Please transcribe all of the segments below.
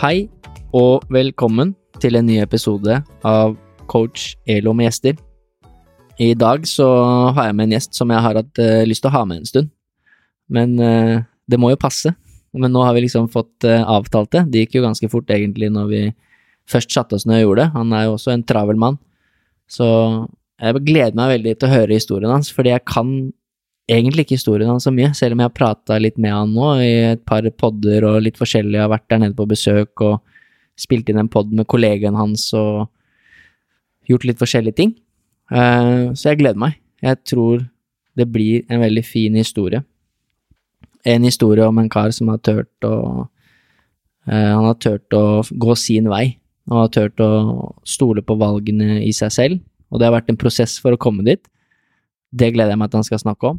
Hei og velkommen til en ny episode av Coach Elo med gjester. I dag så har jeg med en gjest som jeg har hatt uh, lyst til å ha med en stund. Men uh, det må jo passe. Men nå har vi liksom fått uh, avtalt det. Det gikk jo ganske fort egentlig når vi først satte oss ned og gjorde det. Han er jo også en travel mann. Så jeg gleder meg veldig til å høre historien hans, fordi jeg kan egentlig ikke historien hans så mye, selv om jeg har prata litt med han nå i et par podder og litt forskjellig, jeg har vært der nede på besøk og spilt inn en pod med kollegaen hans og gjort litt forskjellige ting. Uh, så jeg gleder meg. Jeg tror det blir en veldig fin historie. En historie om en kar som har turt å uh, Han har turt å gå sin vei, og har turt å stole på valgene i seg selv. Og det har vært en prosess for å komme dit. Det gleder jeg meg at han skal snakke om.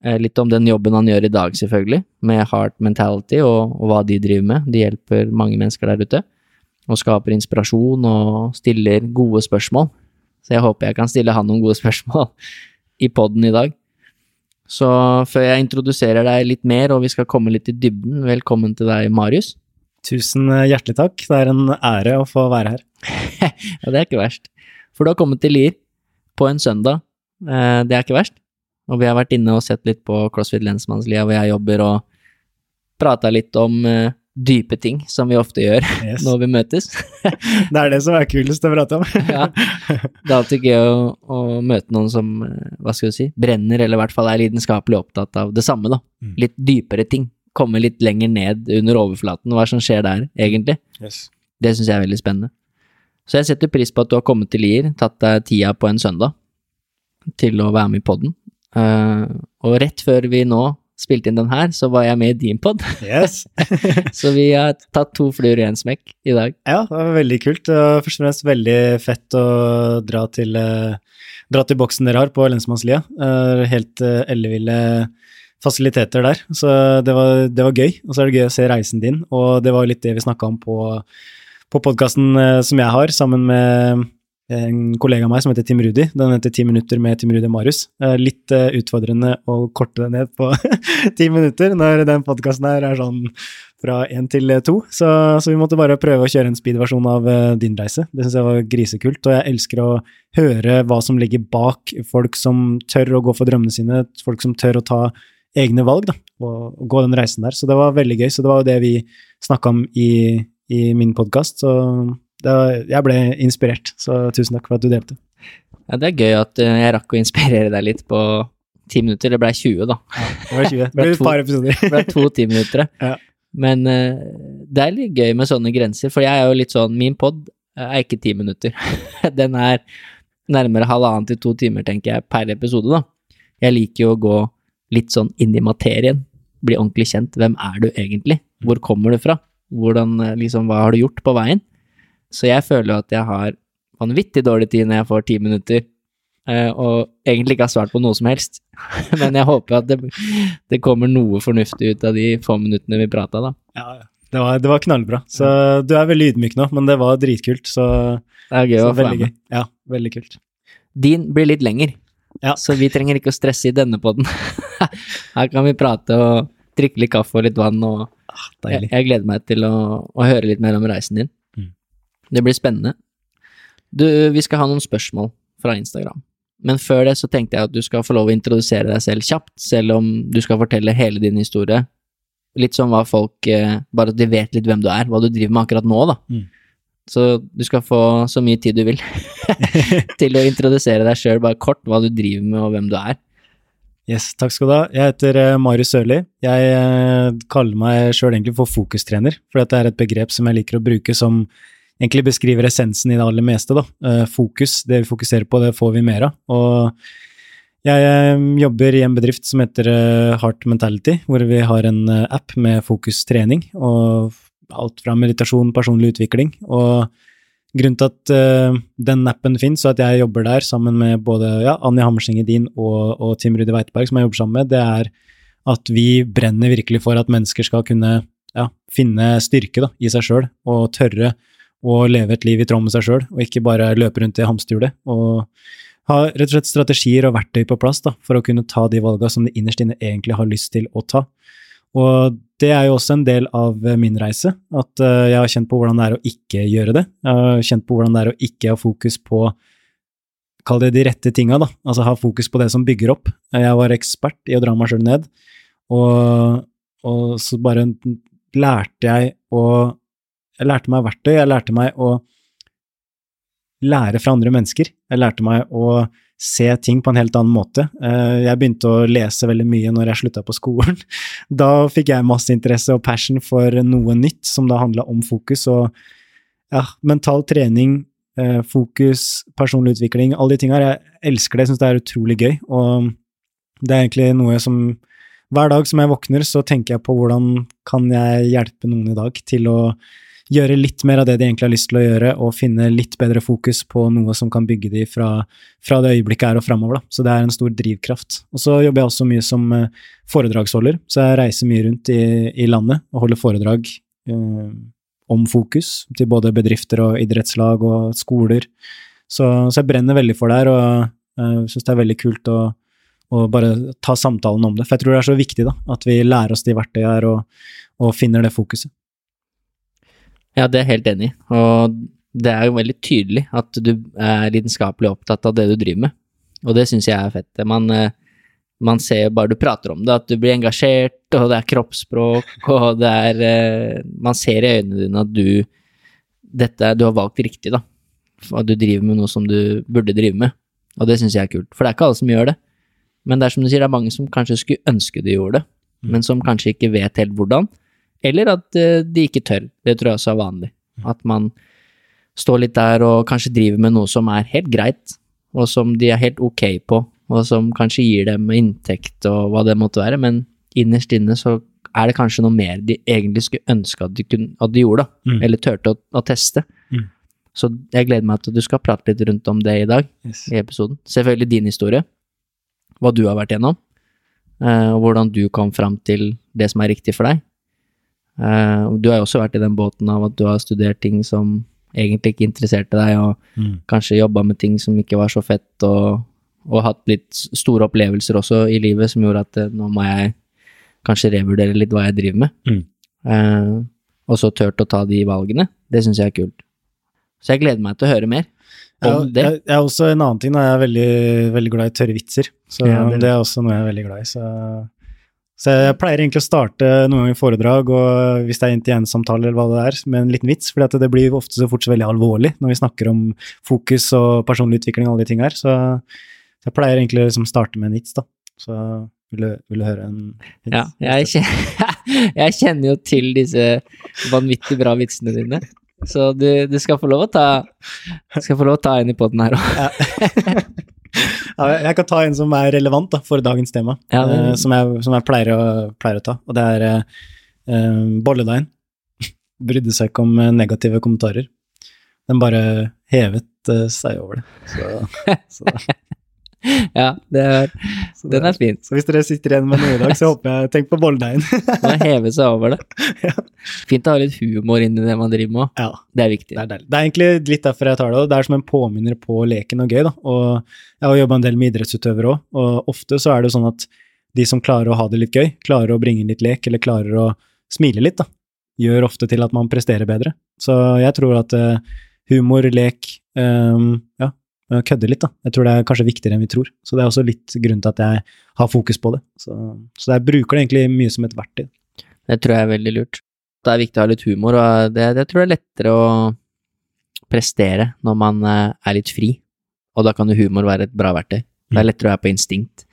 Uh, litt om den jobben han gjør i dag, selvfølgelig, med Heart Mentality og, og hva de driver med. De hjelper mange mennesker der ute og skaper inspirasjon og stiller gode spørsmål. Så jeg håper jeg kan stille han noen gode spørsmål i poden i dag. Så før jeg introduserer deg litt mer, og vi skal komme litt i dybden, velkommen til deg, Marius. Tusen eh, hjertelig takk. Det er en ære å få være her. ja, det er ikke verst. For du har kommet til Lier på en søndag. Eh, det er ikke verst. Og vi har vært inne og sett litt på CrossFit Lensmannslia hvor jeg jobber, og prata litt om uh, dype ting, som vi ofte gjør yes. når vi møtes. det er det som er kulest å prate om. ja. Det er alltid gøy å, å, møte noen som, eh, hva skal du si, brenner, eller i hvert fall er lidenskapelig opptatt av det samme, da. Mm. Litt dypere ting. Komme litt lenger ned under overflaten, hva som skjer der, egentlig. Yes. Det syns jeg er veldig spennende. Så jeg setter pris på at du har kommet til Lier, tatt deg tida på en søndag til å være med i poden. Uh, og rett før vi nå spilte inn den her, så var jeg med i din pod. Yes. så vi har tatt to fluer i én smekk i dag. Ja, det var veldig kult. Var først og fremst veldig fett å dra til, uh, dra til boksen dere har på lensmannslia. Uh, helt uh, elleville fasiliteter der. Så det var, det var, gøy. Og så er det gøy å se reisen din, og det var litt det vi snakka om på, på podkasten som jeg har, sammen med en kollega av meg som heter Tim Rudi. Den heter Ti minutter med Tim Rudi og Marius. Litt uh, utfordrende å korte det ned på ti minutter når den podkasten her er sånn fra én til to. Så, så, vi måtte bare prøve å kjøre en speed-versjon av din reise. Det syns jeg var grisekult, og jeg elsker å høre hva som ligger bak folk som tør å gå for drømmene sine, folk som tør å ta egne valg, da, og, og gå den reisen der. Så det var veldig gøy. Så det var jo det vi snakka om i, i min podkast. Så var, jeg ble inspirert, så tusen takk for at du delte. Ja, det er gøy at eh, jeg rakk å inspirere deg litt på ti minutter. Det ble 20, da. Ja, det ble 20. Det ble et par episoder. det ble to timinuttere. Ja. Men uh, det er litt gøy med sånne grenser, for jeg er jo litt sånn Min pod er ikke ti minutter. Den er nærmere halvannen til to timer, tenker jeg, per episode, da. Jeg liker jo å gå litt sånn inn i materien. Bli ordentlig kjent. Hvem er du egentlig? Hvor kommer du fra? Hvordan, eh, liksom, hva har du gjort på veien? Så jeg føler jo at jeg har vanvittig dårlig tid når jeg får ti minutter, eh, og egentlig ikke har svart på noe som helst. Men jeg håper at det, det, kommer noe fornuftig ut av de få minuttene vi prata, da. Ja, ja. Det var, det var, knallbra. Så du er veldig ydmyk nå, men det var dritkult, så Det er gøy å få være med. Ja, veldig kult. Din blir litt lenger, ja. så vi trenger ikke å stresse i denne poden. Her kan vi prate og drikke litt kaffe og litt vann, og ah, jeg, jeg, gleder meg til å, å høre litt mer om reisen din. Det blir spennende. Du, vi skal ha noen spørsmål fra Instagram. Men før det så tenkte jeg at du skal få lov å introdusere deg selv kjapt, selv om du skal fortelle hele din historie. Litt sånn hva folk eh, Bare at de vet litt hvem du er, hva du driver med akkurat nå, da. Mm. Så du skal få så mye tid du vil til å introdusere deg sjøl, bare kort, hva du driver med og hvem du er. Yes, takk skal du ha. Jeg heter uh, Marius Sørli. Jeg uh, kaller meg sjøl egentlig for fokustrener, for dette er et begrep som jeg liker å bruke som egentlig beskriver essensen i det aller meste. da. Uh, fokus, det vi fokuserer på, det får vi mer av. Og Jeg eh, jobber i en bedrift som heter eh, Heart Mentality, hvor vi har en eh, app med fokustrening og alt fra meditasjon, personlig utvikling. Og grunnen til at den appen finnes, og at jeg jobber der sammen med både ja, Anja Hammerseng Edin og, og Tim Rudi Weiteberg, som jeg jobber sammen med, det er at vi brenner virkelig for at mennesker skal kunne ja, finne styrke da, i seg sjøl og tørre å leve et liv i tråd med seg sjøl, og ikke bare løpe rundt i hamsterhjulet. Og ha rett og slett strategier og verktøy på plass da, for å kunne ta de valga som de innerst inne egentlig har lyst til å ta. Og det er jo også en del av min reise, at uh, jeg har kjent på hvordan det er å ikke gjøre det. Jeg har kjent på hvordan det er å ikke ha fokus på Kall det de rette tinga, da. Altså ha fokus på det som bygger opp. Jeg var ekspert i å dra meg sjøl ned, og, og så bare lærte jeg å Jeg lærte meg verktøy, jeg lærte meg å lære fra andre mennesker. Jeg lærte meg å se ting på en helt annen måte. Eh, jeg begynte å lese veldig mye når jeg slutta på skolen. Da fikk jeg masse interesse og passion for noe nytt, som da handla om fokus og ja, mental trening, eh, fokus, personlig utvikling, alle de tinga her. Jeg elsker det, jeg syns det er utrolig gøy, og det er egentlig noe som Hver dag som jeg våkner, så tenker jeg på hvordan kan jeg hjelpe noen i dag til å gjøre litt mer av det de egentlig har lyst til å gjøre, og finne litt bedre fokus på noe som kan bygge de fra, fra det øyeblikket her og framover. Så det er en stor drivkraft. Og så jobber jeg også mye som eh, foredragsholder, så jeg reiser mye rundt i, i landet og holder foredrag eh, om fokus til både bedrifter og idrettslag og skoler. Så, så jeg brenner veldig for det her, og jeg uh, syns det er veldig kult å, å, bare ta samtalen om det. For jeg tror det er så viktig da, at vi lærer oss de verktøyene her og, og finner det fokuset. Ja, det er jeg helt enig i. Og det er jo veldig tydelig at du er lidenskapelig opptatt av det du driver med. Og det syns jeg er fett. Man, eh, man ser bare du prater om det, at du blir engasjert, og det er kroppsspråk, og det er eh, Man ser i øynene dine at du dette, Du har valgt riktig, da. At du driver med noe som du burde drive med. Og det syns jeg er kult. For det er ikke alle som gjør det. Men det er som du sier, det er mange som kanskje skulle ønske de gjorde det, mm. men som kanskje ikke vet helt hvordan. Eller at uh, de ikke tør. Det tror jeg også er vanlig. At man står litt der og kanskje driver med noe som er helt greit, og som de er helt ok på, og som kanskje gir dem inntekt og hva det måtte være, men innerst inne så er det kanskje noe mer de egentlig skulle ønske at de, kunne, at de gjorde, da. Mm. Eller turte å, å teste. Mm. Så jeg gleder meg til at du skal prate litt rundt om det i dag, yes. i episoden. Selvfølgelig din historie, hva du har vært gjennom, uh, og hvordan du kom fram til det som er riktig for deg. Uh, du har jo også vært i den båten av at du har studert ting som egentlig ikke interesserte deg, og mm. kanskje jobba med ting som ikke var så fett, og, og, hatt litt store opplevelser også i livet som gjorde at uh, nå må jeg kanskje revurdere litt hva jeg driver med. Mm. Eh, og så turt å ta de valgene. Det syns jeg er kult. Så jeg gleder meg til å høre mer om jeg, det. Jeg, jeg er også en annen ting, da. Jeg er veldig, veldig glad i tørre vitser. Så ja, det, det, er også noe jeg er veldig glad i. Så så jeg pleier egentlig å starte noen ganger foredrag, og hvis det er én-til-én-samtale eller hva det er, med en liten vits, for det blir ofte så fort så veldig alvorlig når vi snakker om fokus og personlig utvikling og alle de ting her. Så, jeg pleier egentlig å liksom starte med en vits, da. Så vil du, vil du høre en vits? Ja, jeg kjenner, jeg kjenner, jo til disse vanvittig bra vitsene dine. Så du, du skal få lov å ta, skal få lov å ta en i poden her òg. Jeg kan ta en som er relevant da, for dagens tema, ja, men... uh, som, jeg, som, jeg, pleier å, pleier å ta. Og det er uh, bolledeigen. Brydde seg ikke om negative kommentarer. Den bare hevet uh, seg over det. Så, så. ja, det er, den er fin. Så hvis dere sitter igjen med noe i dag, så håper jeg Tenk på Boldein. Man hever seg over det. Ja. Fint å ha litt humor inn i det man driver med Ja. Det er viktig. Det er, det er, egentlig litt derfor jeg tar det. Det er som en påminner på leken og gøy. da. Og jeg har jobba en del med idrettsutøvere òg, og ofte så er det sånn at de som klarer å ha det litt gøy, klarer å bringe litt lek, eller klarer å smile litt, da, gjør ofte til at man presterer bedre. Så jeg tror at uh, humor, lek, um, ja, kødde litt, da. Jeg tror det er kanskje viktigere enn vi tror. Så det er også litt grunn til at jeg har fokus på det. Så, så jeg bruker det egentlig mye som et verktøy. Det tror jeg er veldig lurt. Det er viktig å ha litt humor, og det, det tror jeg er lettere å prestere når man eh, er litt fri, og da kan jo humor være et bra verktøy. Det er mm. lettere å være på instinkt,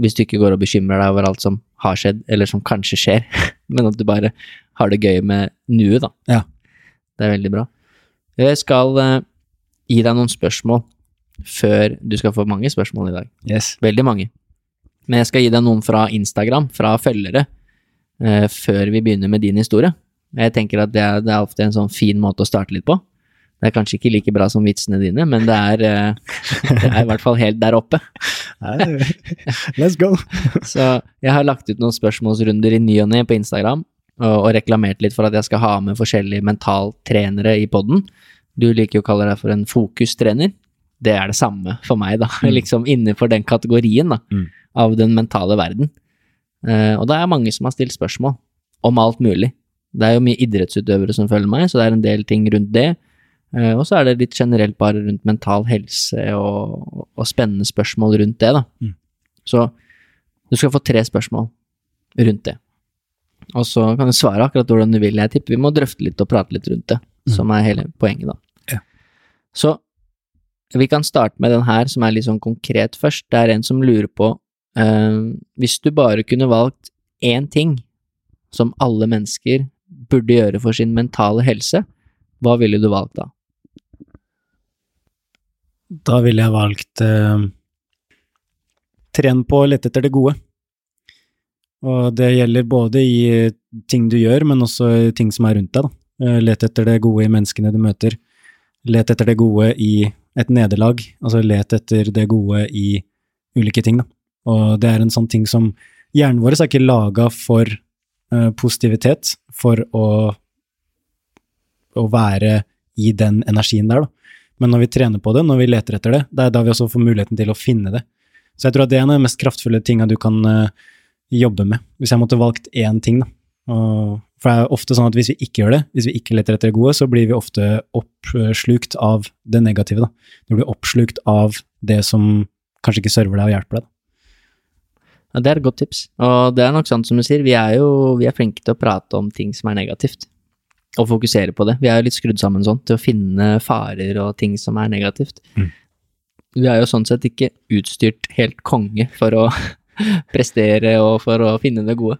hvis du ikke går og bekymrer deg over alt som har skjedd, eller som kanskje skjer, men at du bare har det gøy med nuet, da. Ja. Det er veldig bra. Jeg skal uh, gi deg noen spørsmål før du skal få mange spørsmål i dag. Yes. Veldig mange. Men jeg skal gi deg noen fra Instagram, fra følgere, eh, før vi begynner med din historie. Jeg tenker at det er, det er ofte en sånn fin måte å starte litt på. Det er kanskje ikke like bra som vitsene dine, men det er, eh, det er i hvert fall helt der oppe. Let's go. Så jeg har lagt ut noen spørsmålsrunder i ny og ne på Instagram, og, og reklamert litt for at jeg skal ha med forskjellige mentaltrenere i poden. Du liker jo å kalle deg for en fokustrener. Det er det samme for meg, da. Mm. Liksom innenfor den kategorien da, Mm. av den mentale verden. Uh, og det er mange som har stilt spørsmål om alt mulig. Det er jo mye idrettsutøvere som følger meg, så det er en del ting rundt det. Uh, og så er det litt generelt bare rundt mental helse og, og spennende spørsmål rundt det, da. Mm. Så du skal få tre spørsmål rundt det. Og så kan du svare akkurat hvordan du vil. Jeg tipper vi må drøfte litt og prate litt rundt det, som er hele poenget, da. Ja. Så vi kan starte med den her, som er litt sånn konkret først. Det er en som lurer på eh, Hvis du bare kunne valgt én ting som alle mennesker burde gjøre for sin mentale helse, hva ville du valgt da? Da ville jeg valgt eh, Tren på å lette etter det gode. Og det gjelder både i eh, ting du gjør, men også i ting som er rundt deg. da. Eh, Let etter det gode i menneskene du møter. Let etter det gode i et nederlag. Altså let etter det gode i ulike ting, da. Og det er en sånn ting som Hjernen vår er ikke laga for uh, positivitet, for å, å være i den energien der, da. Men når vi trener på det, når vi leter etter det, det er da vi også får muligheten til å finne det. Så jeg tror at det er en av de mest kraftfulle tinga du kan uh, jobbe med, hvis jeg måtte valgt én ting, da. Og, for det er ofte sånn at hvis vi ikke gjør det, hvis vi ikke leter etter det gode, så blir vi ofte oppslukt av det negative, da. Du blir oppslukt av det som kanskje ikke server deg og hjelper deg. Ja, det er et godt tips. Og det er nok sant som du sier, vi er jo vi er flinke til å prate om ting som er negativt, og fokusere på det. Vi er jo litt skrudd sammen sånn til å finne farer og ting som er negativt. Mm. Vi er jo sånn sett ikke utstyrt helt konge for å prestere og for å finne det gode.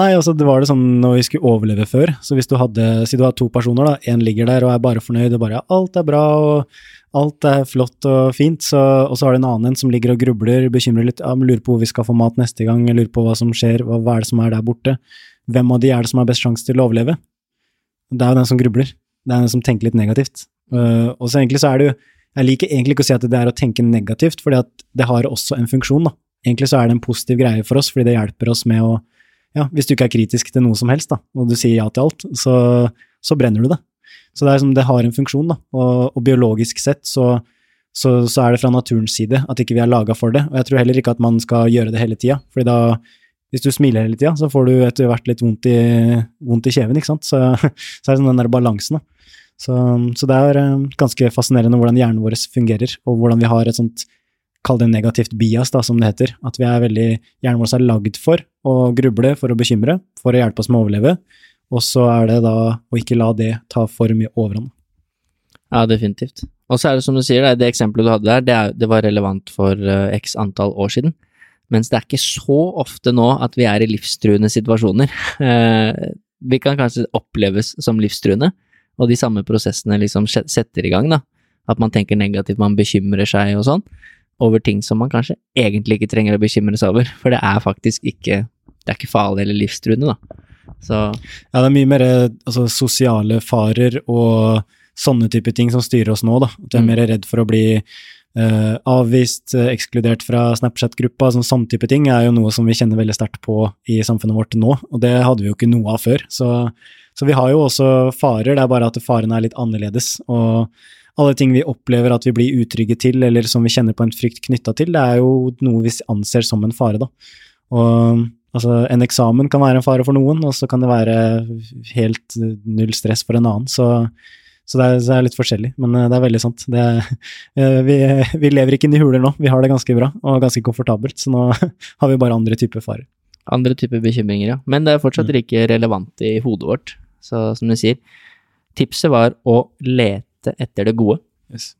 Nei, altså det var det sånn når vi skulle overleve før, så hvis du hadde, si du har to personer da, en ligger der og er bare fornøyd og bare ja, alt er bra og alt er flott og fint, så, og så har du en annen en som ligger og grubler, bekymrer litt, ja, men lurer på hvor vi skal få mat neste gang, lurer på hva som skjer, hva, hva er det som er der borte, hvem av de er det som har best sjanse til å overleve? Det er jo den som grubler, det er den som tenker litt negativt. Uh, og så egentlig så er det jo, jeg liker egentlig ikke å si at det er å tenke negativt, fordi at det har også en funksjon da. Egentlig så er det en positiv greie for oss, fordi det hjelper oss med å, ja, hvis du ikke er kritisk til noe som helst da, og du sier ja til alt, så, så brenner du det. Så det, er som, det har en funksjon, da, og, og biologisk sett så, så, så er det fra naturens side at ikke vi er laga for det. Og jeg tror heller ikke at man skal gjøre det hele tida, fordi da, hvis du smiler hele tida, så får du etter hvert litt vondt i, vondt i kjeven, ikke sant. Så, så er det sånn den der balansen, da. Så, så det er eh, ganske fascinerende hvordan hjernen vår fungerer, og hvordan vi har et sånt Kall det negativt bias, da, som det heter. At vi er veldig, hjernen vår er lagd for å gruble, for å bekymre, for å hjelpe oss med å overleve. Og så er det da å ikke la det ta for mye overhånd. Ja, definitivt. Og så er det som du sier, det, eksempelet du hadde der, det, er, det var relevant for uh, x antall år siden. Mens det er ikke så ofte nå at vi er i livstruende situasjoner. Eh, vi kan kanskje oppleves som livstruende, og de samme prosessene liksom setter i gang, da. At man tenker negativt, man bekymrer seg og sånn, over ting som man kanskje egentlig ikke trenger å bekymre seg over. For det er faktisk ikke, det er ikke farlig eller livstruende, da. Så Ja, det er mye mer altså, sosiale farer og sånne type ting som styrer oss nå, da. At du er Mm. mer redd for å bli eh, avvist, eh, ekskludert fra Snapchat-gruppa. Sånn, sånn type ting er jo noe som vi kjenner veldig sterkt på i samfunnet vårt nå, og det hadde vi jo ikke noe av før. Så, så vi har jo også farer, det er bare at farene er litt annerledes. og alle ting vi opplever at vi blir utrygge til, eller som vi kjenner på en frykt knytta til, det er jo noe vi anser som en fare, da. Og altså, en eksamen kan være en fare for noen, og så kan det være helt null stress for en annen. Så, så det, er, det er litt forskjellig, men eh, det er veldig sant. Det eh, vi, vi lever ikke inni huler nå, vi har det ganske bra og ganske komfortabelt, så nå har vi bare andre typer farer. andre typer bekymringer, ja. Men det er fortsatt Mm. like relevant i hodet vårt. Så som du sier, tipset var å lete etter det gode.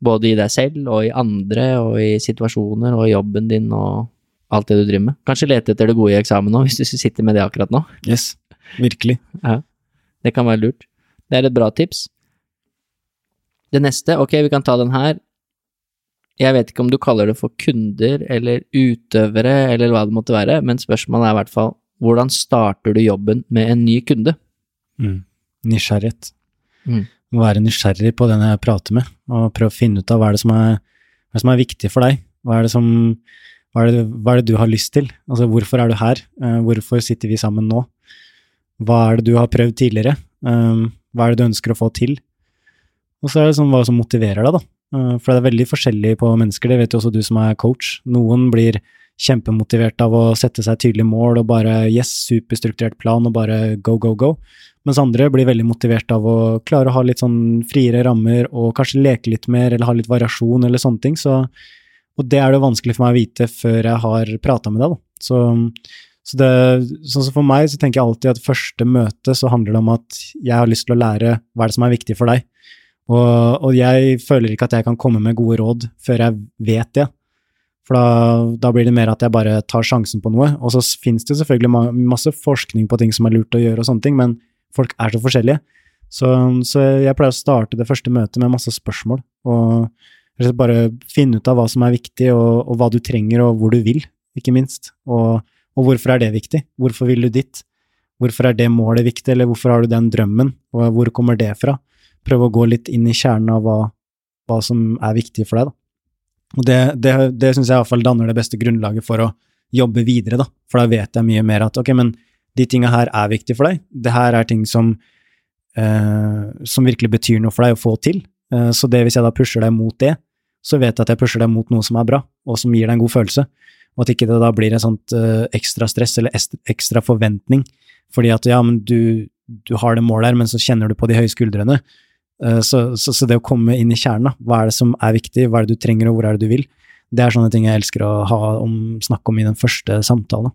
Både i deg selv og i andre og i situasjoner og i jobben din og alt det du driver med. Kanskje lete etter det gode i eksamen nå, hvis du sitter med det akkurat nå. Yes, virkelig. Det kan være lurt. Det er et bra tips. Det neste, ok, vi kan ta den her. Jeg vet ikke om du kaller det for kunder eller utøvere eller hva det måtte være, men spørsmålet er i hvert fall hvordan starter du jobben med en ny kunde? Mm. Nysgjerrighet. Mm. Må være nysgjerrig på den jeg prater med, og prøve å finne ut av hva er det som er, det som er viktig for deg. Hva er, som, hva, er det, hva er det du har lyst til? Altså, hvorfor er du her? Uh, hvorfor sitter vi sammen nå? Hva er det du har prøvd tidligere? Um, hva er det du ønsker å få til? Og så er det sånn hva som motiverer deg, da. Uh, for det er veldig forskjellig på mennesker, det vet jo også du som er coach. Noen blir kjempemotivert av å sette seg tydelige mål og bare yes, superstrukturert plan og bare go, go, go. Mens andre blir veldig motivert av å klare å ha litt sånn friere rammer og kanskje leke litt mer eller ha litt variasjon eller sånne ting. Så, og det er det vanskelig for meg å vite før jeg har prata med deg, da. Så, så det, sånn for meg så tenker jeg alltid at første møte så handler det om at jeg har lyst til å lære hva er det som er viktig for deg. Og, og jeg føler ikke at jeg kan komme med gode råd før jeg vet det. For da, da, blir det mer at jeg bare tar sjansen på noe. Og så finnes det selvfølgelig masse forskning på ting som er lurt å gjøre og sånne ting, men folk er så forskjellige. Så, så jeg pleier å starte det første møtet med masse spørsmål, og bare finne ut av hva som er viktig, og, og hva du trenger, og hvor du vil, ikke minst. Og, og hvorfor er det viktig? Hvorfor vil du dit? Hvorfor er det målet viktig, eller hvorfor har du den drømmen, og hvor kommer det fra? Prøve å gå litt inn i kjernen av hva, hva som er viktig for deg, da. Og det, det, det syns jeg iallfall danner det beste grunnlaget for å jobbe videre, da. For da vet jeg mye mer at ok, men de tinga her er viktige for deg. Det her er ting som, eh, som virkelig betyr noe for deg å få til. Eh, så det hvis jeg da pusher deg mot det, så vet jeg at jeg pusher deg mot noe som er bra, og som gir deg en god følelse. Og at ikke det da blir et sånt eh, ekstra stress eller ekstra forventning. Fordi at ja, men du, du har det målet her, men så kjenner du på de høye skuldrene. Eh, så, så, så, det å komme inn i kjernen. Hva er det som er viktig, hva er det du trenger, og hvor er det du vil? Det er sånne ting jeg elsker å ha om, snakke om i den første samtalen.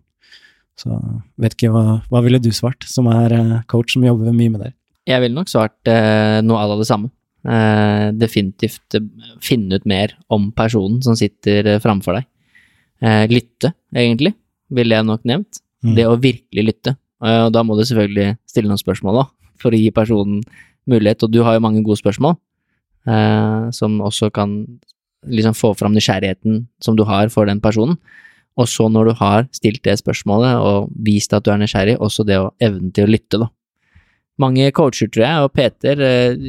Så vet ikke, hva, hva ville du svart, som er eh, coach som jobber mye med det? Jeg ville nok svart eh, noe av det samme. Eh, definitivt eh, finne ut mer om personen som sitter eh, framfor deg. Eh, lytte, egentlig, ville jeg nok nevnt. Mm. Det å virkelig lytte. Og da må du selvfølgelig stille noen spørsmål, da, for å gi personen mulighet, og du har jo mange gode spørsmål eh, som også kan liksom få fram nysgjerrigheten som du har for den personen. Og så når du har stilt det spørsmålet og vist at du er nysgjerrig, også det å evne til å lytte, da. Mange coacher, tror jeg, og Peter eh,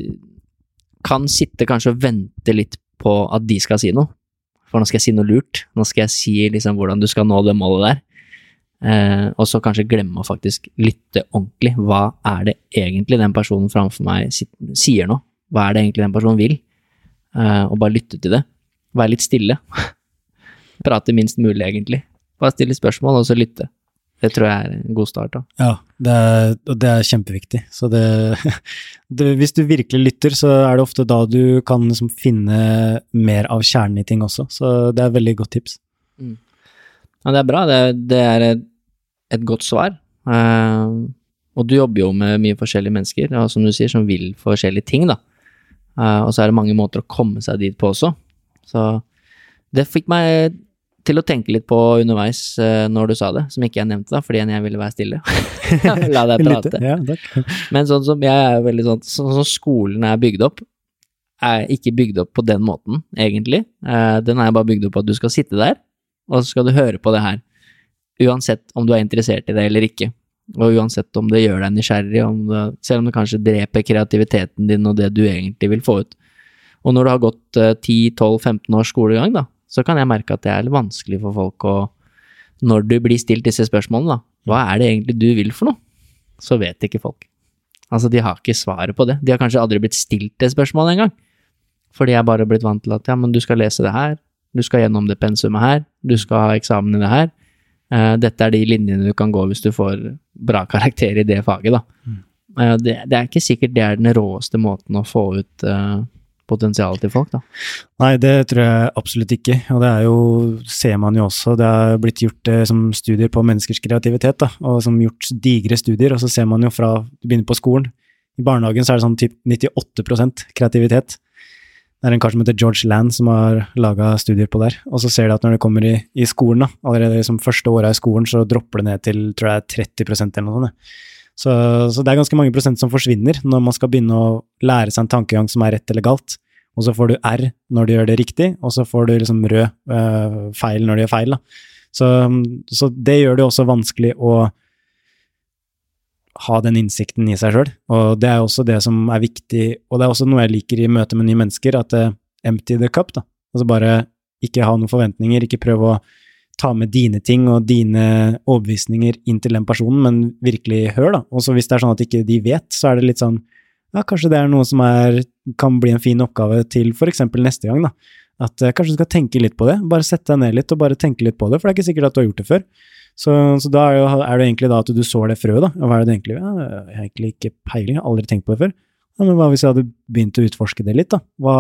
kan sitte kanskje og vente litt på at de skal si noe. For nå skal jeg si noe lurt, nå skal jeg si liksom hvordan du skal nå det målet der. Eh, og så kanskje glemme å faktisk lytte ordentlig. Hva er det egentlig den personen framfor meg sier nå? Hva er det egentlig den personen vil? Eh, og bare lytte til det. Være litt stille. Prate minst mulig, egentlig. Bare stille spørsmål, og så lytte. Det tror jeg er en god start. Da. Ja, det er, det er kjempeviktig. Så det, det, Hvis du virkelig lytter, så er det ofte da du kan liksom finne mer av kjernen i ting også. Så det er et veldig godt tips. Mm. Ja, det er bra. Det, det er et et godt svar. Uh, og du jobber jo med mye forskjellige mennesker, og som du sier, som vil forskjellige ting, da. Uh, og så er det mange måter å komme seg dit på også. Så det fikk meg til å tenke litt på underveis uh, når du sa det, som ikke jeg nevnte, da, fordi jeg ville være stille. La deg prate. ja, Men sånn som jeg er veldig sånn, sånn som skolen er bygd opp, er ikke bygd opp på den måten, egentlig. den er bare bygd opp på at du skal sitte der, og så skal du høre på det her. Uansett om du er interessert i det eller ikke. Og uansett om det gjør deg nysgjerrig, om det, selv om det kanskje dreper kreativiteten din og det du egentlig vil få ut. Og når du har gått uh, 10-12-15 års skolegang, da, så kan jeg merke at det er litt vanskelig for folk å Når du blir stilt disse spørsmålene, da, hva er det egentlig du vil for noe? Så vet ikke folk. Altså, de har ikke svaret på det. De har kanskje aldri blitt stilt det spørsmålet engang. For de er bare blitt vant til at ja, men du skal lese det her, du skal gjennom det pensumet her, du skal ha eksamen i det her, Uh, dette er de linjene du kan gå hvis du får bra karakter i det faget, da. Mm. Uh, det, det, er ikke sikkert det er den råeste måten å få ut uh, potensialet til folk, da. Nei, det tror jeg absolutt ikke, og det er jo, ser man jo også, det er blitt gjort som studier på menneskers kreativitet, da, og som gjort digre studier, og så ser man jo fra du begynner på skolen, i barnehagen så er det sånn typ 98% kreativitet. Det er en kar som heter George Land som har laga studier på der. Og så ser de at når det kommer i, i skolen, da, allerede som første året i skolen, så dropper det ned til tror jeg, 30% eller noe sånt. Så, så, det er ganske mange prosent som forsvinner når man skal begynne å lære seg en tankegang som er rett eller galt. Og så får du R når du gjør det riktig, og så får du liksom rød øh, feil når du gjør feil. Så, så det gjør det også vanskelig å ha den innsikten i seg sjøl, og det er også det som er viktig, og det er også noe jeg liker i møte med nye mennesker, at uh, empty the cup, da. Altså bare ikke ha noen forventninger, ikke prøve å ta med dine ting og dine overbevisninger inn til den personen, men virkelig hør, da. Og så hvis det er sånn at ikke de vet, så er det litt sånn ja, kanskje det er noe som er, kan bli en fin oppgave til for eksempel neste gang, da. At eh, kanskje du skal tenke litt på det, bare sette deg ned litt og bare tenke litt på det, for det er ikke sikkert at du har gjort det før. Så, så da er, jo, er, det egentlig da at du sår det frøet, da. Og hva er det egentlig? Ja, jeg har egentlig ikke peiling, jeg har aldri tenkt på det før. Ja, men hva hvis jeg hadde begynt å utforske det litt, da? Hva,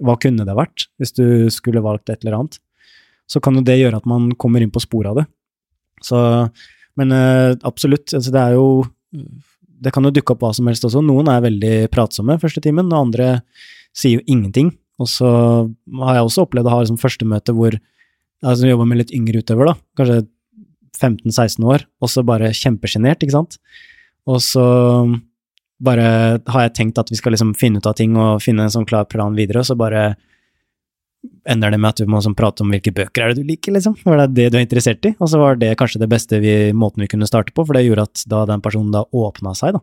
hva kunne det vært, hvis du skulle valgt et eller annet? Så kan jo det gjøre at man kommer inn på sporet av det. Så, men eh, absolutt, altså det er jo Det kan jo dukke opp hva som helst også. Noen er veldig pratsomme første timen, og andre sier jo ingenting. Og så har jeg også opplevd å ha liksom første møte hvor jeg altså, jobber med litt yngre utøver, da. Kanskje 15-16 år, og så bare kjempesjenert, ikke sant. Og så bare har jeg tenkt at vi skal liksom finne ut av ting og finne en sånn klar plan videre, og så bare ender det med at du må sånn prate om hvilke bøker er det du liker, liksom. Var det det du er interessert i? Og så var det kanskje det beste vi, måten vi kunne starte på, for det gjorde at da den personen da åpna seg, da.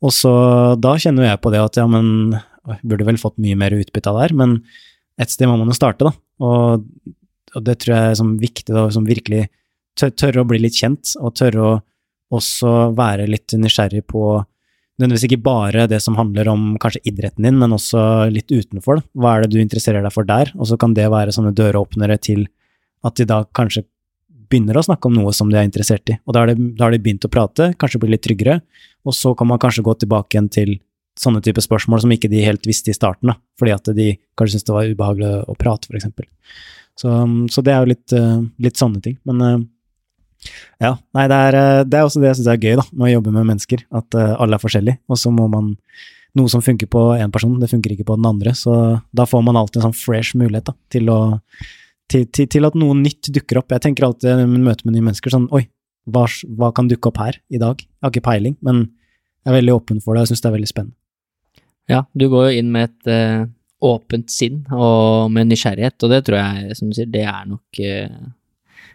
Og så da kjenner jeg på det at ja, men jeg burde vel fått mye mer utbytte av det her, men et sted må man jo starte, da. Og, og det tror jeg er sånn viktig, da, som virkelig tørre å bli litt kjent, og tørre å også være litt nysgjerrig på nødvendigvis ikke bare det som handler om kanskje idretten din, men også litt utenfor. Hva er det du interesserer deg for der? Og så kan det være sånne døråpnere til at de da kanskje begynner å snakke om noe som de er interessert i. Og da har de, de begynt å prate, kanskje blir litt tryggere, og så kan man kanskje gå tilbake igjen til sånne type spørsmål som ikke de helt visste i starten, da, fordi at de kanskje syntes det var ubehagelig å prate, eksempel. Så, så det er jo litt, eh, litt sånne ting. Men eh, ja, nei, det er, eh, det er også det jeg syns er gøy da, med å jobbe med mennesker, at uh, alle er forskjellige, og så må man Noe som funker på én person, det funker ikke på den andre, så da får man alltid en sånn fresh mulighet da, til, å, til, til, til at noe nytt dukker opp. Jeg tenker alltid når jeg møter med nye mennesker sånn Oi, hva, hva, kan dukke opp her i dag? Jeg har ikke peiling, men jeg er veldig åpen for det, og jeg syns det er veldig spennende. Ja, du går jo inn med et uh, åpent sinn og med nysgjerrighet, og det tror jeg, som du sier, det er nok uh,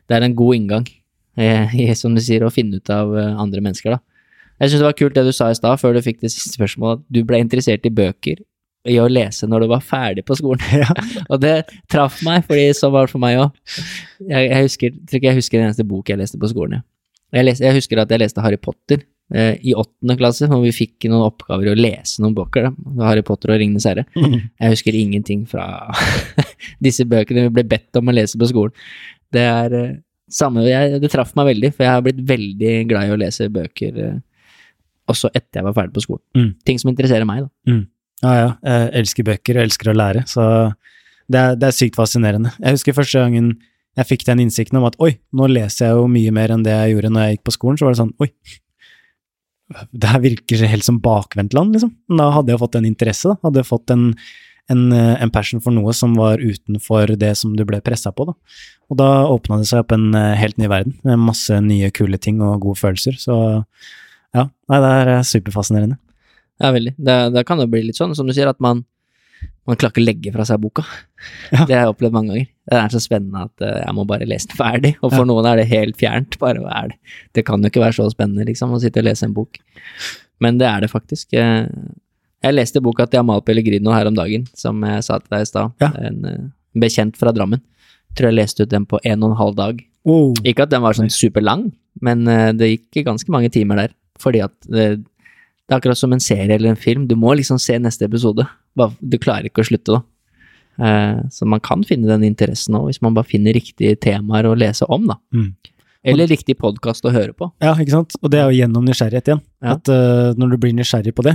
Det er en god inngang som du sier, å finne ut av eh, andre mennesker, da. Jeg syns det var kult det du sa i stad, før du fikk det siste spørsmålet, at du ble interessert i bøker i å lese når du var ferdig på skolen. Ja. og det traff meg, fordi så var det for meg òg. Jeg, jeg, husker, tror ikke jeg husker den eneste bok jeg leste på skolen. Jeg, leste, jeg husker at jeg leste Harry Potter eh, i åttende klasse, og vi fikk noen oppgaver i å lese noen bøker. Da. Harry Potter og Ringenes herre. Mm. Jeg husker ingenting fra disse bøkene vi ble bedt om å lese på skolen. Det er eh, samme, jeg, det traff meg veldig, for jeg har blitt veldig glad i å lese bøker eh, også etter jeg var ferdig på skolen. Mm. Ting som interesserer meg, da. Mm. Ja, ja. Jeg elsker bøker og elsker å lære, så det er, det er, sykt fascinerende. Jeg husker første gangen jeg fikk den innsikten om at oi, nå leser jeg jo mye mer enn det jeg gjorde når jeg gikk på skolen, så var det sånn oi, det her virker helt som bakvendtland, liksom. Da hadde jeg fått en interesse, da. Hadde jeg fått en en, eh, en, passion for noe som var utenfor det som du ble pressa på. Da. Og da åpna det seg opp en eh, helt ny verden, med masse nye kule ting og gode følelser. Så ja, nei, det er eh, superfascinerende. Ja, veldig. Det, det kan jo bli litt sånn, som du sier, at man, man klarer ikke å legge fra seg boka. Ja. Det har jeg opplevd mange ganger. Det er så spennende at jeg må bare lese den ferdig, og for ja. noen er det helt fjernt. Bare hva er det? Det kan jo ikke være så spennende, liksom, å sitte og lese en bok. Men det er det faktisk. Jeg leste boka til Amal Pellegrino her om dagen, som jeg sa til deg i stad. Ja. En uh, bekjent fra Drammen. Tror jeg leste ut den på en og en halv dag. Oh. Ikke at den var sånn superlang, men uh, det gikk ganske mange timer der. Fordi at det, det, er akkurat som en serie eller en film. Du må liksom se neste episode. Du klarer ikke å slutte, da. Så man kan finne den interessen òg, hvis man bare finner riktige temaer å lese om, da. Mm. Eller riktig podkast å høre på. Ja, ikke sant. Og det er jo gjennom nysgjerrighet igjen. Ja. At uh, når du blir nysgjerrig på det,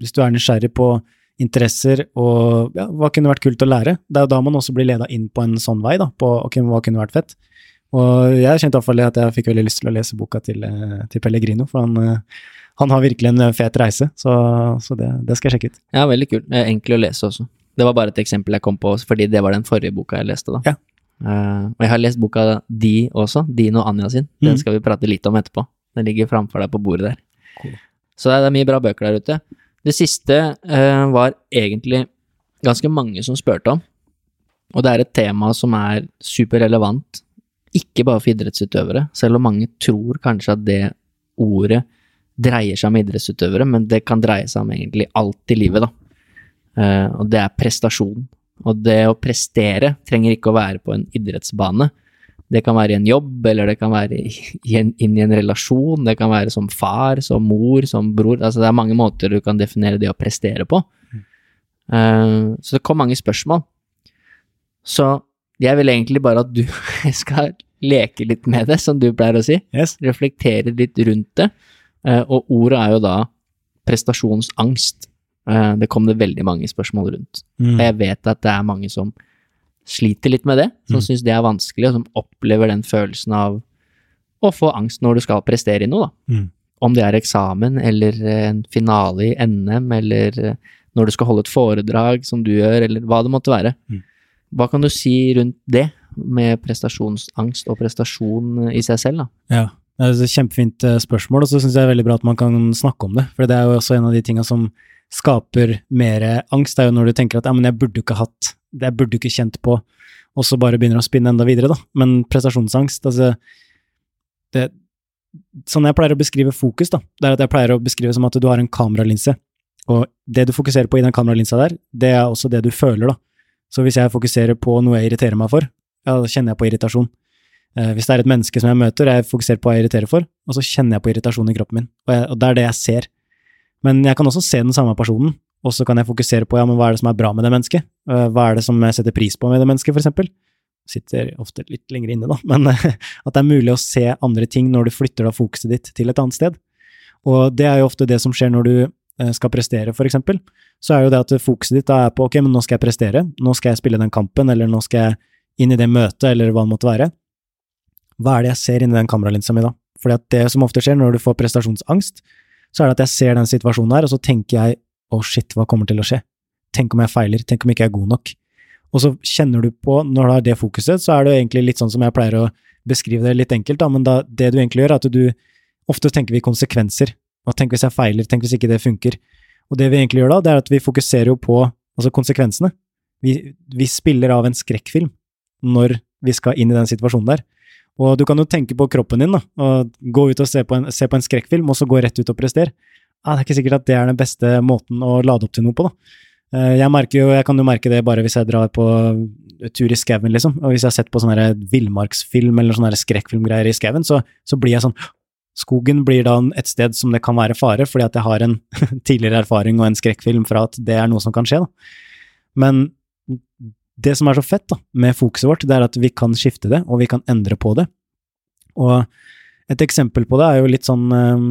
hvis du er nysgjerrig på interesser og ja, hva kunne vært kult å lære, det er jo da man også blir leda inn på en sånn vei, da, på okay, hva kunne vært fett. Og jeg kjente iallfall at jeg fikk veldig lyst til å lese boka til, eh, til Pellegrino, for han, eh, han, har virkelig en fet reise, så, så det, det, skal jeg sjekke ut. Ja, veldig kult. Enkel å lese også. Det var bare et eksempel jeg kom på, fordi det var den forrige boka jeg leste, da. Ja. Uh, og jeg har lest boka Di også, Din og Anja sin. Den mm. skal vi prate litt om etterpå. Den ligger framfor deg på bordet der. Cool. Så det er mye bra bøker der ute. Det siste uh, var egentlig ganske mange som spurte om, og det er et tema som er superrelevant, ikke bare for idrettsutøvere, selv om mange tror kanskje at det ordet dreier seg om idrettsutøvere, men det kan dreie seg om egentlig alt i livet, da. Uh, og det er prestasjon. Og det å prestere trenger ikke å være på en idrettsbane. Det kan være i en jobb, eller det kan være inn i en relasjon, det kan være som far, som mor, som bror. Altså det er mange måter du kan definere det å prestere på. Uh, så det kom mange spørsmål. Så jeg vil egentlig bare at du skal leke litt med det, som du pleier å si. Yes. Reflektere litt rundt det. Uh, og ordet er jo da prestasjonsangst. Uh, det kom det veldig mange spørsmål rundt. Mm. Og jeg vet at det er mange som sliter litt med det, som Mm. syns det er vanskelig, og som opplever den følelsen av å få angst når du skal prestere i noe, da. Mm. Om det er eksamen, eller en finale i NM, eller eh, når du skal holde et foredrag som du gjør, eller hva det måtte være. Mm. Hva kan du si rundt det, med prestasjonsangst og prestasjon i seg selv, da? Ja, det er et kjempefint eh, spørsmål, og så syns jeg det er veldig bra at man kan snakke om det. For det er jo også en av de tinga som skaper mer angst, det er jo når du tenker at ja, men jeg burde ikke hatt det, burde du ikke kjent på, og så bare begynner å spinne enda videre, da. Men prestasjonsangst, altså det, Sånn jeg pleier å beskrive fokus, da, det er at jeg pleier å beskrive som at du har en kameralinse, og det du fokuserer på i den kameralinsa der, det er også det du føler, da. Så hvis jeg fokuserer på noe jeg irriterer meg for, ja, da kjenner jeg på irritasjon. Eh, hvis det er et menneske som jeg møter, jeg fokuserer på hva jeg irriterer for, og så kjenner jeg på irritasjon i kroppen min, og, jeg, og det er det jeg ser. Men jeg kan også se den samme personen, og så kan jeg fokusere på ja, men hva er det som er bra med det mennesket, Eh, hva er det som jeg setter pris på med det mennesket, for eksempel. Sitter ofte litt lenger inne, da, men at det er mulig å se andre ting når du flytter da fokuset ditt til et annet sted. Og det er jo ofte det som skjer når du eh, skal prestere, for eksempel. Så er jo det at fokuset ditt da er på ok, men nå skal jeg prestere, nå skal jeg spille den kampen, eller nå skal jeg inn i det møtet, eller hva det måtte være. Hva er det jeg ser inni den kameralinsa mi da? Fordi at det som ofte skjer når du får prestasjonsangst, så er det at jeg ser den situasjonen her, og så tenker jeg oh shit, hva kommer til å skje? Tenk om jeg feiler, tenk om jeg ikke er god nok. Og så kjenner du på, når du har det fokuset, så er det egentlig litt sånn som jeg pleier å beskrive det litt enkelt, da, men da, det du egentlig gjør, er at du ofte tenker vi konsekvenser. Hva tenk hvis jeg feiler, tenk hvis ikke det funker. Og det vi egentlig gjør da, det er at vi fokuserer jo på altså konsekvensene. Vi, vi spiller av en skrekkfilm når vi skal inn i den situasjonen der. Og du kan jo tenke på kroppen din, da, og gå ut og se på en, se på en skrekkfilm, og så gå rett ut og prestere. Ah, det er ikke sikkert at det er den beste måten å lade opp til noe på, da. Eh, Jeg, jo, jeg kan jo merke det bare hvis jeg drar på tur i skauen, liksom. Og hvis jeg har sett på sånn her villmarksfilm eller sånne skrekkfilmgreier i skauen, så, så blir jeg sånn Skogen blir da et sted som det kan være fare, fordi at jeg har en tidligere erfaring og en skrekkfilm fra at det er noe som kan skje, da. Men det som er så fett da, med fokuset vårt, det er at vi kan skifte det, og vi kan endre på det. Og et eksempel på det er jo litt sånn eh,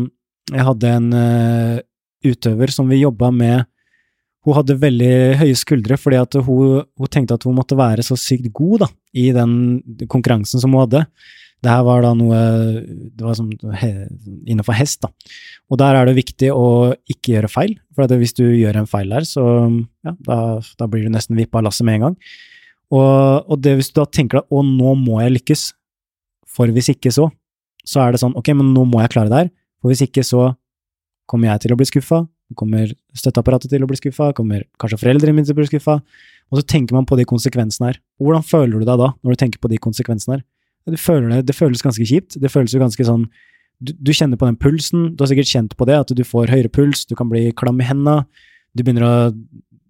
Jeg hadde en uh, utøver som vi jobba med hun hadde veldig høye skuldre fordi at hun, hun, tenkte at hun måtte være så sykt god da, i den konkurransen som hun hadde. Det her var da noe det var som, he, innenfor hest, da. Og der er det viktig å ikke gjøre feil, for hvis du gjør en feil der, så ja, da, da blir du nesten vippa av lasset med en gang. Og, og det, hvis du da tenker deg å, nå må jeg lykkes, for hvis ikke så, så er det sånn ok, men nå må jeg klare det her, for hvis ikke så kommer jeg til å bli skuffa, kommer støtteapparatet til å bli skuffa, kommer kanskje foreldrene mine til å bli skuffa, og så tenker man på de konsekvensene her. Hvordan føler du deg da, når du tenker på de konsekvensene her? Du føler det, det føles ganske kjipt, det føles jo ganske sånn du, du, kjenner på den pulsen, du har sikkert kjent på det, at du får høyere puls, du kan bli klam i henda, du begynner å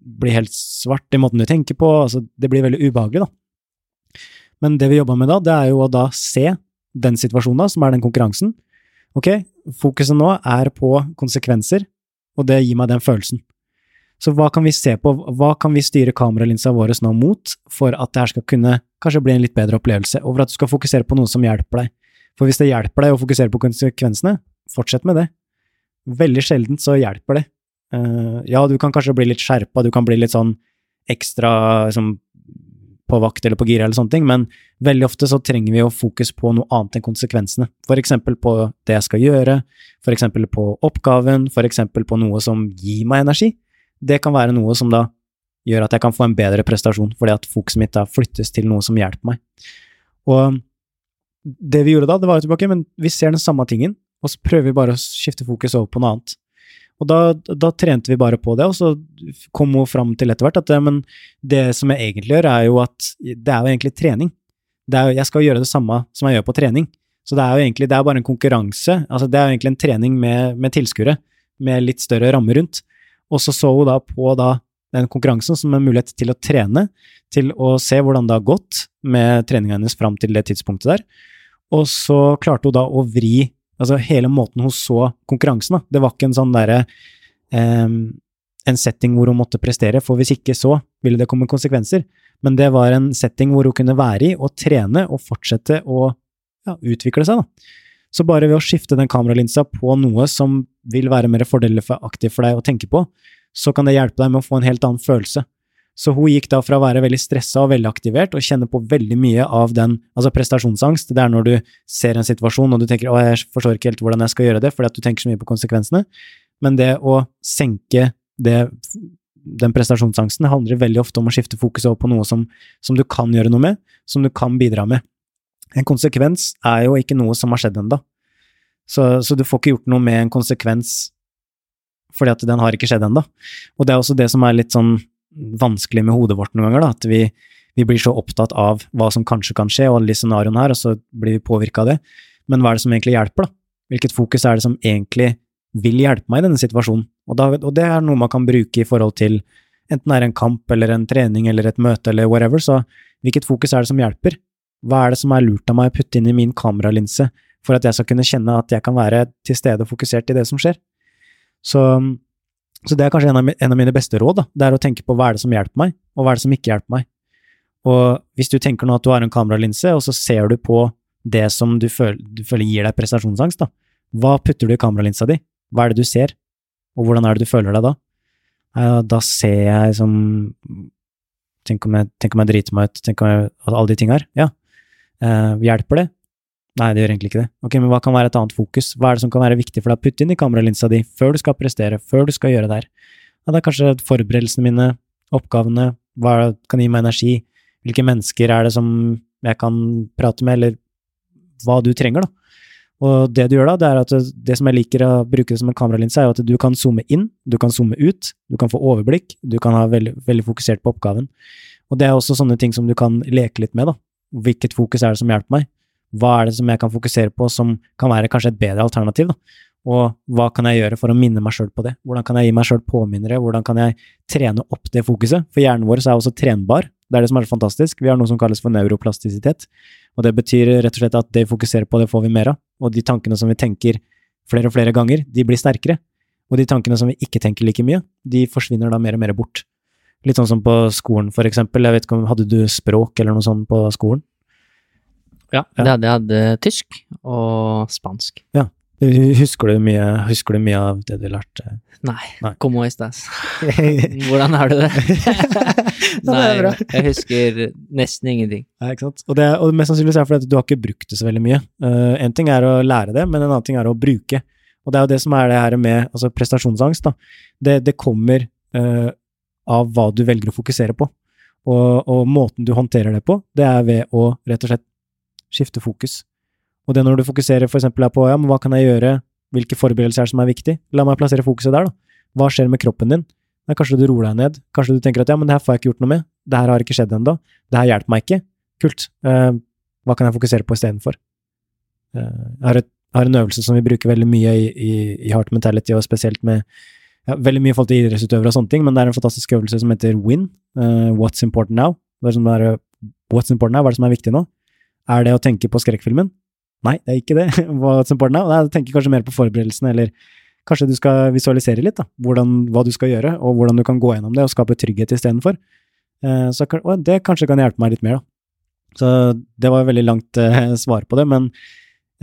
bli helt svart i måten du tenker på, altså det blir veldig ubehagelig, da. Men det vi jobba med da, det er jo å da se den situasjonen, da, som er den konkurransen. Ok, fokuset nå er på konsekvenser, og det gir meg den følelsen. Så hva kan vi se på, hva kan vi styre kameralinsa vår nå mot for at det her skal kunne kanskje bli en litt bedre opplevelse, for at du skal fokusere på noe som hjelper deg. For hvis det hjelper deg å fokusere på konsekvensene, fortsett med det. Veldig sjeldent så hjelper det. Uh, ja, du kan kanskje bli litt skjerpa, du kan bli litt sånn ekstra liksom, på vakt eller på gira eller sånne ting, men veldig ofte så trenger vi jo fokus på noe annet enn konsekvensene. For eksempel på det jeg skal gjøre, for eksempel på oppgaven, for eksempel på noe som gir meg energi. Det kan være noe som da gjør at jeg kan få en bedre prestasjon, fordi at fokuset mitt da flyttes til noe som hjelper meg. Og det vi gjorde da, det var jo tilbake, men vi ser den samme tingen, og så prøver vi bare å skifte fokus over på noe annet. Og da, da, trente vi bare på det, og så kom hun fram til etter hvert at men det som jeg egentlig gjør, er jo at det er jo egentlig trening. Er, jeg skal gjøre det samme som jeg gjør på trening. Så det er jo egentlig det er bare en konkurranse. altså Det er jo egentlig en trening med, med tilskuere, med litt større ramme rundt. Og så så hun da på da den konkurransen som en mulighet til å trene, til å se hvordan det har gått med treninga hennes fram til det tidspunktet der. Og så klarte hun da å vri Altså hele måten hun så konkurransen, da. Det var ikke en sånn derre um, En setting hvor hun måtte prestere, for hvis ikke så ville det komme konsekvenser. Men det var en setting hvor hun kunne være i og trene og fortsette å ja, utvikle seg, da. Så bare ved å skifte den kameralinsa på noe som vil være mer fordelaktig for deg å tenke på, så kan det hjelpe deg med å få en helt annen følelse. Så hun gikk da fra å være veldig stressa og veldig aktivert og kjenne på veldig mye av den altså prestasjonsangst. Det er når du ser en situasjon og du tenker 'å, jeg forstår ikke helt hvordan jeg skal gjøre det', fordi at du tenker så mye på konsekvensene. Men det å senke det, den prestasjonsangsten handler veldig ofte om å skifte fokus over på noe som, som, du kan gjøre noe med, som du kan bidra med. En konsekvens er jo ikke noe som har skjedd ennå. Så, så, du får ikke gjort noe med en konsekvens fordi at den har ikke skjedd ennå. Og det er også det som er litt sånn vanskelig med hodet vårt noen ganger, da, at vi, vi, blir så opptatt av hva som kanskje kan skje, og alle de scenarioene her, og så blir vi påvirka av det. Men hva er det som egentlig hjelper, da? Hvilket fokus er det som egentlig vil hjelpe meg i denne situasjonen? Og, da, og det er noe man kan bruke i forhold til enten det er en kamp eller en trening eller et møte eller whatever, så hvilket fokus er det som hjelper? Hva er det som er lurt av meg å putte inn i min kameralinse for at jeg skal kunne kjenne at jeg kan være til stede og fokusert i det som skjer? Så så det er kanskje en av, en av, mine beste råd, da. Det er å tenke på hva er det som hjelper meg, og hva er det som ikke hjelper meg. Og hvis du tenker nå at du har en kameralinse, og så ser du på det som du føler, du føler gir deg prestasjonsangst, da. Hva putter du i kameralinsa di? Hva er det du ser? Og hvordan er det du føler deg da? da ser jeg som Tenk om jeg, tenk om jeg driter meg ut, tenk om jeg, alle de tinga her. Ja. Eh, hjelper det? Nei, det gjør egentlig ikke det. Ok, Men hva kan være et annet fokus? Hva er det som kan være viktig for deg å putte inn i kameralinsa di før du skal prestere, før du skal gjøre det her? Ja, det er kanskje forberedelsene mine, oppgavene, hva kan gi meg energi, hvilke mennesker er det som jeg kan prate med, eller hva du trenger, da. Og det du gjør da, det er at det som jeg liker å bruke det som en kameralinse, er at du kan zoome inn, du kan zoome ut, du kan få overblikk, du kan ha veldig, veldig fokusert på oppgaven. Og det er også sånne ting som du kan leke litt med, da. Hvilket fokus er det som hjelper meg? Hva er det som jeg kan fokusere på som kan være kanskje et bedre alternativ? da? Og hva kan jeg gjøre for å minne meg sjøl på det? Hvordan kan jeg gi meg sjøl påminnere? Hvordan kan jeg trene opp det fokuset? For hjernen vår er også trenbar. Det er det som er fantastisk. Vi har noe som kalles for neuroplastisitet. Og det betyr rett og slett at det vi fokuserer på, det får vi mer av. Og de tankene som vi tenker flere og flere ganger, de blir sterkere. Og de tankene som vi ikke tenker like mye, de forsvinner da mer og mer bort. Litt sånn som på skolen, for eksempel. Jeg vet ikke om, Hadde du språk eller noe sånt på skolen? Ja, det hadde jeg hadde tysk og spansk. Ja. Husker du mye, husker du mye av det du lærte? Nei. Nei. Como estas? Hvordan har du det? Nei, jeg husker nesten ingenting. Nei, ikke sant. Og, det, og mest sannsynlig er det fordi du har ikke brukt det så veldig mye. Uh, en ting er å lære det, men en annen ting er å bruke. Og det er jo det som er det her med altså prestasjonsangst. da. Det, det kommer uh, av hva du velger å fokusere på. Og, og måten du håndterer det på, det er ved å rett og slett skifte fokus. Og det når du fokuserer for eksempel på ja, men hva kan jeg gjøre, hvilke forberedelser er det som er viktig, la meg plassere fokuset der, da. Hva skjer med kroppen din? Ja, kanskje du roer deg ned, kanskje du tenker at ja, men det her får jeg ikke gjort noe med, det her har ikke skjedd ennå, det her hjelper meg ikke, kult, eh, hva kan jeg fokusere på istedenfor? Eh, jeg har, en øvelse som vi bruker veldig mye i, i, i Heart Mentality, og spesielt med ja, veldig mye forhold til idrettsutøvere og sånne ting, men det er en fantastisk øvelse som heter WIN, uh, What's Important Now. Det er som er, What's Important Now, hva er det som er viktig nå? Er det å tenke på skrekkfilmen? Nei, det er ikke det. Hva important now? Jeg tenker kanskje mer på forberedelsene, eller kanskje du skal visualisere litt, da. Hvordan, hva du skal gjøre, og hvordan du kan gå gjennom det og skape trygghet istedenfor. Eh, så og det kanskje kan hjelpe meg litt mer, da. Så det var veldig langt eh, svar på det, men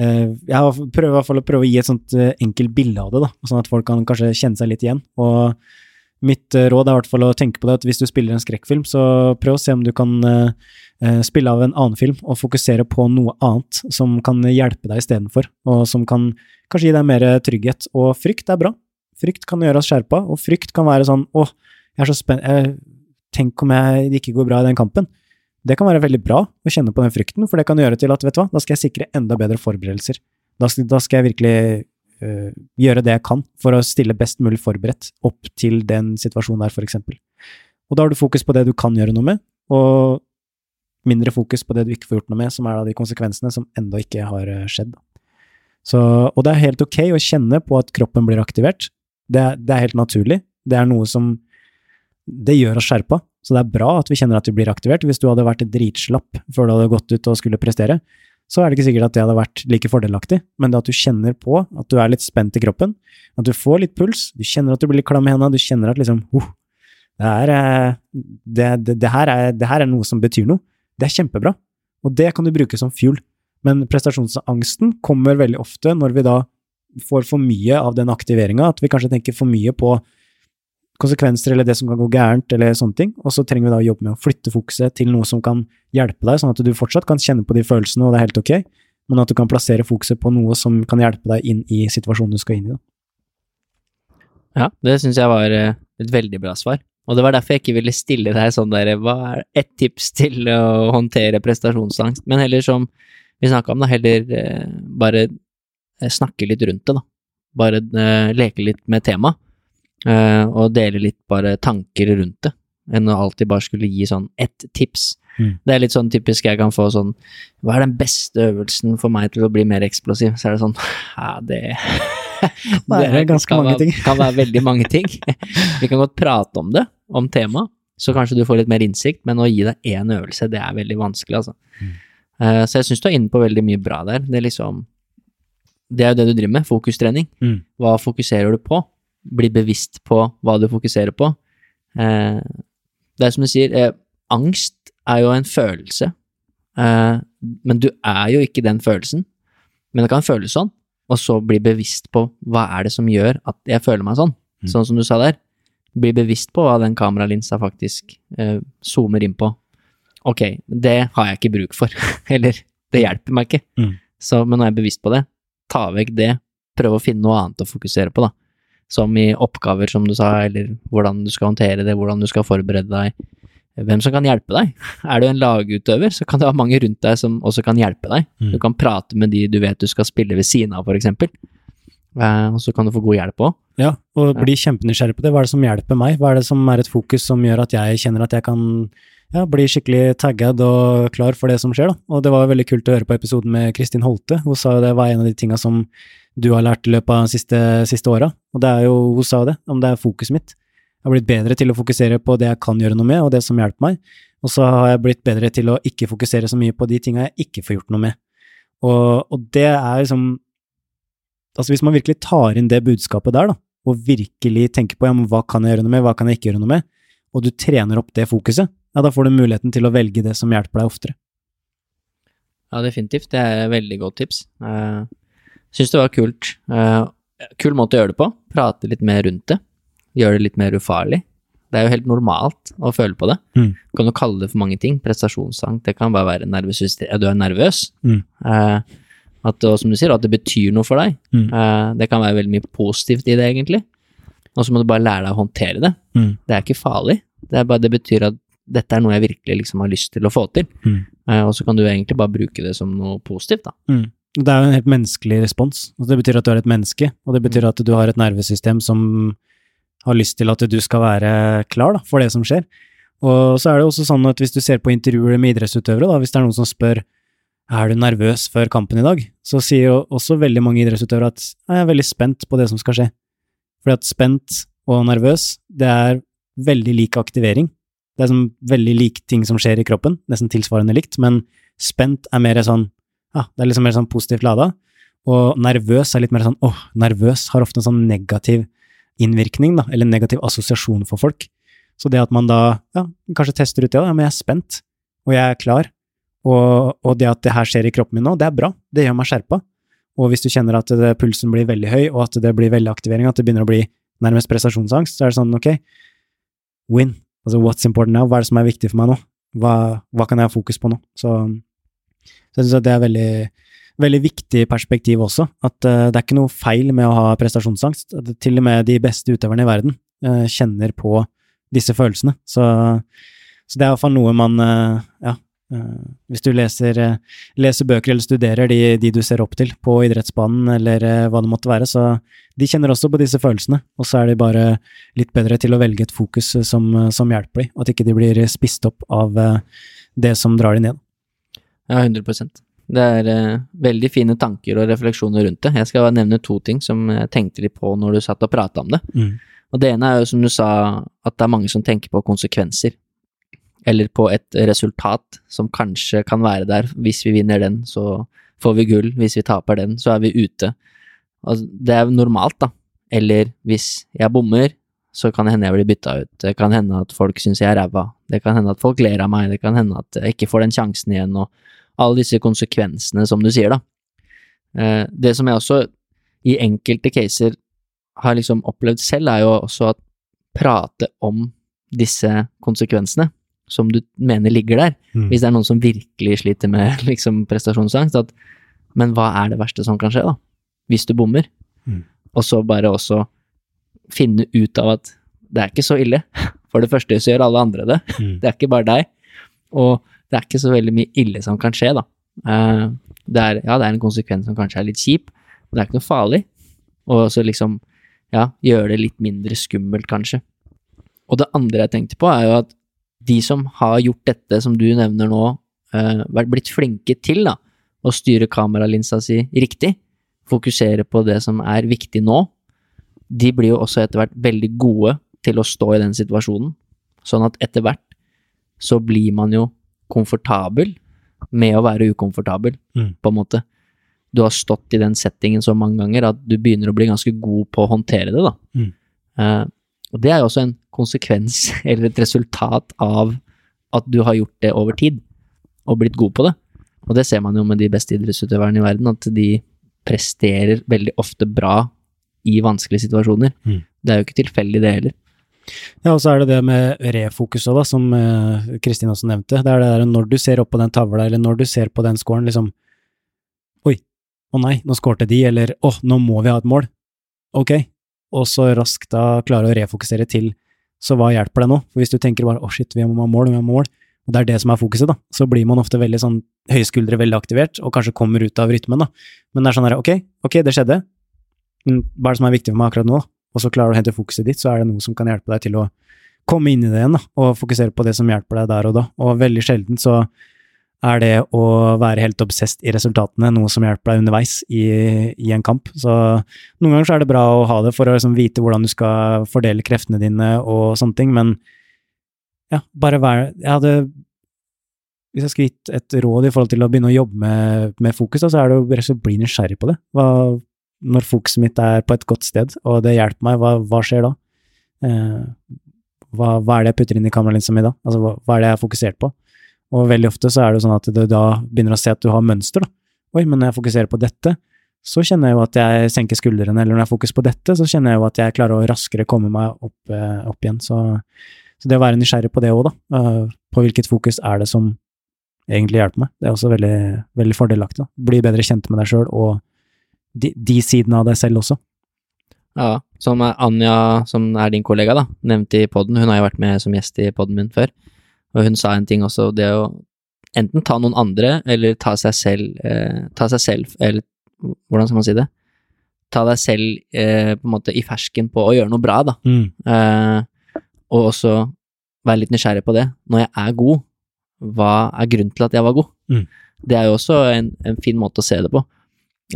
eh, jeg prøver i hvert fall å prøve å gi et sånt enkelt bilde av det, da, sånn at folk kan kanskje kjenne seg litt igjen. Og mitt råd er i hvert fall å tenke på det at hvis du spiller en skrekkfilm, så prøv å se om du kan spille av en annen film og fokusere på noe annet som kan hjelpe deg istedenfor, og som kan kanskje gi deg mer trygghet. Og frykt er bra. Frykt kan gjøre oss skjerpa, og frykt kan være sånn åh, jeg er så spent, tenk om jeg, ikke går bra i den kampen. Det kan være veldig bra å kjenne på den frykten, for det kan gjøre til at vet du hva, da skal jeg sikre enda bedre forberedelser. Da skal, da skal jeg virkelig øh, gjøre det jeg kan for å stille best mulig forberedt opp til den situasjonen der, for eksempel. Og da har du fokus på det du kan gjøre noe med, og mindre fokus på det du ikke får gjort noe med, som er da de konsekvensene som enda ikke har øh, skjedd. Så, og det er helt ok å kjenne på at kroppen blir aktivert. Det er, det er helt naturlig. Det er noe som Det gjør oss skjerpa. Så det er bra at vi kjenner at vi blir aktivert. Hvis du hadde vært dritslapp før du hadde gått ut og skulle prestere, så er det ikke sikkert at det hadde vært like fordelaktig, men det at du kjenner på at du er litt spent i kroppen, at du får litt puls, du kjenner at du blir litt klam i hendene, du kjenner at liksom oh, det, er, det, det, her er, det her er noe som betyr noe. Det er kjempebra, og det kan du bruke som fuel. Men prestasjonsangsten kommer veldig ofte når vi da får for mye av den aktiveringa, at vi kanskje tenker for mye på konsekvenser eller det som kan gå gærent, eller sånne ting, og så trenger vi da å jobbe med å flytte fokuset til noe som kan hjelpe deg, sånn at du fortsatt kan kjenne på de følelsene, og det er helt ok, men at du kan plassere fokuset på noe som kan hjelpe deg inn i situasjonen du skal inn i. Ja, det syns jeg var eh, et veldig bra svar. Og det var derfor jeg ikke ville stille deg sånn der, hva er ett tips til å håndtere prestasjonsangst, men heller som vi snakka om, da, heller eh, bare eh, snakke litt rundt det, da. Bare eh, leke litt med temaet, eh, og dele litt bare tanker rundt det, enn å alltid bare skulle gi sånn ett tips. Mm. Det er litt sånn typisk jeg kan få sånn Hva er den beste øvelsen for meg til å bli mer eksplosiv? Så er det sånn Ja, det Det er ganske kan mange være, ting. kan være veldig mange ting. Vi kan godt prate om det, om temaet, så kanskje du får litt mer innsikt, men å gi deg én øvelse, det er veldig vanskelig, altså. Mm. Uh, så jeg syns du er inne på veldig mye bra der. Det er liksom Det er jo det du driver med, fokustrening. Mm. Hva fokuserer du på? Bli bevisst på hva du fokuserer på. Uh, det er som du sier, uh, angst er jo en følelse, eh, men du er jo ikke den følelsen. Men det kan føles sånn, og så bli bevisst på hva er det som gjør at jeg føler meg sånn. Mm. Sånn som du sa der. Bli bevisst på hva den kameralinsa faktisk eh, zoomer inn på. Ok, det har jeg ikke bruk for. Eller, det hjelper meg ikke. Mm. Så, men jeg er bevisst på det, ta vekk det, prøv å finne noe annet å fokusere på, da. Som i oppgaver, som du sa, eller hvordan du skal håndtere det, hvordan du skal forberede deg. Hvem som kan hjelpe deg. Er du en lagutøver, så kan det være mange rundt deg som også kan hjelpe deg. Mm. Du kan prate med de du vet du skal spille ved siden av, eksempel. Eh, og så kan du få god hjelp òg. Ja, og bli kjempenysgjerrig på det. Hva er det som hjelper meg? Hva er det som er et fokus som gjør at jeg kjenner at jeg kan ja, bli skikkelig tagged og klar for det som skjer, da. Og det var veldig kult å høre på episoden med Kristin Holte. Hun sa jo det var en av de tinga som du har lært i løpet av de siste, siste åra. Og det er jo, hun sa jo det, om det er fokuset mitt. Jeg har blitt bedre til å fokusere på det jeg kan gjøre noe med, og det som hjelper meg. Og så har jeg blitt bedre til å ikke fokusere så mye på de tinga jeg ikke får gjort noe med. Og, og det er liksom Altså, hvis man virkelig tar inn det budskapet der, da, og virkelig tenker på ja, men hva kan jeg gjøre noe med, hva kan jeg ikke gjøre noe med, og du trener opp det fokuset, ja, da får du muligheten til å velge det som hjelper deg oftere. Ja, definitivt. Det er et veldig godt tips. Uh, Syns det var kult. Uh, kul måte å gjøre det på. Prate litt mer rundt det. Gjøre det litt mer ufarlig. Det er jo helt normalt å føle på det. Mm. Du kan jo kalle det for mange ting. Prestasjonsangst. Det kan bare være nervøs, du er nervøs. Mm. Eh, at, og som du sier, at det betyr noe for deg. Mm. Eh, det kan være veldig mye positivt i det, egentlig. Og så må du bare lære deg å håndtere det. Mm. Det er ikke farlig. Det, er bare, det betyr at dette er noe jeg virkelig liksom har lyst til å få til. Mm. Eh, og så kan du egentlig bare bruke det som noe positivt, da. Mm. Det er jo en helt menneskelig respons. Altså, det betyr at du er et menneske, og det betyr at du har et nervesystem som har lyst til at du skal være klar da, for det som skjer. Og så er det også sånn at hvis du ser på intervjuer med idrettsutøvere, da, hvis det er noen som spør er du nervøs før kampen i dag, så sier jo også veldig mange idrettsutøvere at jeg er veldig spent på det som skal skje. Fordi at spent og nervøs, det er veldig lik aktivering. Det er sånn veldig lik ting som skjer i kroppen, nesten tilsvarende likt, men spent er mer sånn ja, det er liksom mer sånn positivt lada. Og nervøs er litt mer sånn åh, nervøs har ofte en sånn negativ innvirkning, da, eller negativ assosiasjon for folk. Så det at man da ja, kanskje tester ut det, da, ja, men jeg er spent, og jeg er klar, og, og det at det her skjer i kroppen min nå, det er bra, det gjør meg skjerpa. Og hvis du kjenner at det, pulsen blir veldig høy, og at det blir veldig aktivering, at det begynner å bli nærmest prestasjonsangst, så er det sånn, ok, win, altså what's important now, hva er det som er viktig for meg nå? Hva, hva kan jeg ha fokus på nå? Så, så jeg synes at det er veldig, veldig viktig perspektiv også, at uh, det er ikke noe feil med å ha prestasjonsangst. Til og med de beste utøverne i verden uh, kjenner på disse følelsene. Så, så det er iallfall noe man uh, ja, Eh, hvis du leser, eh, leser bøker eller studerer de, de, du ser opp til på idrettsbanen eller eh, hva det måtte være, så de kjenner også på disse følelsene, og så er de bare litt bedre til å velge et fokus som, som hjelper dem, og at ikke de blir spist opp av det som drar dem ned. Ja, 100 Det er eh, veldig fine tanker og refleksjoner rundt det. Jeg skal nevne to ting som jeg tenkte litt på når du satt og prata om det. Mm. Og det ene er jo som du sa, at det er mange som tenker på konsekvenser eller på et resultat som kanskje kan være der. Hvis vi vinner den, så får vi gull. Hvis vi taper den, så er vi ute. Altså, det er normalt, da. Eller hvis jeg bommer, så kan det hende jeg blir bytta ut. Det kan hende at folk syns jeg er ræva. Det kan hende at folk ler av meg. Det kan hende at jeg ikke får den sjansen igjen, og alle disse konsekvensene, som du sier, da. Eh, det som jeg også i enkelte caser har liksom opplevd selv, er jo også at prate om disse konsekvensene som du mener ligger der. Mm. Hvis det er noen som virkelig sliter med liksom, prestasjonsangst, at men hva er det verste som kan skje, da? Hvis du bommer. Mm. Og så bare også finne ut av at det er ikke så ille. For det første så gjør alle andre det. Mm. Det er ikke bare deg. Og det er ikke så veldig mye ille som kan skje, da. Uh, det er, ja, det er en konsekvens som kanskje er litt kjip, men det er ikke noe farlig. Og så liksom, ja, gjøre det litt mindre skummelt, kanskje. Og det andre jeg tenkte på, er jo at de som har gjort dette som du nevner nå, uh, vært blitt flinke til da, å styre kameralinsa si riktig, fokusere på det som er viktig nå, de blir jo også etter hvert veldig gode til å stå i den situasjonen. Sånn at etter hvert så blir man jo komfortabel med å være ukomfortabel, mm. på en måte. Du har stått i den settingen så mange ganger at du begynner å bli ganske god på å håndtere det, da. Mm. Uh, og det er jo også en konsekvens eller et resultat av at du har gjort det over tid, og blitt god på det. Og det ser man jo med de beste idrettsutøverne i verden, at de presterer veldig ofte bra i vanskelige situasjoner. Mm. Det er jo ikke tilfeldig, det heller. Ja, og så er det det med refokus òg, som Kristin uh, også nevnte. Det er det der når du ser opp på den tavla, eller når du ser på den scoren, liksom Oi, å nei, nå skårte de, eller å, nå må vi ha et mål. Ok, og så raskt da klare å refokusere til så hva hjelper det nå? For hvis du tenker bare å shit, vi må ha mål, vi må ha mål, og det er det som er fokuset, da, så blir man ofte veldig sånn høye veldig aktivert, og kanskje kommer ut av rytmen, da. Men det er sånn her, ok, ok, det skjedde, hva er det som er viktig for meg akkurat nå, da? Og så klarer du å hente fokuset ditt, så er det noe som kan hjelpe deg til å komme inn i det igjen, da, og fokusere på det som hjelper deg der og da. Og veldig sjelden så er det å være helt obsesst i resultatene noe som hjelper deg underveis i, i, en kamp. Så noen ganger så er det bra å ha det for å liksom vite hvordan du skal fordele kreftene dine og sånne ting, men ja, bare være Jeg hadde Hvis jeg skulle gitt et råd i forhold til å begynne å jobbe med, med fokus, da, så er det å rett og slett bli nysgjerrig på det. Hva, når fokuset mitt er på et godt sted, og det hjelper meg, hva, hva skjer da? Eh, hva, hva, er det jeg putter inn i kameralinsa mi da? Altså, hva, hva er det jeg har fokusert på? Og veldig ofte så er det sånn at du da begynner å se at du har mønster, da. Oi, men når jeg fokuserer på dette, så kjenner jeg jo at jeg senker skuldrene, eller når jeg fokuserer på dette, så kjenner jeg jo at jeg klarer å raskere komme meg opp, eh, opp igjen. Så, så, det å være nysgjerrig på det òg, da, eh, på hvilket fokus er det som egentlig hjelper meg, det er også veldig, veldig fordelaktig. da. Bli bedre kjent med deg sjøl, og de, de sidene av deg selv også. Ja, som Anja, som er din kollega, da, nevnte i poden, hun har jo vært med som gjest i poden min før. Og hun sa en ting også, det å enten ta noen andre, eller ta seg selv, eh, ta seg selv Eller hvordan skal man si det? Ta deg selv eh, på en måte i fersken på å gjøre noe bra, da. Mm. Eh, og også være litt nysgjerrig på det. Når jeg er god, hva er grunnen til at jeg var god? Mm. Det er jo også en, en, fin måte å se det på.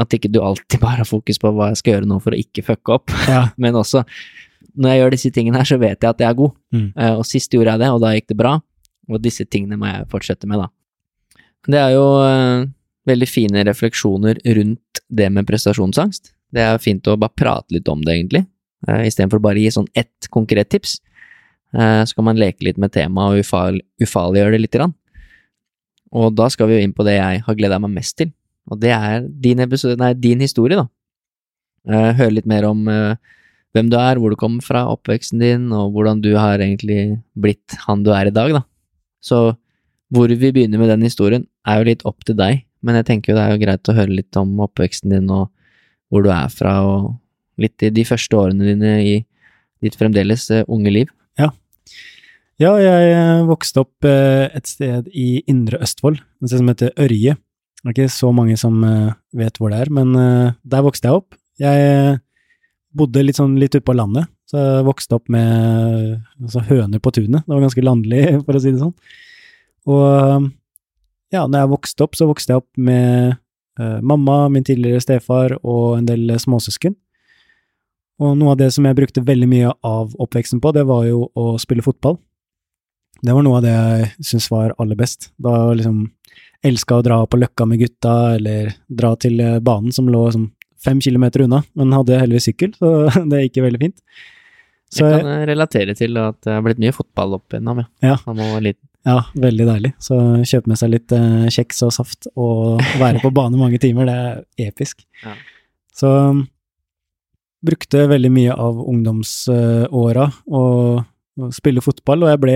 At ikke du alltid bare har fokus på hva jeg skal gjøre nå for å ikke fucke opp, ja. men også når jeg gjør disse tingene her, så vet jeg at jeg er god. Mm. Uh, og sist gjorde jeg det, og da gikk det bra. Og disse tingene må jeg fortsette med, da. Det er jo uh, veldig fine refleksjoner rundt det med prestasjonsangst. Det er fint å bare prate litt om det, egentlig, uh, istedenfor bare å gi sånn ett konkret tips. Uh, så kan man leke litt med temaet og ufarliggjøre det lite grann. Og da skal vi jo inn på det jeg har gleda meg mest til, og det er din, episode, nei, din historie, da. Uh, høre litt mer om uh, hvem du er, hvor du kommer fra, oppveksten din, og hvordan du har egentlig blitt han du er i dag, da. Så hvor vi begynner med den historien, er jo litt opp til deg, men jeg tenker jo det er jo greit å høre litt om oppveksten din og hvor du er fra, og litt i de første årene dine i ditt fremdeles uh, unge liv. Ja. Ja, jeg eh, vokste opp eh, et sted i Indre Østfold, et sted som heter Ørje. Det er ikke så mange som eh, vet hvor det er, men eh, der vokste jeg opp. Jeg eh, bodde litt sånn litt ute på landet, så jeg vokste opp med altså, høner på tunet. Det var ganske landlig, for å si det sånn. Og ja, når jeg vokste opp, så vokste jeg opp med uh, mamma, min tidligere stefar og en del småsøsken. Og noe av det som jeg brukte veldig mye av oppveksten på, det var jo å spille fotball. Det var noe av det jeg syntes var aller best. Da liksom elska å dra på Løkka med gutta, eller dra til eh, banen som lå som fem kilometer unna, men hadde heldigvis sykkel, så det gikk veldig fint. Så jeg kan eh, relatere til at det har blitt mye fotball opp gjennom, ja. Da man var liten. Ja, veldig deilig. Så kjøpe med seg litt eh, kjeks og saft og være på bane mange timer, det er episk. Ja. Så brukte veldig mye av ungdomsåra og spille fotball, og jeg ble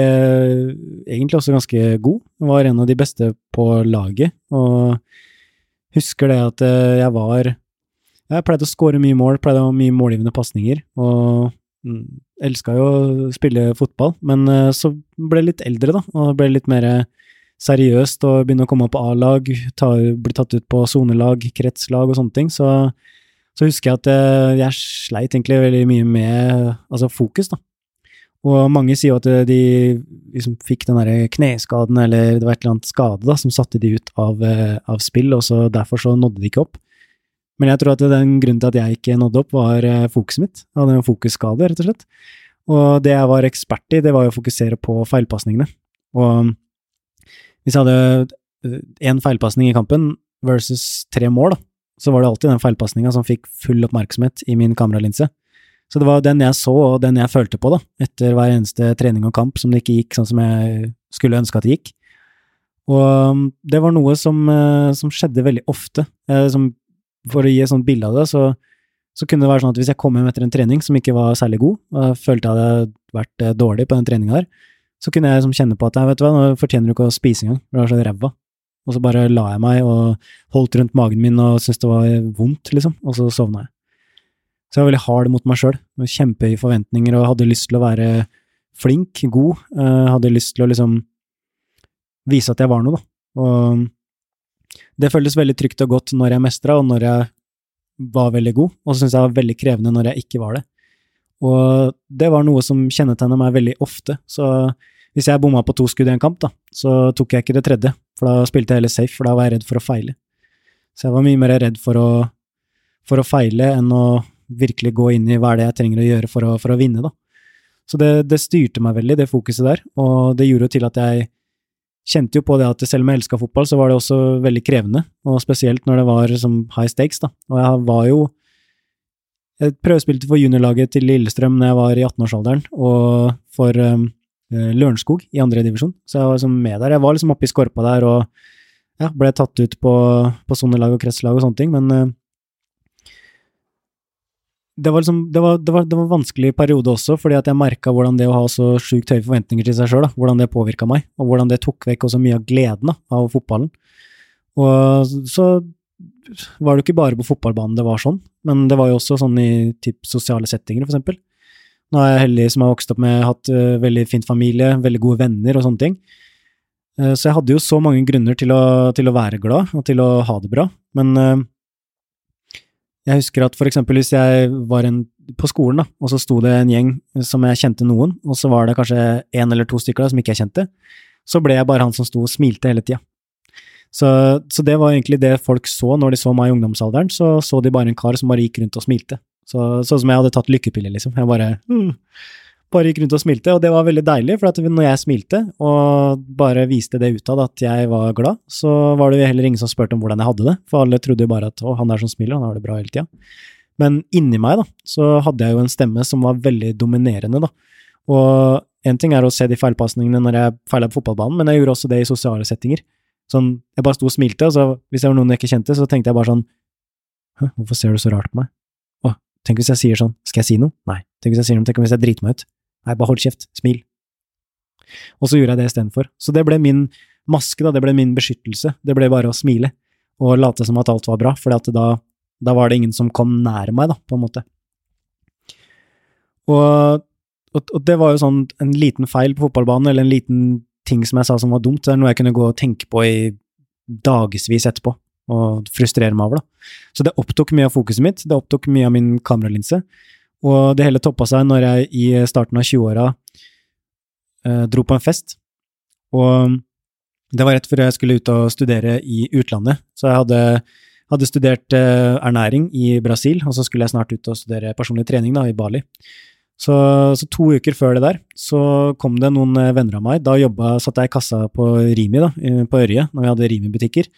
egentlig også ganske god. Jeg var en av de beste på laget, og husker det at eh, jeg var Jeg pleide å score mye mål, pleide å ha mye målgivende pasninger, og mm, elska jo å spille fotball, men eh, så ble jeg litt eldre, da, og ble litt mer seriøst og begynne å komme på A-lag, ta, bli tatt ut på sonelag, kretslag og sånne ting, så, så husker jeg at jeg, jeg sleit egentlig veldig mye med altså fokus, da. Og mange sier jo at de liksom fikk den derre kneskaden, eller det var et eller annet skade da, som satte de ut av, eh, av spill, og så derfor så nådde de ikke opp. Men jeg tror at den grunnen til at jeg ikke nådde opp, var eh, fokuset mitt. Jeg hadde en fokusskade, rett og slett. Og det jeg var ekspert i, det var jo å fokusere på feilpasningene. Og hvis jeg hadde én feilpasning i kampen versus tre mål, da, så var det alltid den feilpasninga som fikk full oppmerksomhet i min kameralinse. Så det var den jeg så, og den jeg følte på, da, etter hver eneste trening og kamp som det ikke gikk sånn som jeg skulle ønske at det gikk. Og um, det var noe som, eh, som skjedde veldig ofte. Eh, som, for å gi et sånt bilde av det, så, så, kunne det være sånn at hvis jeg kom hjem etter en trening som ikke var særlig god, og jeg følte jeg hadde vært eh, dårlig på den treninga der, så kunne jeg liksom kjenne på at vet du hva, nå fortjener du ikke å spise engang, for du er så ræva. Og så bare la jeg meg og holdt rundt magen min og syntes det var vondt, liksom, og så sovna jeg. Så jeg var veldig hard mot meg sjøl. Kjempehøye forventninger og hadde lyst til å være flink, god. Uh, hadde lyst til å liksom vise at jeg var noe, da. Og det føltes veldig trygt og godt når jeg mestra, og når jeg var veldig god. Og så syntes jeg det var veldig krevende når jeg ikke var det. Og det var noe som kjennetegna meg veldig ofte. Så hvis jeg bomma på to skudd i en kamp, da, så tok jeg ikke det tredje, for da spilte jeg heller safe, for da var jeg redd for å feile. Så jeg var mye mer redd for å, for å feile enn å virkelig gå inn i hva er det jeg trenger å gjøre for å, for å vinne, da. Så det, det, styrte meg veldig, det fokuset der, og det gjorde jo til at jeg kjente jo på det at selv om jeg elska fotball, så var det også veldig krevende, og spesielt når det var som high stakes, da. Og jeg var jo Jeg prøvespilte for juniorlaget til Lillestrøm når jeg var i 18-årsalderen, og for um, Lørenskog i andre divisjon, så jeg var liksom med der. Jeg var liksom oppe i skorpa der og ja, ble tatt ut på, på sonelag og kretslag og sånne ting, men uh, det var, liksom, det, var, det, var, det var, en vanskelig periode også, fordi at jeg merka hvordan det å ha så sjukt høye forventninger til seg sjøl, hvordan det påvirka meg, og hvordan det tok vekk også mye av gleden da, av fotballen. Og så var det jo ikke bare på fotballbanen det var sånn, men det var jo også sånn i typ sosiale settinger, for eksempel. Nå er jeg heldig som har vokst opp med hatt uh, veldig fint familie, veldig gode venner og sånne ting. Uh, så jeg hadde jo så mange grunner til å, til å, være glad og til å ha det bra, men uh, jeg husker at for eksempel hvis jeg var en, på skolen, da, og så sto det en gjeng som jeg kjente noen, og så var det kanskje én eller to stykker da, som ikke jeg kjente, så ble jeg bare han som sto og smilte hele tida. Så, så, det var egentlig det folk så når de så meg i ungdomsalderen, så så de bare en kar som bare gikk rundt og smilte. Så, sånn som jeg hadde tatt lykkepiller, liksom. Jeg bare mm, bare gikk rundt og smilte, og det var veldig deilig, for når jeg smilte og bare viste det utad at jeg var glad, så var det heller ingen som spurte om hvordan jeg hadde det, for alle trodde jo bare at å, han er som smiler, han har det bra hele tida. Men inni meg, da, så hadde jeg jo en stemme som var veldig dominerende, da. Og én ting er å se de feilpasningene når jeg feila på fotballbanen, men jeg gjorde også det i sosiale settinger. Sånn, jeg bare sto og smilte, og så hvis det var noen jeg ikke kjente, så tenkte jeg bare sånn Hæ, Hvorfor ser du så rart på meg? Å, tenk hvis jeg sier sånn, skal jeg si noe? Nei. Tenk hvis jeg sier noe, tenk hvis jeg driter meg ut? Nei, bare hold kjeft, smil. Og så gjorde jeg det istedenfor. Så det ble min maske, da, det ble min beskyttelse. Det ble bare å smile og late som at alt var bra, for da, da, var det ingen som kom nær meg, da, på en måte. Og, og, og det var jo sånn en liten feil på fotballbanen, eller en liten ting som jeg sa som var dumt. Det er noe jeg kunne gå og tenke på i dagevis etterpå, og frustrere meg over, da. Så det opptok mye av fokuset mitt, det opptok mye av min kameralinse. Og det hele toppa seg når jeg i starten av 20-åra eh, dro på en fest. Og det var rett før jeg skulle ut og studere i utlandet. Så jeg hadde, hadde studert eh, ernæring i Brasil, og så skulle jeg snart ut og studere personlig trening da, i Bali. Så, så, to uker før det der, så kom det noen eh, venner av meg. Da jobba, satt jeg i kassa på Rimi, da, på Ørje, når vi hadde Rimi-butikker.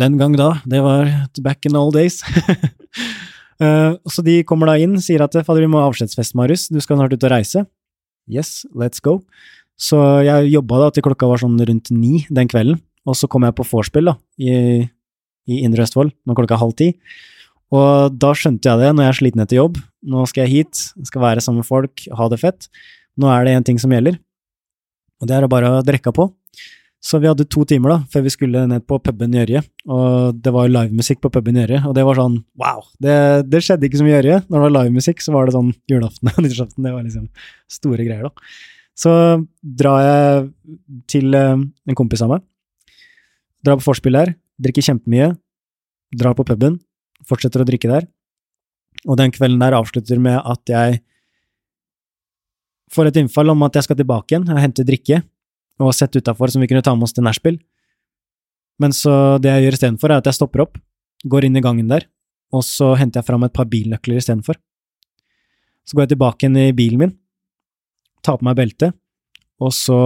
Den gang da, det var back in all days. uh, så de kommer da inn, sier at fader, vi må ha avskjedsfest, Marius, du skal snart ut og reise. Yes, let's go. Så jeg jobba da til klokka var sånn rundt ni den kvelden, og så kom jeg på vorspiel da, i, i Indre Østfold når klokka er halv ti. Og da skjønte jeg det, når jeg er sliten etter jobb. Nå skal jeg hit, skal være sammen med folk, ha det fett. Nå er det én ting som gjelder, og det er å bare drikke på. Så vi hadde to timer da, før vi skulle ned på puben i Ørje, og det var livemusikk på puben i Ørje, og det var sånn wow! Det, det skjedde ikke så mye i Ørje. Når det var livemusikk, så var det sånn julaften og nyttårsaften, det var liksom store greier, da. Så drar jeg til uh, en kompis av meg, drar på vorspiel der, drikker kjempemye, drar på puben, fortsetter å drikke der, og den kvelden der avslutter med at jeg får et innfall om at jeg skal tilbake igjen og hente drikke og sett utafor som vi kunne ta med oss til nachspiel. Men så det jeg gjør istedenfor, er at jeg stopper opp, går inn i gangen der, og så henter jeg fram et par bilnøkler istedenfor. Så går jeg tilbake igjen i bilen min, tar på meg beltet, og så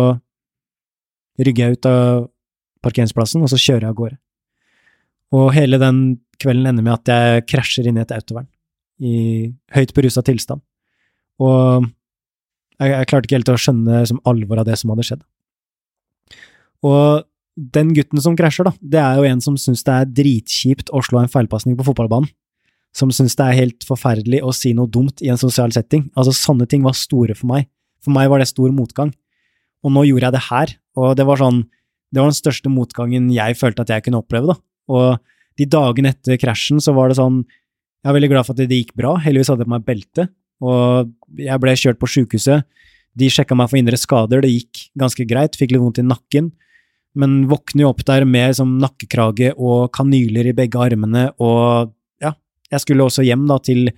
rygger jeg ut av parkeringsplassen, og så kjører jeg av gårde. Og hele den kvelden ender med at jeg krasjer inn i et autovern, i høyt berusa tilstand. Og jeg, jeg, klarte ikke helt å skjønne liksom, alvoret av det som hadde skjedd. Og den gutten som krasjer, da, det er jo en som syns det er dritkjipt å slå en feilpasning på fotballbanen. Som syns det er helt forferdelig å si noe dumt i en sosial setting. Altså, sånne ting var store for meg. For meg var det stor motgang. Og nå gjorde jeg det her, og det var sånn Det var den største motgangen jeg følte at jeg kunne oppleve, da. Og de dagene etter krasjen så var det sånn Jeg er veldig glad for at det gikk bra. Heldigvis hadde jeg på meg belte, og jeg ble kjørt på sjukehuset. De sjekka meg for indre skader, det gikk ganske greit, fikk litt vondt i nakken men våkner jo opp der med som nakkekrage og kanyler i begge armene, og ja, jeg skulle også hjem da til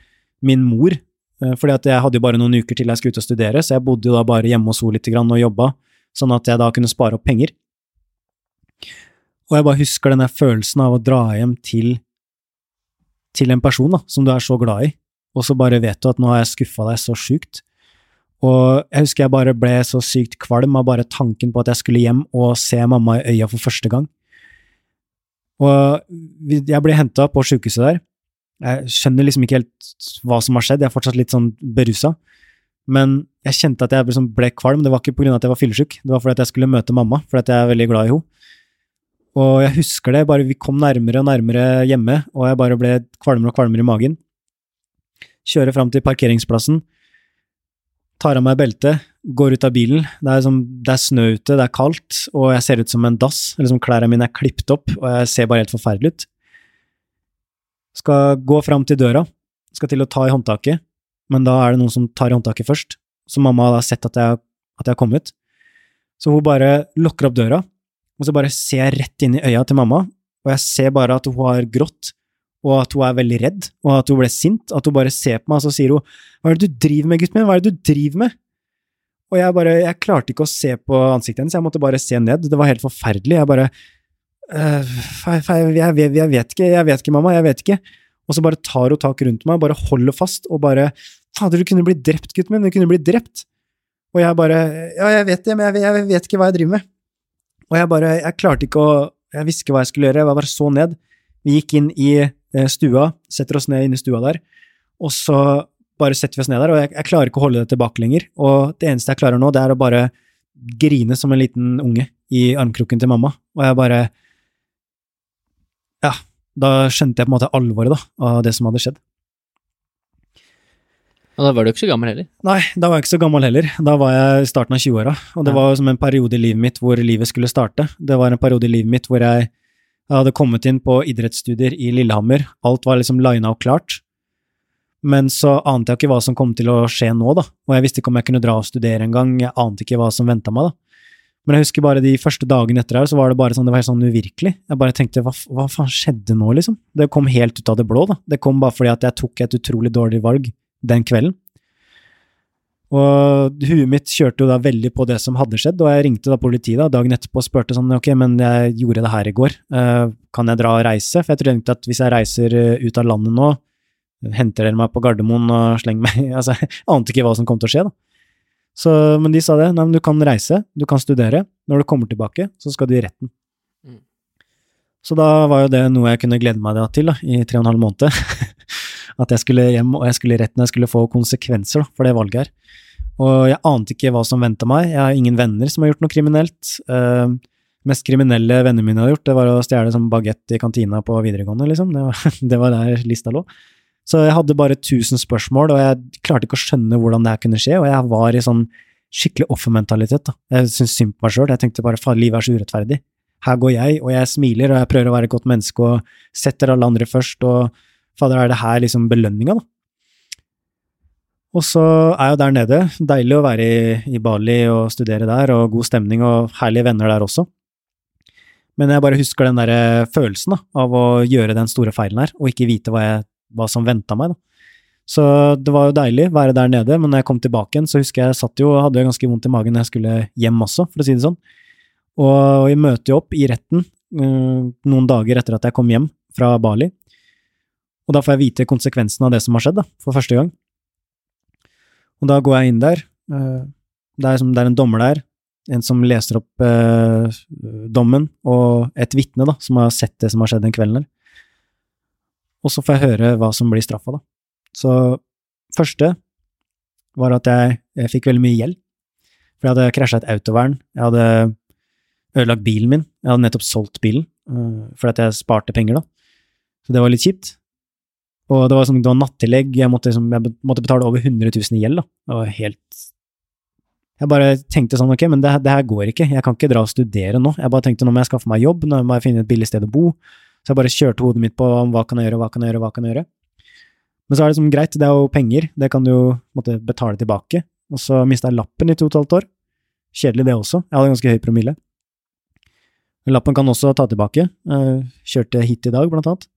min mor, eh, fordi at jeg hadde jo bare noen uker til jeg skulle ut og studere, så jeg bodde jo da bare hjemme hos henne lite grann og jobba, sånn at jeg da kunne spare opp penger. Og jeg bare husker denne følelsen av å dra hjem til, til en person da, som du er så glad i, og så bare vet du at nå har jeg skuffa deg så sjukt, og jeg husker jeg bare ble så sykt kvalm av bare tanken på at jeg skulle hjem og se mamma i øya for første gang. Og jeg ble henta på sjukehuset der. Jeg skjønner liksom ikke helt hva som har skjedd, jeg er fortsatt litt sånn berusa. Men jeg kjente at jeg liksom ble kvalm, det var ikke pga. at jeg var fyllesyk, det var fordi at jeg skulle møte mamma, fordi at jeg er veldig glad i henne. Og jeg husker det, bare vi kom nærmere og nærmere hjemme, og jeg bare ble kvalmere og kvalmere i magen. Kjører fram til parkeringsplassen, tar av meg beltet, går ut av bilen. Det er, som, det er, snø ute, det er kaldt, og jeg ser ut som en dass. Liksom klærne mine er klippet opp, og jeg ser bare helt forferdelig ut. Skal gå fram til døra, skal til å ta i håndtaket, men da er det noen som tar i håndtaket først. Så mamma har sett at jeg, at jeg har kommet. Så hun bare lukker opp døra, og så bare ser jeg rett inn i øya til mamma, og jeg ser bare at hun har grått, og at hun er veldig redd, og at hun ble sint, at hun bare ser på meg, og så sier hun hva er det du driver med, gutten min, hva er det du driver med? Og jeg bare, jeg klarte ikke å se på ansiktet hennes, jeg måtte bare se ned, det var helt forferdelig, jeg bare øh, jeg, jeg, jeg, vet ikke, jeg vet ikke, mamma, jeg vet ikke. Og så bare tar hun tak rundt meg, bare holder fast, og bare Fader, du kunne blitt drept, gutten min, du kunne blitt drept. Og jeg bare Ja, jeg vet det, men jeg, jeg vet ikke hva jeg driver med. Og jeg bare Jeg klarte ikke å Jeg visste ikke hva jeg skulle gjøre, jeg var bare så ned. Vi gikk inn i stua, setter oss ned inne i stua der, og så bare setter vi oss ned der, og jeg, jeg, klarer ikke å holde det tilbake lenger. Og det eneste jeg klarer nå, det er å bare grine som en liten unge i armkroken til mamma, og jeg bare Ja, da skjønte jeg på en måte alvoret da, av det som hadde skjedd. Og da var du ikke så gammel heller? Nei, da var jeg ikke så gammel heller. Da var jeg i starten av 20-åra, og det ja. var som en periode i livet mitt hvor livet skulle starte. Det var en periode i livet mitt hvor jeg jeg hadde kommet inn på idrettsstudier i Lillehammer, alt var liksom lina og klart. Men så ante jeg ikke hva som kom til å skje nå, da, og jeg visste ikke om jeg kunne dra og studere engang, jeg ante ikke hva som venta meg, da. Men jeg husker bare de første dagene etter her, så var det bare sånn, det var helt sånn uvirkelig. Jeg bare tenkte, hva, hva faen skjedde nå, liksom? Det kom helt ut av det blå, da. Det kom bare fordi at jeg tok et utrolig dårlig valg den kvelden. Og huet mitt kjørte jo da veldig på det som hadde skjedd, og jeg ringte da politiet da, dagen etterpå og spurte sånn, ok, men jeg gjorde det her i går, uh, kan jeg dra og reise? For jeg trodde at hvis jeg reiser eh, ut av landet nå, henter dere meg på Gardermoen og slenger meg Altså, jeg ante ikke hva som kom til å skje, da. Så, men de sa det, nei, men du kan reise, du kan studere, når du kommer tilbake, så skal du i retten. Mm. Så da var jo det noe jeg kunne glede meg til da, i tre og en halv måned. at jeg skulle hjem, og jeg skulle i retten, jeg skulle få konsekvenser da, for det valget her. Og jeg ante ikke hva som venta meg. Jeg har ingen venner som har gjort noe kriminelt. Uh, mest kriminelle vennene mine har gjort, det var å stjele sånn bagett i kantina på videregående, liksom. Det var, det var, der lista lå. Så jeg hadde bare 1000 spørsmål, og jeg klarte ikke å skjønne hvordan det her kunne skje, og jeg var i sånn skikkelig offermentalitet, da. Jeg syntes synd på meg sjøl, jeg tenkte bare faen, livet er så urettferdig. Her går jeg, og jeg smiler, og jeg prøver å være et godt menneske og setter alle andre først, og fader, er det her liksom belønninga, da? Og så er jeg jo der nede. Deilig å være i, i, Bali og studere der, og god stemning og herlige venner der også. Men jeg bare husker den der eh, følelsen da, av å gjøre den store feilen her, og ikke vite hva, jeg, hva som venta meg. da. Så det var jo deilig å være der nede, men når jeg kom tilbake igjen, så husker jeg jeg satt jo og hadde ganske vondt i magen når jeg skulle hjem også, for å si det sånn. Og vi møter jo opp i retten uh, noen dager etter at jeg kom hjem fra Bali, og da får jeg vite konsekvensen av det som har skjedd, da, for første gang. Og da går jeg inn der. Eh, det er, som, det er en dommer der, en som leser opp eh, dommen, og et vitne som har sett det som har skjedd den kvelden der. Og så får jeg høre hva som blir straffa, da. Så første var at jeg, jeg fikk veldig mye gjeld. For jeg hadde krasja et autovern, jeg hadde ødelagt bilen min, jeg hadde nettopp solgt bilen uh, fordi at jeg sparte penger, da. Så det var litt kjipt. Og det var, sånn, det var nattillegg, jeg måtte, liksom, jeg måtte, betale over 100 000 i gjeld. da. Det var helt Jeg bare tenkte sånn, ok, men det, det, her går ikke, jeg kan ikke dra og studere nå. Jeg bare tenkte nå må jeg skaffe meg jobb, nå må jeg finne et billig sted å bo. Så jeg bare kjørte hodet mitt på hva kan jeg gjøre, hva kan jeg gjøre, hva kan jeg gjøre. Men så er det som greit, det er jo penger, det kan du jo måtte betale tilbake. Og så mista jeg lappen i to og et halvt år. Kjedelig det også, jeg hadde ganske høy promille. Lappen kan også ta tilbake. Kjørte hit i dag, blant annet.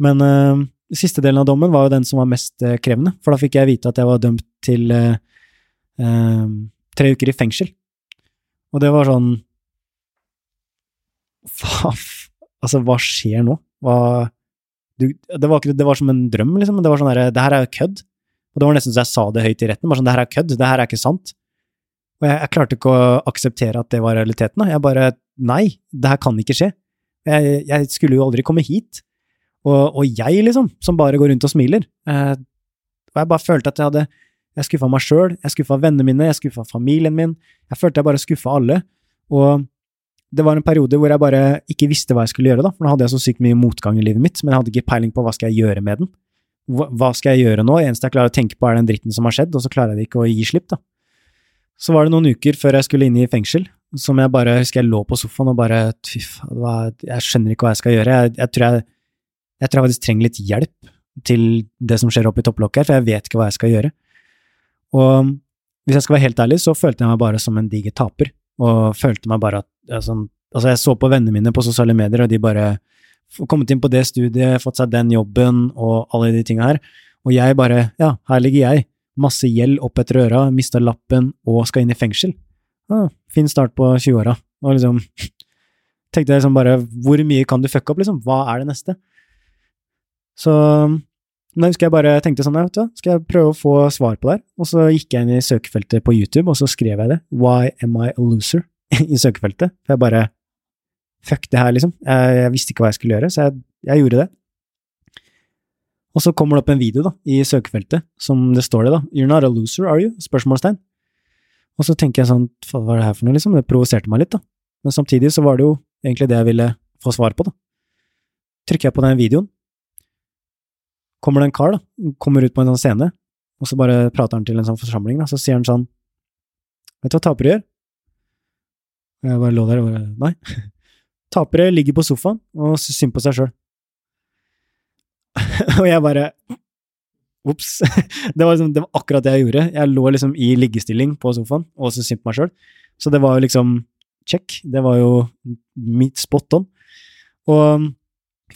Men uh, siste delen av dommen var jo den som var mest uh, krevende, for da fikk jeg vite at jeg var dømt til uh, tre uker i fengsel. Og det var sånn Faff, Altså, hva skjer nå? Hva du, det, var, det, var, som en drøm, liksom. Det var sånn herre Det her er jo kødd. Og det var nesten så jeg sa det høyt i retten. Bare sånn Det her er kødd. Det her er ikke sant. Og jeg, jeg klarte ikke å akseptere at det var realiteten. Da. Jeg bare Nei, det her kan ikke skje. Jeg, jeg skulle jo aldri komme hit. Og, og, jeg, liksom, som bare går rundt og smiler. Eh, og jeg bare følte at jeg hadde Jeg skuffa meg sjøl, jeg skuffa vennene mine, jeg skuffa familien min. Jeg følte jeg bare skuffa alle. Og det var en periode hvor jeg bare ikke visste hva jeg skulle gjøre, da. For nå hadde jeg så sykt mye motgang i livet mitt, men jeg hadde ikke peiling på hva skal jeg gjøre med den. Hva, skal jeg gjøre nå? Eneste jeg klarer å tenke på, er den dritten som har skjedd, og så klarer jeg ikke å gi slipp, da. Så var det noen uker før jeg skulle inn i fengsel, som jeg bare husker jeg lå på sofaen og bare Fy faen, jeg skjønner ikke hva jeg skal gjøre. Jeg, jeg tror jeg jeg tror jeg faktisk trenger litt hjelp til det som skjer oppi topplokket her, for jeg vet ikke hva jeg skal gjøre. Og hvis jeg skal være helt ærlig, så følte jeg meg bare som en diger taper, og følte meg bare at altså, Altså, jeg så på vennene mine på sosiale medier, og de bare kommet inn på det studiet, fått seg den jobben og alle de tinga her, og jeg bare Ja, her ligger jeg, masse gjeld opp etter øra, mista lappen og skal inn i fengsel. Ah, fin start på 20-åra. Og liksom tenkte jeg liksom bare Hvor mye kan du fucke opp, liksom? Hva er det neste? Så men jeg husker jeg bare tenkte sånn, vet du, skal jeg prøve å få svar på det her? Og så gikk jeg inn i søkefeltet på YouTube, og så skrev jeg det. Why am I a loser? I søkefeltet. For jeg bare Fuck det her, liksom. Jeg, jeg, visste ikke hva jeg skulle gjøre, så jeg, jeg, gjorde det. Og så kommer det opp en video da, i søkefeltet, som det står det, da. You're not a loser, are you? Spørsmålstegn. Og så tenker jeg sånn, hva er det her for noe, liksom? Det provoserte meg litt, da. Men samtidig så var det jo egentlig det jeg ville få svar på, da. Trykker jeg på den videoen, kommer det en kar, da, kommer ut på en sånn scene, og så bare prater han til en sånn forsamling, da, så sier han sånn Vet du hva tapere gjør? Jeg bare lå der og bare Nei. Tapere ligger på sofaen og syns synd på seg sjøl. og jeg bare Ops. Det, liksom, det var akkurat det jeg gjorde. Jeg lå liksom i liggestilling på sofaen og syntes synd på meg sjøl. Så det var jo liksom check. Det var jo mitt spot on. Og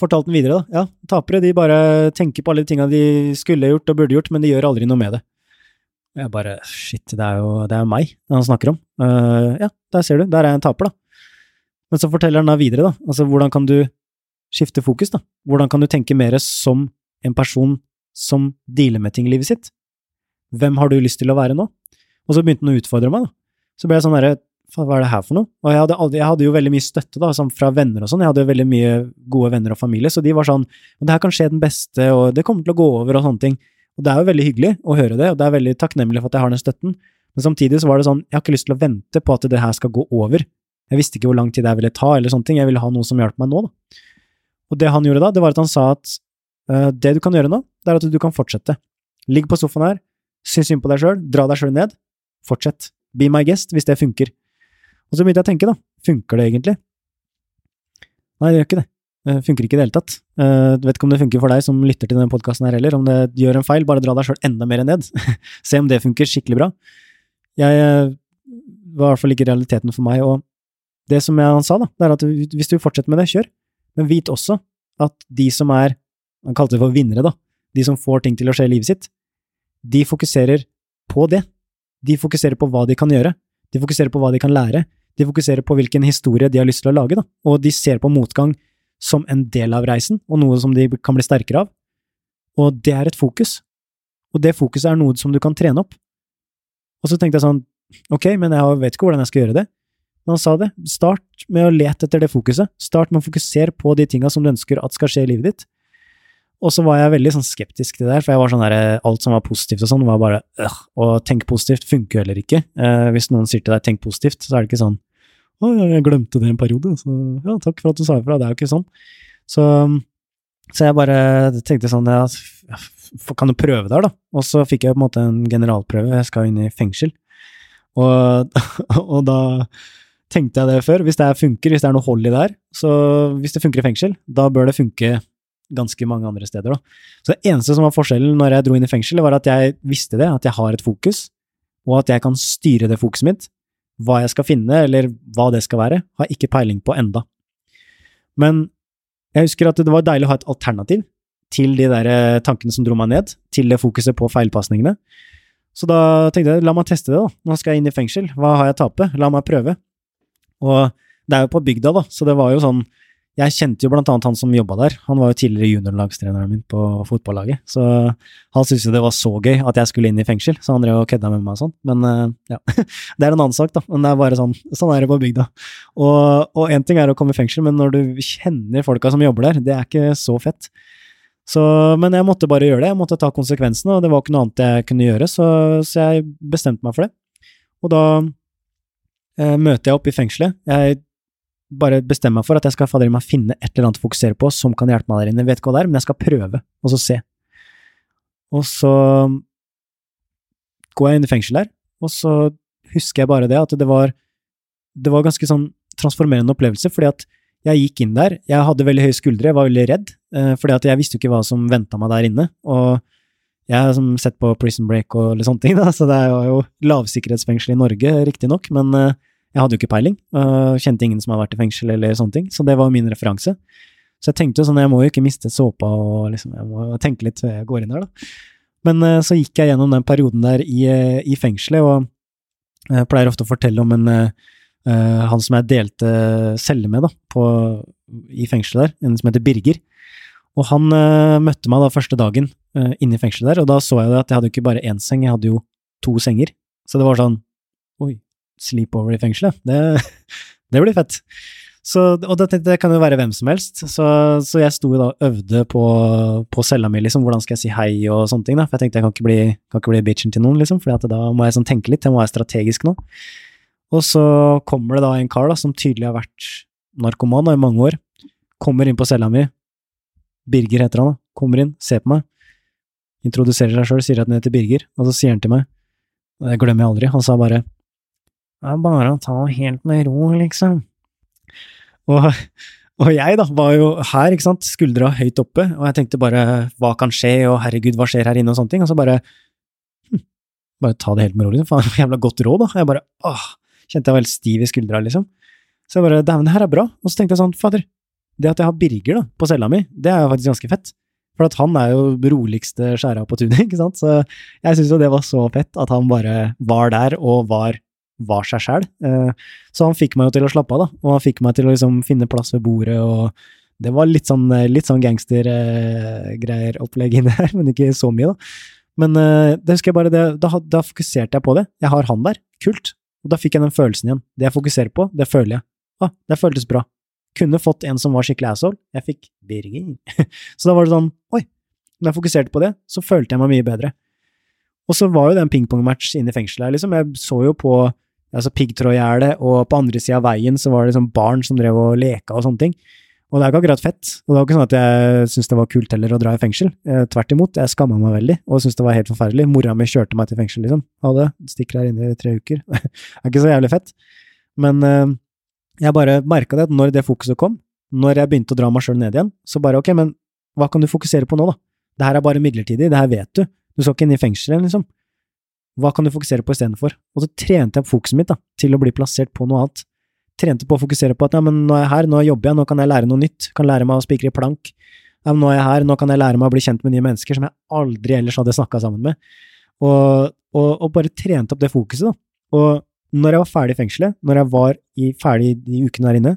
fortalte den videre, da. Ja, tapere de bare tenker på alle de tinga de skulle gjort og burde gjort, men de gjør aldri noe med det. Jeg bare shit, det er jo det er meg han snakker om. Uh, ja, der ser du, der er jeg en taper, da. Men så forteller han da videre, da. Altså, hvordan kan du skifte fokus, da? Hvordan kan du tenke mer som en person som dealer med ting i livet sitt? Hvem har du lyst til å være nå? Og så begynte han å utfordre meg, da. Så ble jeg sånn derre hva er det her for noe? Og jeg hadde, aldri, jeg hadde jo veldig mye støtte da, fra venner og sånn, jeg hadde jo veldig mye gode venner og familie, så de var sånn det her kan skje den beste, og det kommer til å gå over og sånne ting. Og det er jo veldig hyggelig å høre det, og det er veldig takknemlig for at jeg har den støtten, men samtidig så var det sånn, jeg har ikke lyst til å vente på at det her skal gå over. Jeg visste ikke hvor lang tid jeg ville ta, eller sånne ting, jeg ville ha noe som hjalp meg nå, da. Og det han gjorde da, det var at han sa at uh, det du kan gjøre nå, det er at du kan fortsette. Ligg på sofaen her, syns synd på deg sjøl, dra deg sjøl ned, fortsett. Be my guest, hvis det funker. Og så begynte jeg å tenke, da, funker det egentlig? Nei, det gjør ikke det. Det funker ikke i det hele tatt. Uh, vet ikke om det funker for deg som lytter til denne podkasten her heller, om det gjør en feil, bare dra deg sjøl enda mer ned. Se om det funker skikkelig bra. Jeg uh, var i hvert fall ikke realiteten for meg, og det som jeg, sa, da, det er at hvis du fortsetter med det, kjør. Men vit også at de som er, han kalte det for vinnere, da, de som får ting til å skje i livet sitt, de fokuserer på det. De fokuserer på hva de kan gjøre. De fokuserer på hva de kan lære. De fokuserer på hvilken historie de har lyst til å lage, da. Og de ser på motgang som en del av reisen, og noe som de kan bli sterkere av. Og det er et fokus. Og det fokuset er noe som du kan trene opp. Og så tenkte jeg sånn, ok, men jeg vet ikke hvordan jeg skal gjøre det. Men han sa det, start med å lete etter det fokuset. Start med å fokusere på de tinga som du ønsker at skal skje i livet ditt. Og så var jeg veldig sånn skeptisk til det der, for jeg var sånn der, alt som var positivt og sånn, var bare øh, Og tenk positivt funker jo heller ikke. Eh, hvis noen sier til deg 'tenk positivt', så er det ikke sånn jeg glemte det en periode', så ja, takk for at du sa ifra. Det er jo ikke sånn. Så, så jeg bare tenkte sånn ja, Kan du prøve der, da? Og så fikk jeg på en måte en generalprøve, jeg skal inn i fengsel. Og, og da tenkte jeg det før. Hvis det funker, hvis det er noe hold i det her, så hvis det funker i fengsel, da bør det funke ganske mange andre steder. Da. Så det eneste som var forskjellen når jeg dro inn i fengsel, var at jeg visste det, at jeg har et fokus, og at jeg kan styre det fokuset mitt. Hva jeg skal finne, eller hva det skal være, har jeg ikke peiling på enda. Men jeg husker at det var deilig å ha et alternativ til de der eh, tankene som dro meg ned, til det fokuset på feilpasningene. Så da tenkte jeg la meg teste det, da. Nå skal jeg inn i fengsel. Hva har jeg å tape? La meg prøve. Og det er jo på bygda, da, så det var jo sånn jeg kjente jo blant annet han som jobba der. Han var jo tidligere juniorlagstreneren min på fotballaget. Så han syntes jo det var så gøy at jeg skulle inn i fengsel, så han drev og kødda med meg og sånn. Men uh, ja, det er en annen sak, da. Men det er bare sånn, sånn er det på bygda. Og én ting er å komme i fengsel, men når du kjenner folka som jobber der, det er ikke så fett. Så, men jeg måtte bare gjøre det. Jeg måtte ta konsekvensene, og det var ikke noe annet jeg kunne gjøre, så, så jeg bestemte meg for det. Og da eh, møter jeg opp i fengselet. Jeg bare bestemme meg for at jeg skal fader finne et eller annet å fokusere på som kan hjelpe meg der inne. Jeg vet ikke hva det er, men jeg skal prøve, og så se. Og så går jeg inn i fengsel der, og så husker jeg bare det, at det var, det var ganske sånn transformerende opplevelse, fordi at jeg gikk inn der, jeg hadde veldig høye skuldre, jeg var veldig redd, eh, fordi at jeg visste jo ikke hva som venta meg der inne, og jeg har sett på Prison Break og sånne ting, da, så det er jo lavsikkerhetsfengsel i Norge, riktignok, men uh, jeg hadde jo ikke peiling, uh, kjente ingen som har vært i fengsel eller sånne ting, så det var min referanse. Så jeg tenkte jo sånn, jeg må jo ikke miste såpa, og liksom, jeg må tenke litt før jeg går inn der, da. Men uh, så gikk jeg gjennom den perioden der i, uh, i fengselet, og jeg pleier ofte å fortelle om en uh, han som jeg delte celle med da, på, i fengselet der, en som heter Birger. Og han møtte meg da første dagen inne i fengselet der, og da så jeg at jeg hadde jo ikke bare én seng, jeg hadde jo to senger. Så det var sånn sleepover i fengselet. Det, det blir fett. Så, og det, det, kan jo være hvem som helst, så, så jeg sto da og øvde på, på cella mi, liksom, hvordan skal jeg si hei og sånne ting, da, for jeg tenkte jeg kan ikke bli, kan ikke bli bitchen til noen, liksom, for da må jeg sånn tenke litt, jeg må være strategisk nå. Og så kommer det da en kar da, som tydelig har vært narkoman i mange år, kommer inn på cella mi, Birger heter han da, kommer inn, ser på meg, introduserer seg sjøl, sier at han heter Birger, og så sier han til meg, det glemmer jeg aldri, han sa bare det er bare å ta helt med ro, liksom. Og, Og jeg da, var jo her, ikke sant, skuldra høyt oppe, og jeg tenkte bare hva kan skje, og herregud, hva skjer her inne, og sånne ting, og så bare hm, bare ta det helt med ro, liksom. Faen, jævla godt råd, da. Jeg bare åh, kjente jeg var helt stiv i skuldra, liksom. Så jeg bare dæven, det her er bra. Og så tenkte jeg sånn, fader, det at jeg har Birger da, på cella mi, det er jo faktisk ganske fett. For at han er jo roligste skjæra på tunet, ikke sant. Så jeg syns jo det var så fett at han bare var der og var var seg sjæl. Eh, så han fikk meg jo til å slappe av, da, og han fikk meg til å liksom finne plass ved bordet, og det var litt sånn, eh, litt sånn gangstergreier opplegg inni her, men ikke så mye, da. Men eh, det husker jeg bare, det, da, da, fokuserte jeg på det. Jeg har han der, kult. Og da fikk jeg den følelsen igjen. Det jeg fokuserer på, det føler jeg. Ah, det føltes bra. Kunne fått en som var skikkelig asshole. Jeg fikk Birger. så da var det sånn, oi, når jeg fokuserte på det, så følte jeg meg mye bedre. Og så var jo det en pingpongmatch inne i fengselet her, liksom. Jeg så jo på altså piggtrådgjerdet, og på andre sida av veien så var det liksom barn som drev og leka og sånne ting. Og det er ikke akkurat fett. Og det var ikke sånn at jeg syntes det var kult heller å dra i fengsel. Eh, tvert imot, jeg skamma meg veldig og syntes det var helt forferdelig. Mora mi kjørte meg til fengsel, liksom. Ha stikker her inne i tre uker. det er ikke så jævlig fett. Men eh, jeg bare merka det at når det fokuset kom, når jeg begynte å dra meg sjøl ned igjen, så bare ok, men hva kan du fokusere på nå, da? Det her er bare midlertidig, det her vet du. Du skal ikke inn i fengselet, liksom. Hva kan du fokusere på istedenfor? Og så trente jeg fokuset mitt da, til å bli plassert på noe annet. Trente på å fokusere på at ja, men nå er jeg her, nå jobber jeg, nå kan jeg lære noe nytt, kan lære meg å spikre i plank. Ja, men nå er jeg her, nå kan jeg lære meg å bli kjent med nye mennesker som jeg aldri ellers hadde snakka sammen med. Og, og, og, bare trente opp det fokuset, da. Og når jeg var ferdig i fengselet, når jeg var i, ferdig de ukene der inne,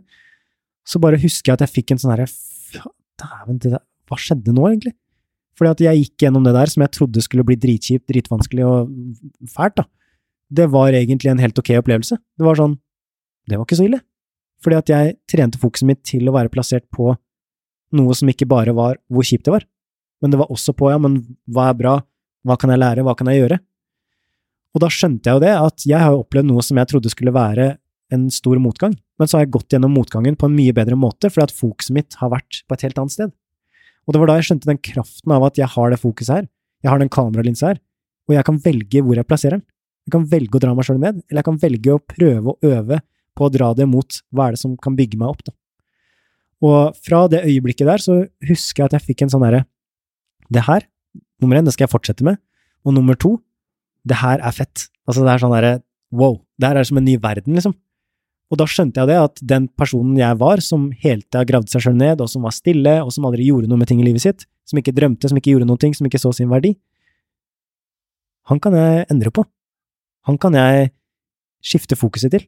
så bare husker jeg at jeg fikk en sånn herre Dæven, hva skjedde nå, egentlig? Fordi at jeg gikk gjennom det der som jeg trodde skulle bli dritkjipt, dritvanskelig og fælt, da. Det var egentlig en helt ok opplevelse. Det var sånn, det var ikke så ille. Fordi at jeg trente fokuset mitt til å være plassert på noe som ikke bare var hvor kjipt det var, men det var også på ja, men hva er bra, hva kan jeg lære, hva kan jeg gjøre? Og da skjønte jeg jo det, at jeg har opplevd noe som jeg trodde skulle være en stor motgang, men så har jeg gått gjennom motgangen på en mye bedre måte, fordi at fokuset mitt har vært på et helt annet sted. Og det var da jeg skjønte den kraften av at jeg har det fokuset her, jeg har den kameralinsa her, og jeg kan velge hvor jeg plasserer den. Jeg kan velge å dra meg sjøl ned, eller jeg kan velge å prøve å øve på å dra det mot hva er det som kan bygge meg opp, da. Og fra det øyeblikket der så husker jeg at jeg fikk en sånn derre Det her, nummer én, det skal jeg fortsette med, og nummer to, det her er fett. Altså, det er sånn derre wow, det her er som en ny verden, liksom. Og da skjønte jeg det, at den personen jeg var, som hele tida gravde seg sjøl ned, og som var stille, og som aldri gjorde noe med ting i livet sitt, som ikke drømte, som ikke gjorde ting, som ikke så sin verdi, han kan jeg endre på. Han kan jeg skifte fokuset til.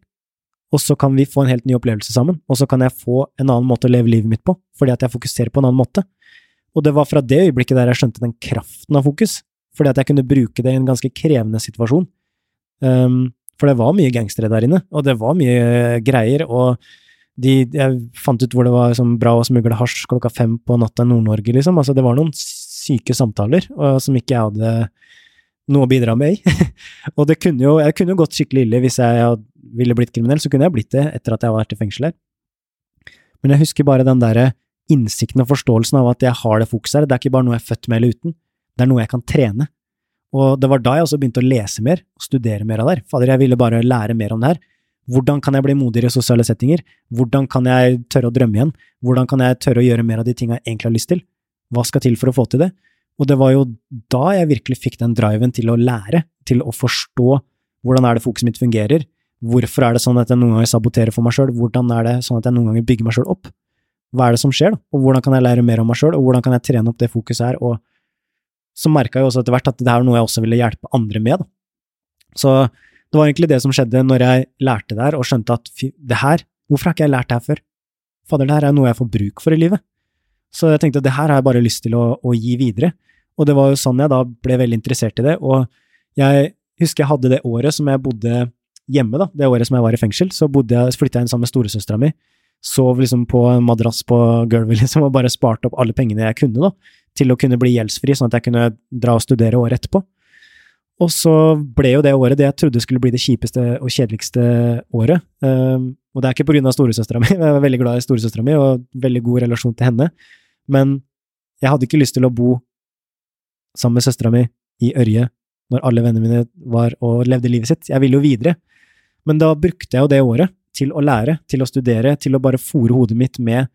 Og så kan vi få en helt ny opplevelse sammen, og så kan jeg få en annen måte å leve livet mitt på, fordi at jeg fokuserer på en annen måte. Og det var fra det øyeblikket der jeg skjønte den kraften av fokus, fordi at jeg kunne bruke det i en ganske krevende situasjon. Um, for det var mye gangstere der inne, og det var mye greier. og de, jeg fant ut hvor det var liksom bra å smugle hasj klokka fem på natta i Nord-Norge, liksom. Altså, det var noen syke samtaler og, som ikke jeg hadde noe å bidra med i. og det kunne jo, jeg kunne jo gått skikkelig ille hvis jeg ville blitt kriminell, så kunne jeg blitt det etter at jeg var vært i fengsel her. Men jeg husker bare den derre innsikten og forståelsen av at jeg har det fokuset her. Det er ikke bare noe jeg er født med eller uten, det er noe jeg kan trene. Og det var da jeg også begynte å lese mer studere mer av det her. Fader, jeg ville bare lære mer om det her. Hvordan kan jeg bli modigere i sosiale settinger? Hvordan kan jeg tørre å drømme igjen? Hvordan kan jeg tørre å gjøre mer av de tinga jeg egentlig har lyst til? Hva skal til for å få til det? Og det var jo da jeg virkelig fikk den driven til å lære, til å forstå hvordan er det fokuset mitt fungerer, hvorfor er det sånn at jeg noen ganger saboterer for meg sjøl, hvordan er det sånn at jeg noen ganger bygger meg sjøl opp? Hva er det som skjer, da? Og hvordan kan jeg lære mer om meg sjøl, og hvordan kan jeg trene opp det fokuset her, og så merka jeg også etter hvert at det var noe jeg også ville hjelpe andre med. Så det var egentlig det som skjedde når jeg lærte det her, og skjønte at fy, det her, hvorfor har ikke jeg lært det her før? Fader, det her er noe jeg får bruk for i livet. Så jeg tenkte at det her har jeg bare lyst til å, å gi videre. Og det var jo sånn jeg da ble veldig interessert i det, og jeg husker jeg hadde det året som jeg bodde hjemme, da, det året som jeg var i fengsel, så jeg, flytta jeg inn sammen med storesøstera mi, sov liksom på en madrass på gulvet liksom, og bare sparte opp alle pengene jeg kunne, da, til å kunne bli gjeldsfri, sånn at jeg kunne dra og studere året etterpå. Og så ble jo det året det jeg trodde skulle bli det kjipeste og kjedeligste året. Um, og det er ikke på grunn av storesøstera mi, jeg er veldig glad i storesøstera mi og veldig god relasjon til henne, men jeg hadde ikke lyst til å bo sammen med søstera mi i Ørje når alle vennene mine var og levde livet sitt. Jeg ville jo videre. Men da brukte jeg jo det året til å lære, til å studere, til å bare fòre hodet mitt med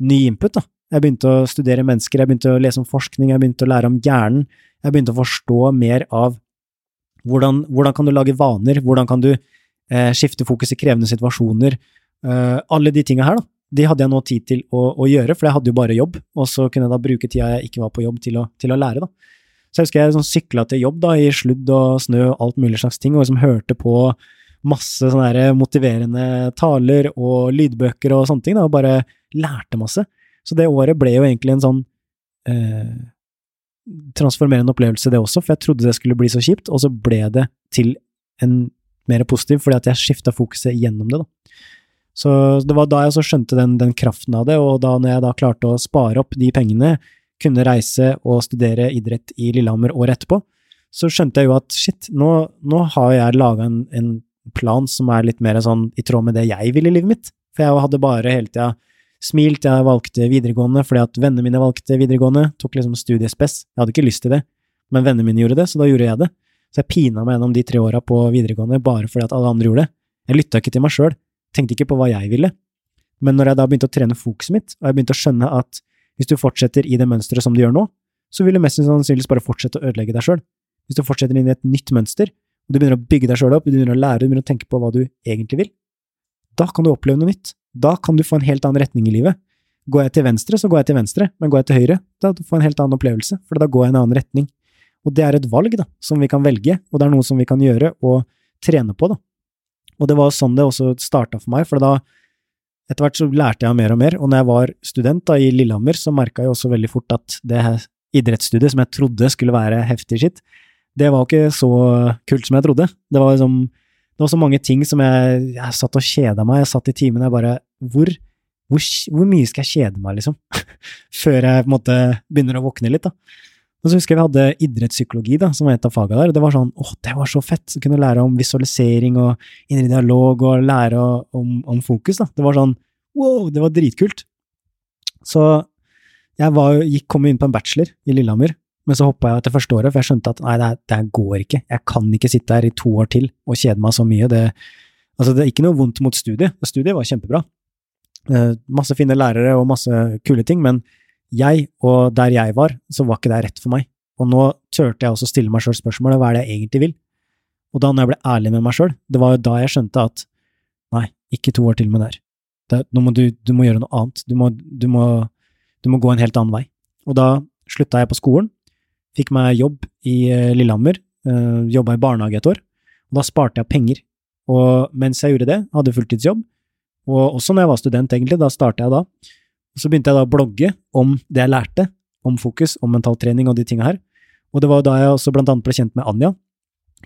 ny input, da. Jeg begynte å studere mennesker, jeg begynte å lese om forskning, jeg begynte å lære om hjernen, jeg begynte å forstå mer av hvordan, hvordan kan du lage vaner, hvordan kan du eh, skifte fokus i krevende situasjoner, eh, alle de tinga her, da. De hadde jeg nå tid til å, å, gjøre, for jeg hadde jo bare jobb, og så kunne jeg da bruke tida jeg ikke var på jobb, til å, til å lære, da. Så jeg husker jeg sånn sykla til jobb da, i sludd og snø og alt mulig slags ting, og liksom hørte på masse sånne motiverende taler og lydbøker og sånne ting, da, og bare lærte masse. Så det året ble jo egentlig en sånn eh, transformerende opplevelse, det også, for jeg trodde det skulle bli så kjipt, og så ble det til en mer positiv, fordi at jeg skifta fokuset gjennom det, da. Så det var da jeg også skjønte den, den, kraften av det, og da når jeg da klarte å spare opp de pengene, kunne reise og studere idrett i Lillehammer året etterpå, så skjønte jeg jo at shit, nå, nå har jeg laga en, en, plan som er litt mer sånn i tråd med det jeg vil i livet mitt, for jeg hadde bare hele tida smilt, jeg valgte videregående fordi at vennene mine valgte videregående, tok liksom studiespess, jeg hadde ikke lyst til det, men vennene mine gjorde det, så da gjorde jeg det. Så jeg pina meg gjennom de tre åra på videregående bare fordi at alle andre gjorde det. Jeg lytta ikke til meg sjøl, tenkte ikke på hva jeg ville. Men når jeg da begynte å trene fokuset mitt, og jeg begynte å skjønne at hvis du fortsetter i det mønsteret som du gjør nå, så vil du mest sannsynligvis bare fortsette å ødelegge deg sjøl. Hvis du fortsetter inn i et nytt mønster, og du begynner å bygge deg sjøl opp, du begynner å lære, du begynner å tenke på hva du egentlig vil, da kan du oppleve noe nytt. Da kan du få en helt annen retning i livet. Går jeg til venstre, så går jeg til venstre, men går jeg til høyre, da får jeg en helt annen opplevelse, for da går jeg i en annen retning. Og det er et valg, da, som vi kan velge, og det er noe som vi kan gjøre og trene på, da. Og det var sånn det også starta for meg, for da etter hvert så lærte jeg mer og mer, og når jeg var student da i Lillehammer, så merka jeg også veldig fort at det idrettsstudiet som jeg trodde skulle være heftig skitt, det var ikke så kult som jeg trodde. Det var liksom det var så mange ting som jeg, jeg satt og kjeda meg. Jeg satt i timen og jeg bare hvor, hvor, hvor, mye skal jeg kjede meg, liksom? Før jeg på en måte begynner å våkne litt, da. Og så husker jeg vi hadde idrettspsykologi, da, som var et av fagene der. og Det var sånn, åh, det var så fett! Så kunne lære om visualisering og indre dialog og lære om, om, fokus. da. Det var sånn wow, det var dritkult. Så jeg var, gikk, kom inn på en bachelor i Lillehammer, men så hoppa jeg etter første året, for jeg skjønte at nei, det, det går ikke. Jeg kan ikke sitte her i to år til og kjede meg så mye. Det, altså, det er ikke noe vondt mot studiet. Studiet var kjempebra. Eh, masse fine lærere og masse kule ting, men jeg, og der jeg var, så var ikke det rett for meg. Og nå turte jeg også stille meg sjøl spørsmålet hva er det jeg egentlig vil? Og da når jeg ble ærlig med meg sjøl, det var jo da jeg skjønte at nei, ikke to år til med det her. Nå må du, du må gjøre noe annet. Du må, du, må, du må gå en helt annen vei. Og da slutta jeg på skolen, Fikk meg jobb i eh, Lillehammer, uh, jobba i barnehage et år, og da sparte jeg penger. Og mens jeg gjorde det, hadde fulltidsjobb, og også når jeg var student, egentlig, da starta jeg da. Så begynte jeg da å blogge om det jeg lærte, om fokus, om mentaltrening og de tinga her. Og det var da jeg også blant annet ble kjent med Anja,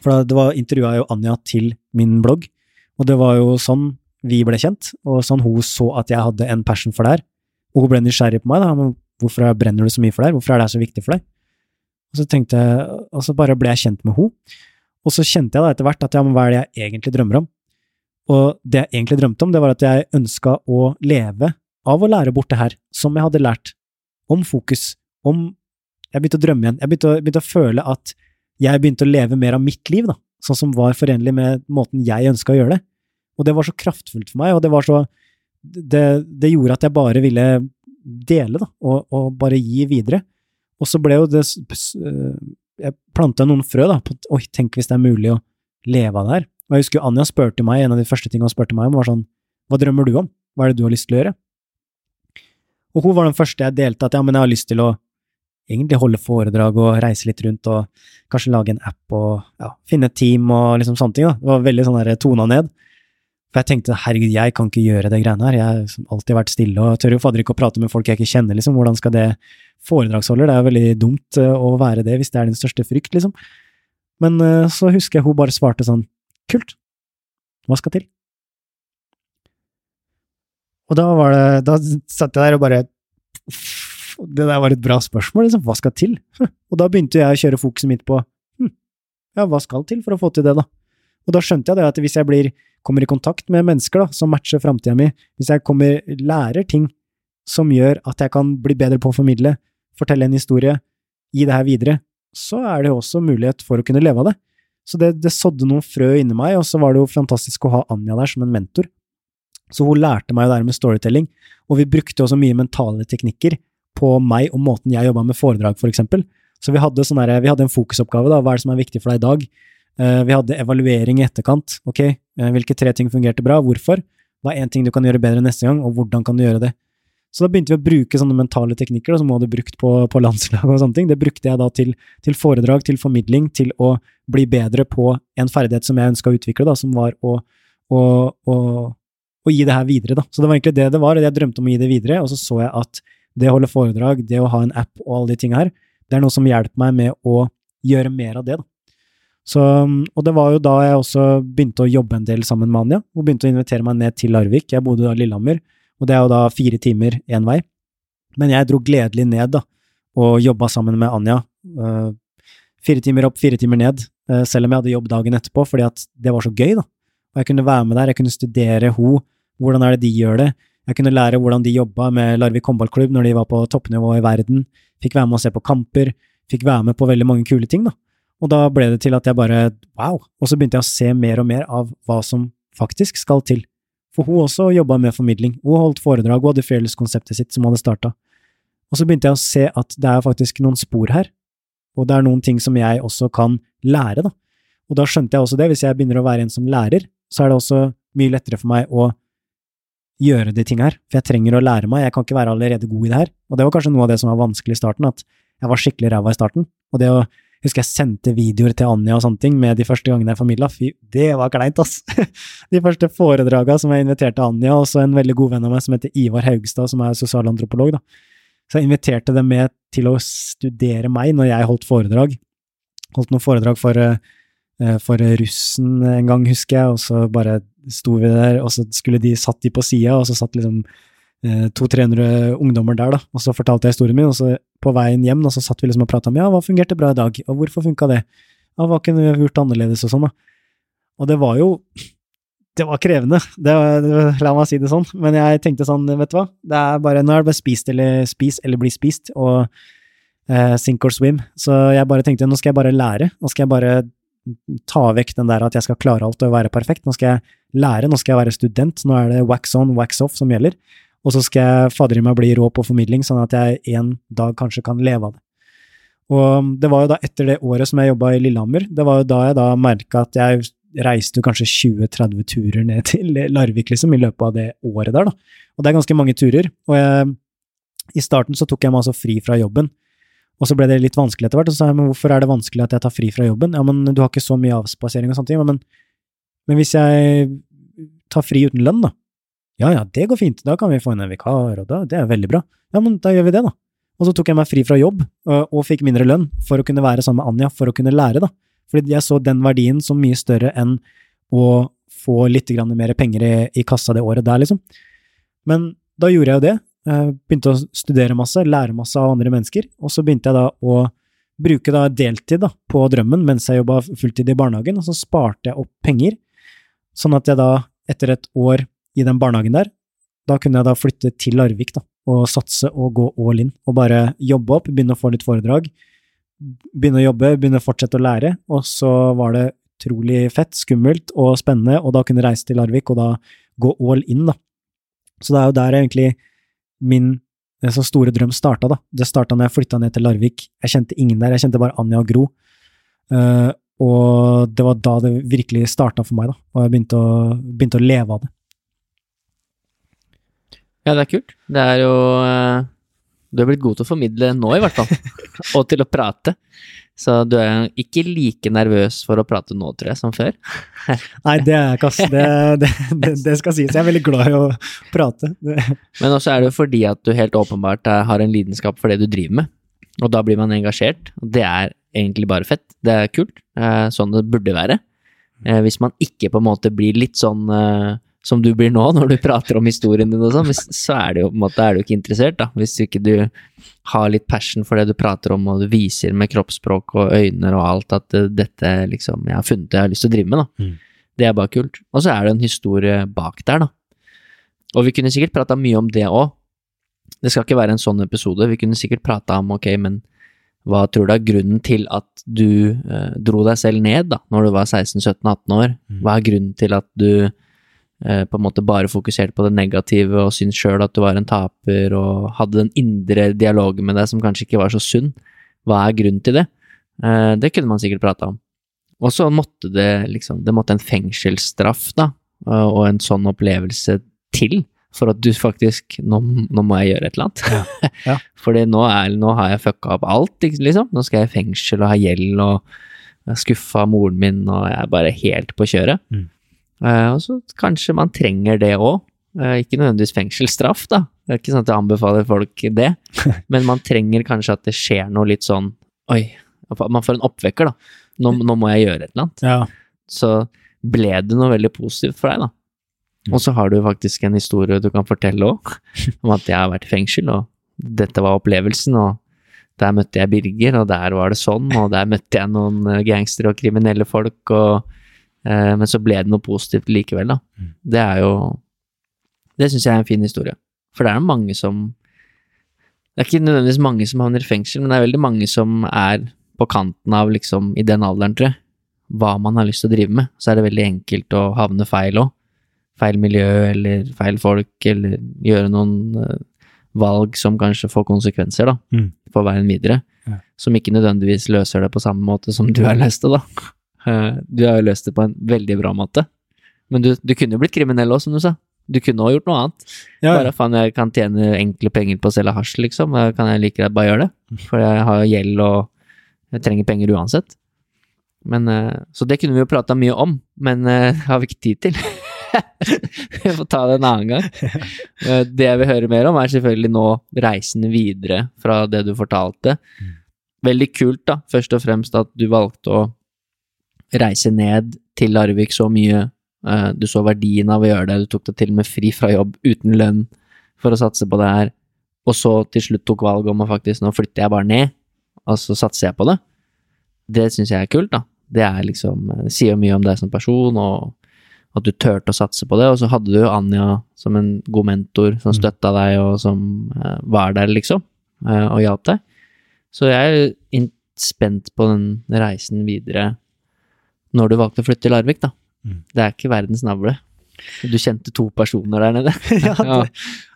for det var intervjua jo Anja til min blogg, og det var jo sånn vi ble kjent, og sånn hun så at jeg hadde en passion for det her. Og hun ble nysgjerrig på meg, da, hvorfor brenner du så mye for det her, hvorfor er det her så viktig for deg? Og så tenkte jeg, og så bare ble jeg kjent med henne. Og så kjente jeg da etter hvert at ja, men hva er det jeg egentlig drømmer om? Og det jeg egentlig drømte om, det var at jeg ønska å leve av å lære bort det her, som jeg hadde lært, om fokus, om Jeg begynte å drømme igjen. Jeg begynte å, begynte å føle at jeg begynte å leve mer av mitt liv, da, sånn som var forenlig med måten jeg ønska å gjøre det. Og det var så kraftfullt for meg, og det var så Det, det gjorde at jeg bare ville dele, da, og, og bare gi videre. Og så ble jo det eh, Jeg planta noen frø, da, på oi, tenk hvis det er mulig å leve av det her. Og jeg husker Anja spurte meg, en av de første tingene hun spurte meg om, var sånn, hva drømmer du om, hva er det du har lyst til å gjøre? Og hun var den første jeg delte at ja, men jeg har lyst til å egentlig holde foredrag og reise litt rundt og kanskje lage en app og ja, finne et team og liksom sånne ting, da. Det var veldig sånn der tona ned. For jeg tenkte herregud, jeg kan ikke gjøre det greiene her, jeg har liksom alltid vært stille og tør jo fader ikke å prate med folk jeg ikke kjenner, liksom, hvordan skal det Foredragsholder, det er jo veldig dumt eh, å være det hvis det er din største frykt, liksom. Men eh, så husker jeg hun bare svarte sånn, kult, hva skal til? Og da var det, da satt jeg der og bare Det der var et bra spørsmål, liksom, hva skal til? Og da begynte jeg å kjøre fokuset mitt på hm, ja, hva skal til for å få til det, da? Og da skjønte jeg det at hvis jeg blir kommer i kontakt med mennesker da, som matcher framtida mi, hvis jeg kommer, lærer ting som gjør at jeg kan bli bedre på å formidle, fortelle en historie, gi det her videre, så er det jo også mulighet for å kunne leve av det. Så det, det sådde noen frø inni meg, og så var det jo fantastisk å ha Anja der som en mentor. Så hun lærte meg jo det her med storytelling, og vi brukte også mye mentale teknikker på meg og måten jeg jobba med foredrag, for eksempel. Så vi hadde, sånn her, vi hadde en fokusoppgave, da, hva er det som er viktig for deg i dag? Eh, vi hadde evaluering i etterkant, ok, eh, hvilke tre ting fungerte bra, hvorfor? Hva er én ting du kan gjøre bedre neste gang, og hvordan kan du gjøre det? Så da begynte vi å bruke sånne mentale teknikker da, som hun hadde brukt på, på landslag og sånne ting. Det brukte jeg da til, til, foredrag, til formidling, til å bli bedre på en ferdighet som jeg ønska å utvikle, da, som var å, å, å, å, gi det her videre. Da. Så det var egentlig det det var, og jeg drømte om å gi det videre, og så så jeg at det å holde foredrag, det å ha en app og alle de tinga her, det er noe som hjelper meg med å gjøre mer av det. da. Så, og det var jo da jeg også begynte å jobbe en del sammen med Anja. Hun begynte å invitere meg ned til Larvik. Jeg bodde da i Lillehammer, og det er jo da fire timer én vei. Men jeg dro gledelig ned da, og jobba sammen med Anja. Uh, fire timer opp, fire timer ned, uh, selv om jeg hadde jobb dagen etterpå, fordi at det var så gøy, da. Og jeg kunne være med der, jeg kunne studere ho, hvordan er det de gjør det. Jeg kunne lære hvordan de jobba med Larvik håndballklubb når de var på toppnivå i verden. Fikk være med å se på kamper, fikk være med på veldig mange kule ting, da. Og da ble det til at jeg bare wow, og så begynte jeg å se mer og mer av hva som faktisk skal til. For hun også jobba med formidling, hun holdt foredrag, hun hadde Fearless-konseptet sitt som hadde starta. Og så begynte jeg å se at det er faktisk noen spor her, og det er noen ting som jeg også kan lære, da. Og da skjønte jeg også det, hvis jeg begynner å være en som lærer, så er det også mye lettere for meg å gjøre de tinga her, for jeg trenger å lære meg, jeg kan ikke være allerede god i det her. Og det var kanskje noe av det som var vanskelig i starten, at jeg var skikkelig ræva i starten, og det å husker jeg sendte videoer til Anja og sånne ting med de første gangene jeg formidla. Fy, det var kleint, ass! De første foredraga som jeg inviterte Anja, og så en veldig god venn av meg som heter Ivar Haugstad, som er sosialantropolog, da. Så jeg inviterte dem med til å studere meg når jeg holdt foredrag. Holdt noen foredrag for, uh, for russen en gang, husker jeg, og så bare sto vi der, og så skulle de satt de på sida, og så satt liksom Eh, to-tre-hundre ungdommer der, da, og så fortalte jeg historien min, og så på veien hjem da, så satt vi liksom og prata om ja, hva fungerte bra i dag, og hvorfor funka det, ja, hva kunne vi gjort annerledes og sånn, da. Og det var jo det var krevende, det, la meg si det sånn, men jeg tenkte sånn, vet du hva, det er bare, nå er det bare spist eller spis eller bli spist, og eh, sink or swim, så jeg bare tenkte nå skal jeg bare lære, nå skal jeg bare ta vekk den der at jeg skal klare alt og være perfekt, nå skal jeg lære, nå skal jeg være student, nå er det wax on, wax off som gjelder, og så skal jeg fader i meg bli rå på formidling, sånn at jeg en dag kanskje kan leve av det. Og det var jo da etter det året som jeg jobba i Lillehammer, det var jo da jeg da merka at jeg reiste kanskje 20-30 turer ned til Larvik, liksom, i løpet av det året der, da. Og det er ganske mange turer. Og jeg, i starten så tok jeg meg altså fri fra jobben. Og så ble det litt vanskelig etter hvert, og så sa jeg men hvorfor er det vanskelig at jeg tar fri fra jobben? Ja, men du har ikke så mye avspasering og sånne ting, men, men hvis jeg tar fri uten lønn, da, ja ja, det går fint, da kan vi få inn en vikar, og da, det er veldig bra. Ja, men da gjør vi det, da. Og så tok jeg meg fri fra jobb, og, fikk mindre lønn, for å kunne være sammen med Anja, for å kunne lære, da. Fordi jeg så den verdien som mye større enn å få litt mer penger i, i, kassa det året der, liksom. Men da gjorde jeg jo det. Jeg begynte å studere masse, lære masse av andre mennesker, og så begynte jeg da å bruke da deltid da, på drømmen mens jeg jobba fulltid i barnehagen, og så sparte jeg opp penger, sånn at jeg da, etter et år i den barnehagen der, da kunne jeg da flytte til Larvik da, og satse og gå all in, og bare jobbe opp, begynne å få litt foredrag, begynne å jobbe, begynne å fortsette å lære, og så var det utrolig fett, skummelt og spennende, og da kunne jeg reise til Larvik og da gå all in, da. Så det er jo der egentlig min så store drøm starta, da. Det starta når jeg flytta ned til Larvik. Jeg kjente ingen der, jeg kjente bare Anja Gro. Uh, og det var da det virkelig starta for meg, da, og jeg begynte å, begynte å leve av det. Ja, det er kult. Det er jo eh, Du er blitt god til å formidle nå, i hvert fall. og til å prate. Så du er ikke like nervøs for å prate nå, tror jeg, som før? Nei, det er jeg ikke, ass. Det, det, det, det, skal sies. Jeg er veldig glad i å prate. Men også er det jo fordi at du helt åpenbart har en lidenskap for det du driver med. Og da blir man engasjert. Og det er egentlig bare fett. Det er kult. Eh, sånn det burde være. Eh, hvis man ikke på en måte blir litt sånn som du blir nå, når du prater om historien din og sånn, så er, det jo, på en måte, er du ikke interessert, da. Hvis ikke du har litt passion for det du prater om, og du viser med kroppsspråk og øyne og alt at uh, dette liksom jeg har funnet det jeg har lyst til å drive med, da. Mm. Det er bare kult. Og så er det en historie bak der, da. Og vi kunne sikkert prata mye om det òg. Det skal ikke være en sånn episode. Vi kunne sikkert prata om ok, men hva tror du er grunnen til at du eh, dro deg selv ned da, når du var 16-17-18 år? Mm. Hva er grunnen til at du eh, på en måte bare fokuserte på det negative og syntes sjøl at du var en taper, og hadde den indre dialogen med deg som kanskje ikke var så sunn. Hva er grunnen til det? Eh, det kunne man sikkert prata om. Og så måtte det liksom Det måtte en fengselsstraff, da, og en sånn opplevelse til for at du faktisk Nå, nå må jeg gjøre et eller annet. Ja. Ja. Fordi nå, er, nå har jeg fucka opp alt, liksom. Nå skal jeg i fengsel og ha gjeld og jeg er skuffa moren min, og jeg er bare helt på kjøret. Mm. Eh, og så kanskje man trenger det òg. ikke nødvendigvis fengselsstraff, da. Det er ikke sånn at jeg anbefaler folk det, men man trenger kanskje at det skjer noe litt sånn Oi, man får en oppvekker, da. Nå, nå må jeg gjøre et eller annet. Ja. Så ble det noe veldig positivt for deg, da. Mm. Og så har du faktisk en historie du kan fortelle òg, om at jeg har vært i fengsel, og dette var opplevelsen, og der møtte jeg Birger, og der var det sånn, og der møtte jeg noen eh, gangstere og kriminelle folk, og eh, Men så ble det noe positivt likevel, da. Mm. Det er jo Det syns jeg er en fin historie. For det er jo mange som Det er ikke nødvendigvis mange som havner i fengsel, men det er veldig mange som er på kanten av, liksom, i den alderen, tror jeg, hva man har lyst til å drive med. Så er det veldig enkelt å havne feil òg. Feil miljø eller feil folk, eller gjøre noen eh, valg som kanskje får konsekvenser, da, Mm. for veien videre. Ja. Som ikke nødvendigvis løser det på samme måte som du har løst det, da. Eh, Du har jo løst det på en veldig bra måte. Men du, du kunne jo blitt kriminell òg, som du sa. Du kunne òg gjort noe annet. Ja, Bare faen, jeg kan tjene enkle penger på å selge hasj, liksom. Da kan jeg like greit bare gjøre det. For jeg har jo gjeld og jeg trenger penger uansett. Men, eh, så det kunne vi jo prata mye om, men eh, det har vi ikke tid til. vi får ta det en annen gang. Det jeg vil høre mer om, er selvfølgelig nå reisen videre fra det du fortalte. Veldig kult, da, først og fremst at du valgte å reise ned til Larvik så mye. Eh, Du så verdien av å gjøre det, du tok deg til og med fri fra jobb uten lønn for å satse på det her, og så til slutt tok valget om å faktisk nå flytter jeg bare ned, og så satser jeg på det. Det syns jeg er kult, da. Det er liksom, det sier mye om deg som person, og at du turte å satse på det. Og så hadde du Anja som en god mentor som Mm. støtta deg, og som eh, var der, liksom, eh, og hjalp deg. Så jeg er spent på den reisen videre når du valgte å flytte til Larvik, da. Mm. Det er ikke verdens navle. Du kjente to personer der nede. ja, det,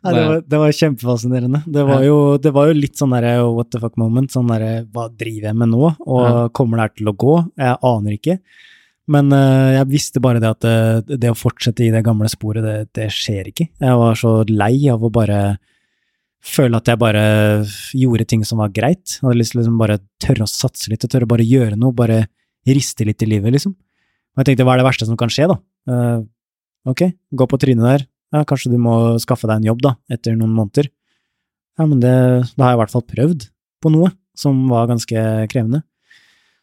Nei, det, var, det var kjempefascinerende. Det var, jo, det var jo litt sånn derre what the fuck moment. Sånn derre hva driver jeg med nå, og Ja. kommer det her til å gå? Jeg aner ikke. Men uh, jeg visste bare det at det, det å fortsette i det gamle sporet, det, det skjer ikke. Jeg var så lei av å bare føle at jeg bare gjorde ting som var greit. Jeg hadde lyst til å liksom bare tørre å satse litt, og tørre å bare gjøre noe, bare riste litt i livet, liksom. Og jeg tenkte, hva er det verste som kan skje, da? Uh, ok, gå på trynet der. Ja, kanskje du må skaffe deg en jobb, da, etter noen måneder. Ja, men det, da har jeg i hvert fall prøvd på noe som var ganske krevende.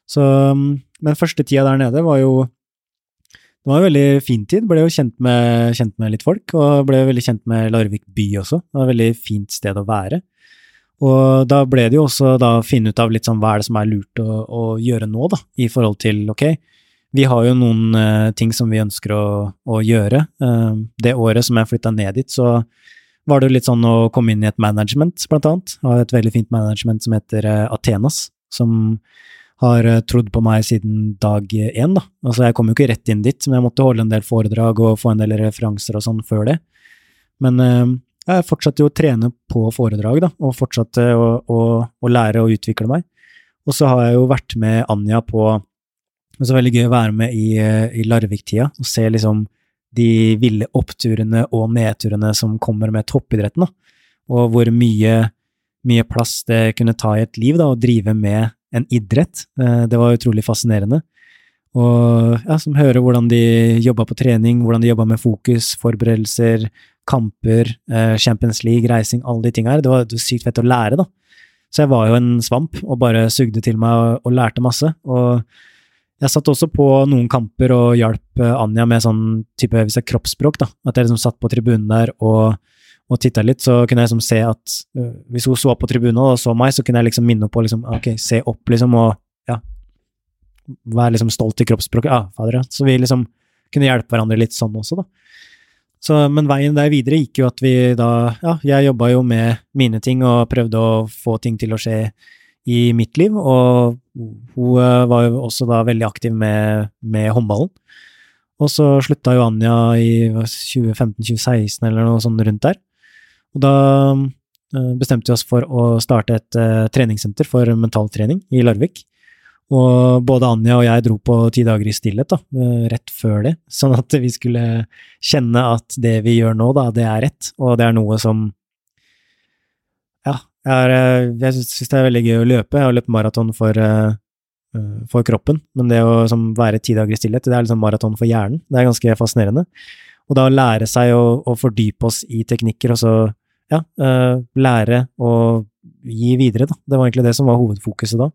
Så, men første tida der nede var jo det var en veldig fin tid. Ble jo kjent med, kjent med litt folk, og ble veldig kjent med Larvik by også. Det var et veldig fint sted å være. Og da ble det jo også da finne ut av litt sånn hva er det som er lurt å, å gjøre nå, da, i forhold til ok, vi har jo noen uh, ting som vi ønsker å, å gjøre. Uh, det året som jeg flytta ned dit, så var det jo litt sånn å komme inn i et management, blant annet. Har et veldig fint management som heter uh, Athenas, som har trodd på meg siden dag én, da. Altså, jeg kom jo ikke rett inn dit, men jeg måtte holde en del foredrag og få en del referanser og sånn før det. Men jeg fortsatte jo å trene på foredrag, da, og fortsatte å, å, å lære og utvikle meg. Og så har jeg jo vært med Anja på Det er veldig gøy å være med i, i Larvik-tida og se liksom de ville oppturene og nedturene som kommer med toppidretten, da. Og hvor mye, mye plass det kunne ta i et liv, da, å drive med en idrett. Eh, Det var utrolig fascinerende. Og ja, som hører hvordan de jobba på trening, hvordan de jobba med fokus, forberedelser, kamper, eh, Champions League, reising, alle de tinga her. Det var, det var sykt fett å lære, da. Så jeg var jo en svamp og bare sugde til meg og, og lærte masse. Og jeg satt også på noen kamper og hjalp eh, Anja med sånn type hvis det er kroppsspråk, da. At jeg liksom satt på tribunen der og, og titta litt, så kunne jeg liksom se at uh, hvis hun så på tribunen og så meg, så kunne jeg liksom minne på liksom, ok, se opp, liksom, og ja, være liksom stolt i kroppsspråket. Ja, fader, ja. Så vi liksom kunne hjelpe hverandre litt sånn også, da. Så, men veien der videre gikk jo at vi da Ja, jeg jobba jo med mine ting og prøvde å få ting til å skje i mitt liv, og hun øh, var jo også da veldig aktiv med, med håndballen. Og så slutta jo Anja i 2015-2016 eller noe sånt rundt der. Og da eh, bestemte vi oss for å starte et uh, treningssenter for mentaltrening i Larvik. Og både Anja og jeg dro på ti dager i stillhet, da, uh, rett før det, sånn at vi skulle kjenne at det vi gjør nå, da, det er rett, og det er noe som Ja, jeg, er, syns det er veldig gøy å løpe. Jeg har løpt maraton for uh, for kroppen, men det å som, være ti dager i stillhet, det er liksom maraton for hjernen. Det er ganske fascinerende. Og da lære seg å, å fordype oss i teknikker, og så ja, lære å gi videre, da. Det var egentlig det som var hovedfokuset da.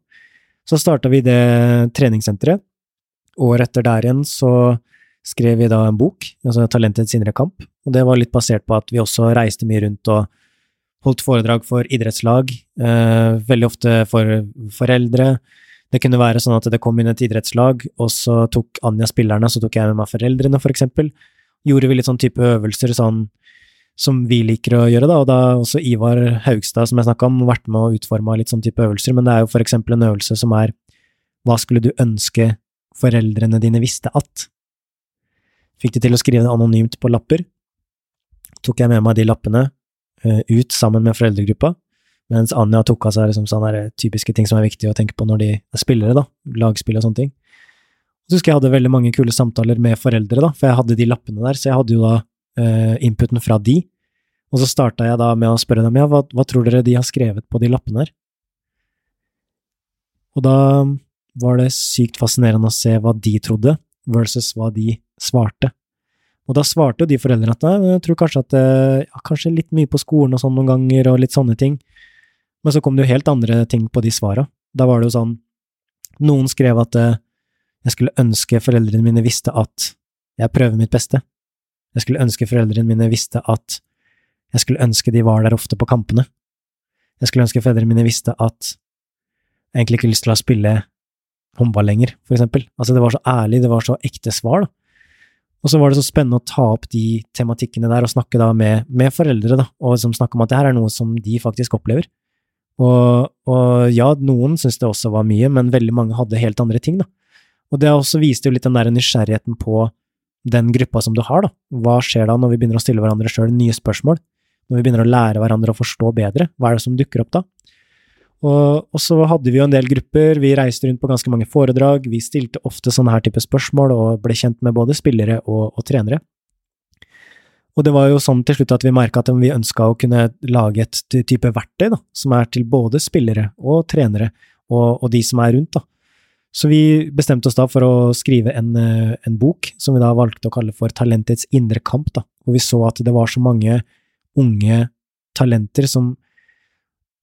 Så starta vi det treningssenteret. Året etter der igjen så skrev vi da en bok, altså Talentets indre kamp, og det var litt basert på at vi også reiste mye rundt og holdt foredrag for idrettslag, eh, veldig ofte for foreldre. Det kunne være sånn at det kom inn et idrettslag, og så tok Anja spillerne, så tok jeg med meg foreldrene, for eksempel gjorde vi litt sånn type øvelser sånn som vi liker å gjøre, da, og da også Ivar Haugstad, som jeg snakka om, vært med og utforma litt sånn type øvelser, men det er jo for eksempel en øvelse som er hva skulle du ønske foreldrene dine visste at? Fikk de til å skrive det anonymt på lapper. Tok jeg med meg de lappene uh, ut sammen med foreldregruppa, mens Anja tok av seg liksom sånne typiske ting som er viktige å tenke på når de er spillere, da, lagspill og sånne ting. Så husker jeg hadde veldig mange kule samtaler med foreldre, da, for jeg hadde de lappene der, så jeg hadde jo da uh, inputen fra de. Og så starta jeg da med å spørre dem ja, hva, hva tror dere de har skrevet på de lappene her? Og da var det sykt fascinerende å se hva de trodde, versus hva de svarte. Og da svarte jo de foreldrene at jeg tror kanskje at eh, ja, kanskje litt mye på skolen og sånn noen ganger, og litt sånne ting. Men så kom det jo helt andre ting på de svara. Da var det jo sånn Noen skrev at eh, jeg skulle ønske foreldrene mine visste at jeg prøver mitt beste. Jeg skulle ønske foreldrene mine visste at jeg skulle ønske de var der ofte på kampene. Jeg skulle ønske foreldrene mine visste at jeg egentlig ikke har lyst til å spille håndball lenger, for eksempel. Altså, det var så ærlig, det var så ekte svar, da. Og så var det så spennende å ta opp de tematikkene der og snakke da med, med foreldre, da, og liksom snakke om at det her er noe som de faktisk opplever. Og, og ja, noen syntes det også var mye, men veldig mange hadde helt andre ting, da. Og det også viste jo litt den der nysgjerrigheten på den gruppa som du har, da. Hva skjer da når vi begynner å stille hverandre sjøl nye spørsmål? Når vi begynner å lære hverandre å forstå bedre? Hva er det som dukker opp da? Og, og, så hadde vi jo en del grupper, vi reiste rundt på ganske mange foredrag, vi stilte ofte sånne her type spørsmål og ble kjent med både spillere og, og trenere. Og det var jo sånn til slutt at vi merka at vi ønska å kunne lage et type verktøy da, som er til både spillere og trenere og, og de som er rundt, da, så vi bestemte oss da for å skrive en, eh, en, bok som vi da valgte å kalle for Talentets indre kamp, da, hvor vi så at det var så mange unge talenter som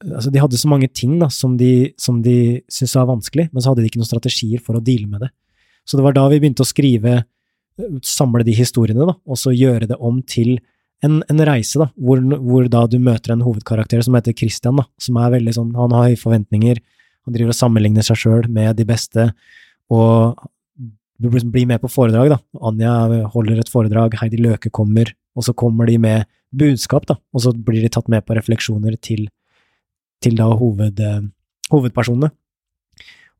Altså, de hadde så mange ting da, som de, som de syntes var vanskelig, men så hadde de ikke noen strategier for å deale med det. Så det var da vi begynte å skrive, samle de historiene, da, og så gjøre det om til en, en reise, da, hvor, hvor, da du møter en hovedkarakter som heter Christian, da, som er veldig sånn, han har høye forventninger, han driver og sammenligner seg sjøl med de beste, og blir med på foredrag, da. Anja holder et foredrag, Heidi Løke kommer, og så kommer de med budskap, da, og så blir de tatt med på refleksjoner til, til da hoved, hovedpersonene.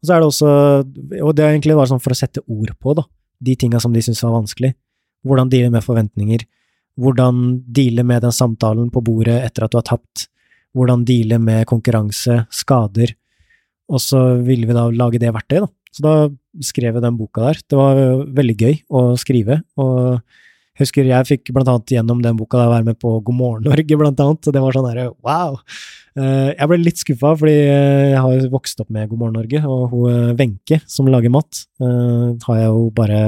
Og så er det også, og det er egentlig bare sånn for å sette ord på, da, de tinga som de syns var vanskelig. Hvordan deale med forventninger, hvordan deale med den samtalen på bordet etter at du har tapt, hvordan deale med konkurranse, skader, og så ville vi da lage det verktøyet, da. Så da skrev jeg den boka der. Det var veldig gøy å skrive, og jeg husker jeg fikk blant annet gjennom den boka der være med på God morgen Norge, blant annet, og det var sånn derre wow! Eh, jeg ble litt skuffa, fordi jeg har vokst opp med God morgen Norge, og hun eh, Wenche, som lager mat, eh, har jeg jo bare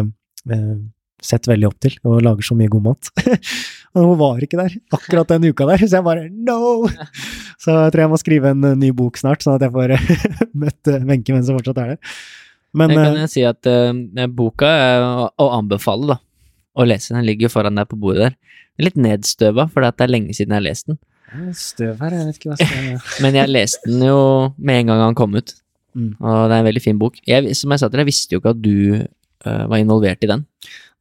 sett veldig opp til, og lager så mye god mat. Men hun var ikke der akkurat den uka der, så jeg bare no! Så jeg tror jeg må skrive en ny bok snart, sånn at jeg får møtt eh, Wenche mens hun fortsatt er der. Men jeg kan jeg si at uh, boka er å anbefale, da. Å lese den ligger foran deg på bordet der. Litt nedstøva, for det er lenge siden jeg har lest den. Støv her, jeg vet ikke hva støv er. Men jeg leste den jo med en gang han kom ut, mm. og det er en veldig fin bok. Jeg, som jeg sa til deg, jeg visste jo ikke at du uh, var involvert i den.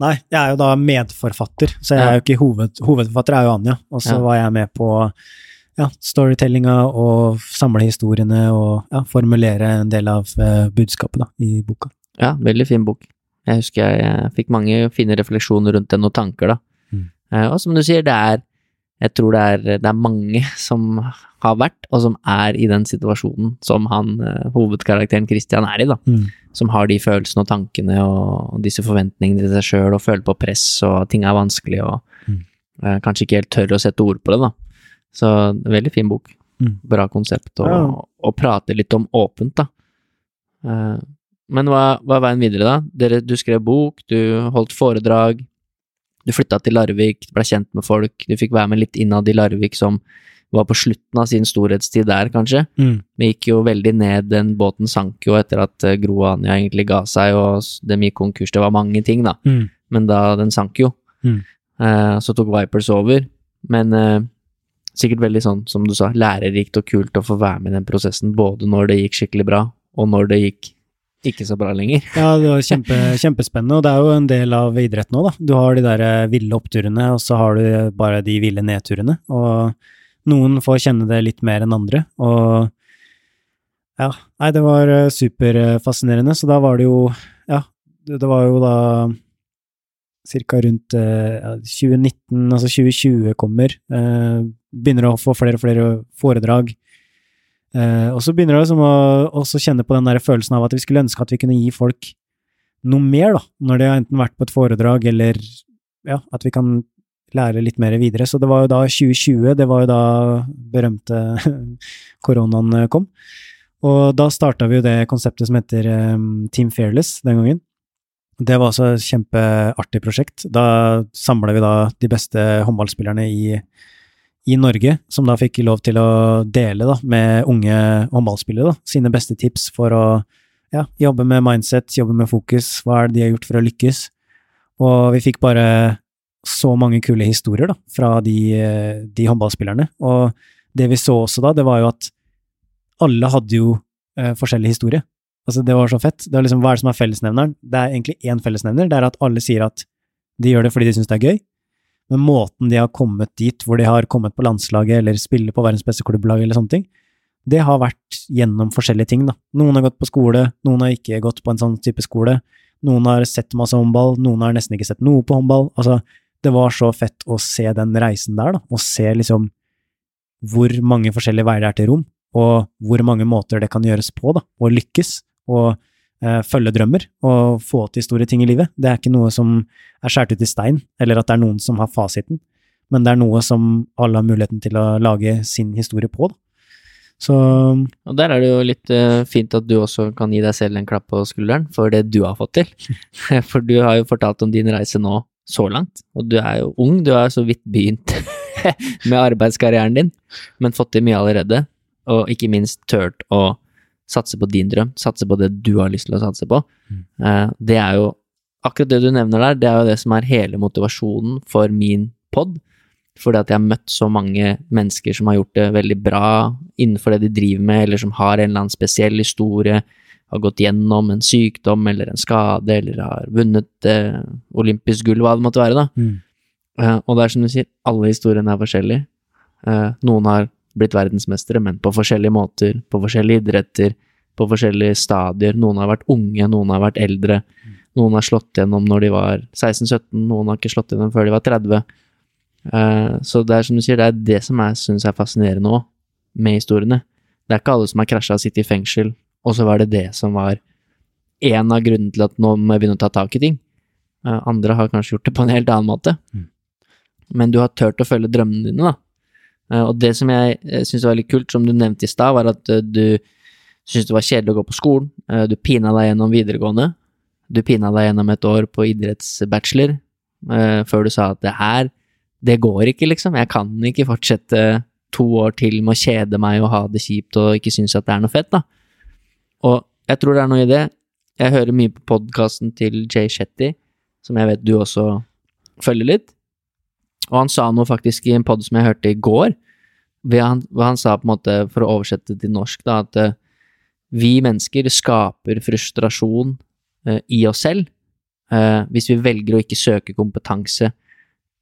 Nei, jeg er jo da medforfatter, så jeg er jo ikke hoved, hovedforfatter, er jo Anja. Og så var jeg med på ja, storytellinga og samle historiene og ja, formulere en del av uh, budskapet da, i boka. Ja, veldig fin bok. Jeg husker jeg, jeg fikk mange fine refleksjoner rundt det, noen tanker, da. Mm. Eh, og som du sier, det er Jeg tror det er, det er mange som har vært, og som er i den situasjonen som han eh, hovedkarakteren Christian er i, da. Mm. Som har de følelsene og tankene og, og disse forventningene til seg sjøl, og føler på press, og at ting er vanskelig, og Mm. uh, kanskje ikke helt tør å sette ord på det, da. Så veldig fin bok. Mm. Bra konsept, og, Ja. og litt om åpent, da. Uh, men hva hva er veien videre, da? Dere, du skrev bok, du holdt foredrag, du flytta til Larvik, ble kjent med folk, du fikk være med litt innad i Larvik som var på slutten av sin storhetstid der, kanskje. Mm. Vi gikk jo veldig ned, den båten sank jo etter at eh, Gro og Anja egentlig ga seg, og de gikk konkurs, det var mange ting, da. Mm. Men da, den sank jo. Mm. Eh, så tok Vipers over, men eh, sikkert veldig sånn, som du sa, lærerikt og kult å få være med i den prosessen, både når det gikk skikkelig bra, og når det gikk ikke så bra lenger. Ja, det var kjempe, kjempespennende, og det er jo en del av idretten òg, da. Du har de der eh, ville oppturene, og så har du bare de ville nedturene. Og noen får kjenne det litt mer enn andre, og ja, nei, det var eh, superfascinerende, så da var det jo, ja, det, var jo da cirka rundt eh, 2019, altså 2020 kommer, eh, begynner å få flere og flere foredrag, Eh, og så begynner det liksom å kjenne på den der følelsen av at vi skulle ønske at vi kunne gi folk noe mer, da, når de har enten vært på et foredrag eller ja, at vi kan lære litt mer videre. Så det var jo da 2020, det var jo da berømte koronaen eh, kom. Og da starta vi jo det konseptet som heter um, Team Fearless den gangen. Det var også et kjempeartig prosjekt. Da samla vi da de beste håndballspillerne i i Norge, som da fikk lov til å dele da, med unge håndballspillere sine beste tips for å ja, jobbe med mindset, jobbe med fokus, hva er det de har gjort for å lykkes. Og vi fikk bare så mange kule historier da, fra de, de håndballspillerne. Og det vi så også da, det var jo at alle hadde jo eh, forskjellig historie. Altså, det var så fett. Det var liksom, hva er det som er fellesnevneren? Det er egentlig én fellesnevner, det er at alle sier at de gjør det fordi de syns det er gøy, men måten de har kommet dit, hvor de har kommet på landslaget eller spiller på verdens beste klubblag eller sånne ting, det har vært gjennom forskjellige ting, da. Noen har gått på skole, noen har ikke gått på en sånn type skole, noen har sett masse håndball, noen har nesten ikke sett noe på håndball. Altså, det var så fett å se den reisen der, da, og se liksom hvor mange forskjellige veier det er til rom, og hvor mange måter det kan gjøres på, da, og lykkes, og følge drømmer, og få til store ting i livet. Det er ikke noe som er skåret ut i stein, eller at det er noen som har fasiten, men det er noe som alle har muligheten til å lage sin historie på, da. Så Og der er det jo litt eh, fint at du også kan gi deg selv en klapp på skulderen for det du har fått til. For du har jo fortalt om din reise nå så langt, og du er jo ung, du har så vidt begynt med arbeidskarrieren din, men fått til mye allerede, og ikke minst turt å satse på din drøm, satse på det du har lyst til å satse på. Mm. Eh, Det er jo akkurat det du nevner der, det er jo det som er hele motivasjonen for min pod. Fordi at jeg har møtt så mange mennesker som har gjort det veldig bra innenfor det de driver med, eller som har en eller annen spesiell historie, har gått gjennom en sykdom eller en skade, eller har vunnet eh, olympisk gull, hva det måtte være, da. mm. Eh, og det er som du sier, alle historiene er forskjellige. Eh, noen har blitt verdensmestere, men på forskjellige måter, på forskjellige idretter, på forskjellige stadier. Noen har vært unge, noen har vært eldre. Noen har slått gjennom når de var 16-17, noen har ikke slått gjennom før de var 30. Eh, så det er som du sier, det er det som jeg syns er fascinerende òg, med historiene. Det er ikke alle som har krasja og sittet i fengsel, og så var det det som var en av grunnene til at nå må jeg begynne å ta tak i ting. Eh, andre har kanskje gjort det på en helt annen måte. Mm. Men du har turt å følge drømmene dine, da. Eh, og det som jeg uh, syns var veldig kult, som du nevnte i stad, var at eh, du syntes det var kjedelig å gå på skolen. Eh, du pina deg gjennom videregående. Du pina deg gjennom et år på idrettsbachelor eh, før du sa at det her, det går ikke, liksom. Jeg kan ikke fortsette to år til med å kjede meg og ha det kjipt og ikke synes at det er noe fett, da. Og jeg tror det er noe i det. Jeg hører mye på podkasten til Jay Shetty, som jeg vet du også følger litt. Og han sa noe faktisk i en pod som jeg hørte i går, hvor han, hvor han sa på en måte, for å oversette til norsk, da, at uh, vi mennesker skaper frustrasjon uh, i oss selv uh, hvis vi velger å ikke søke kompetanse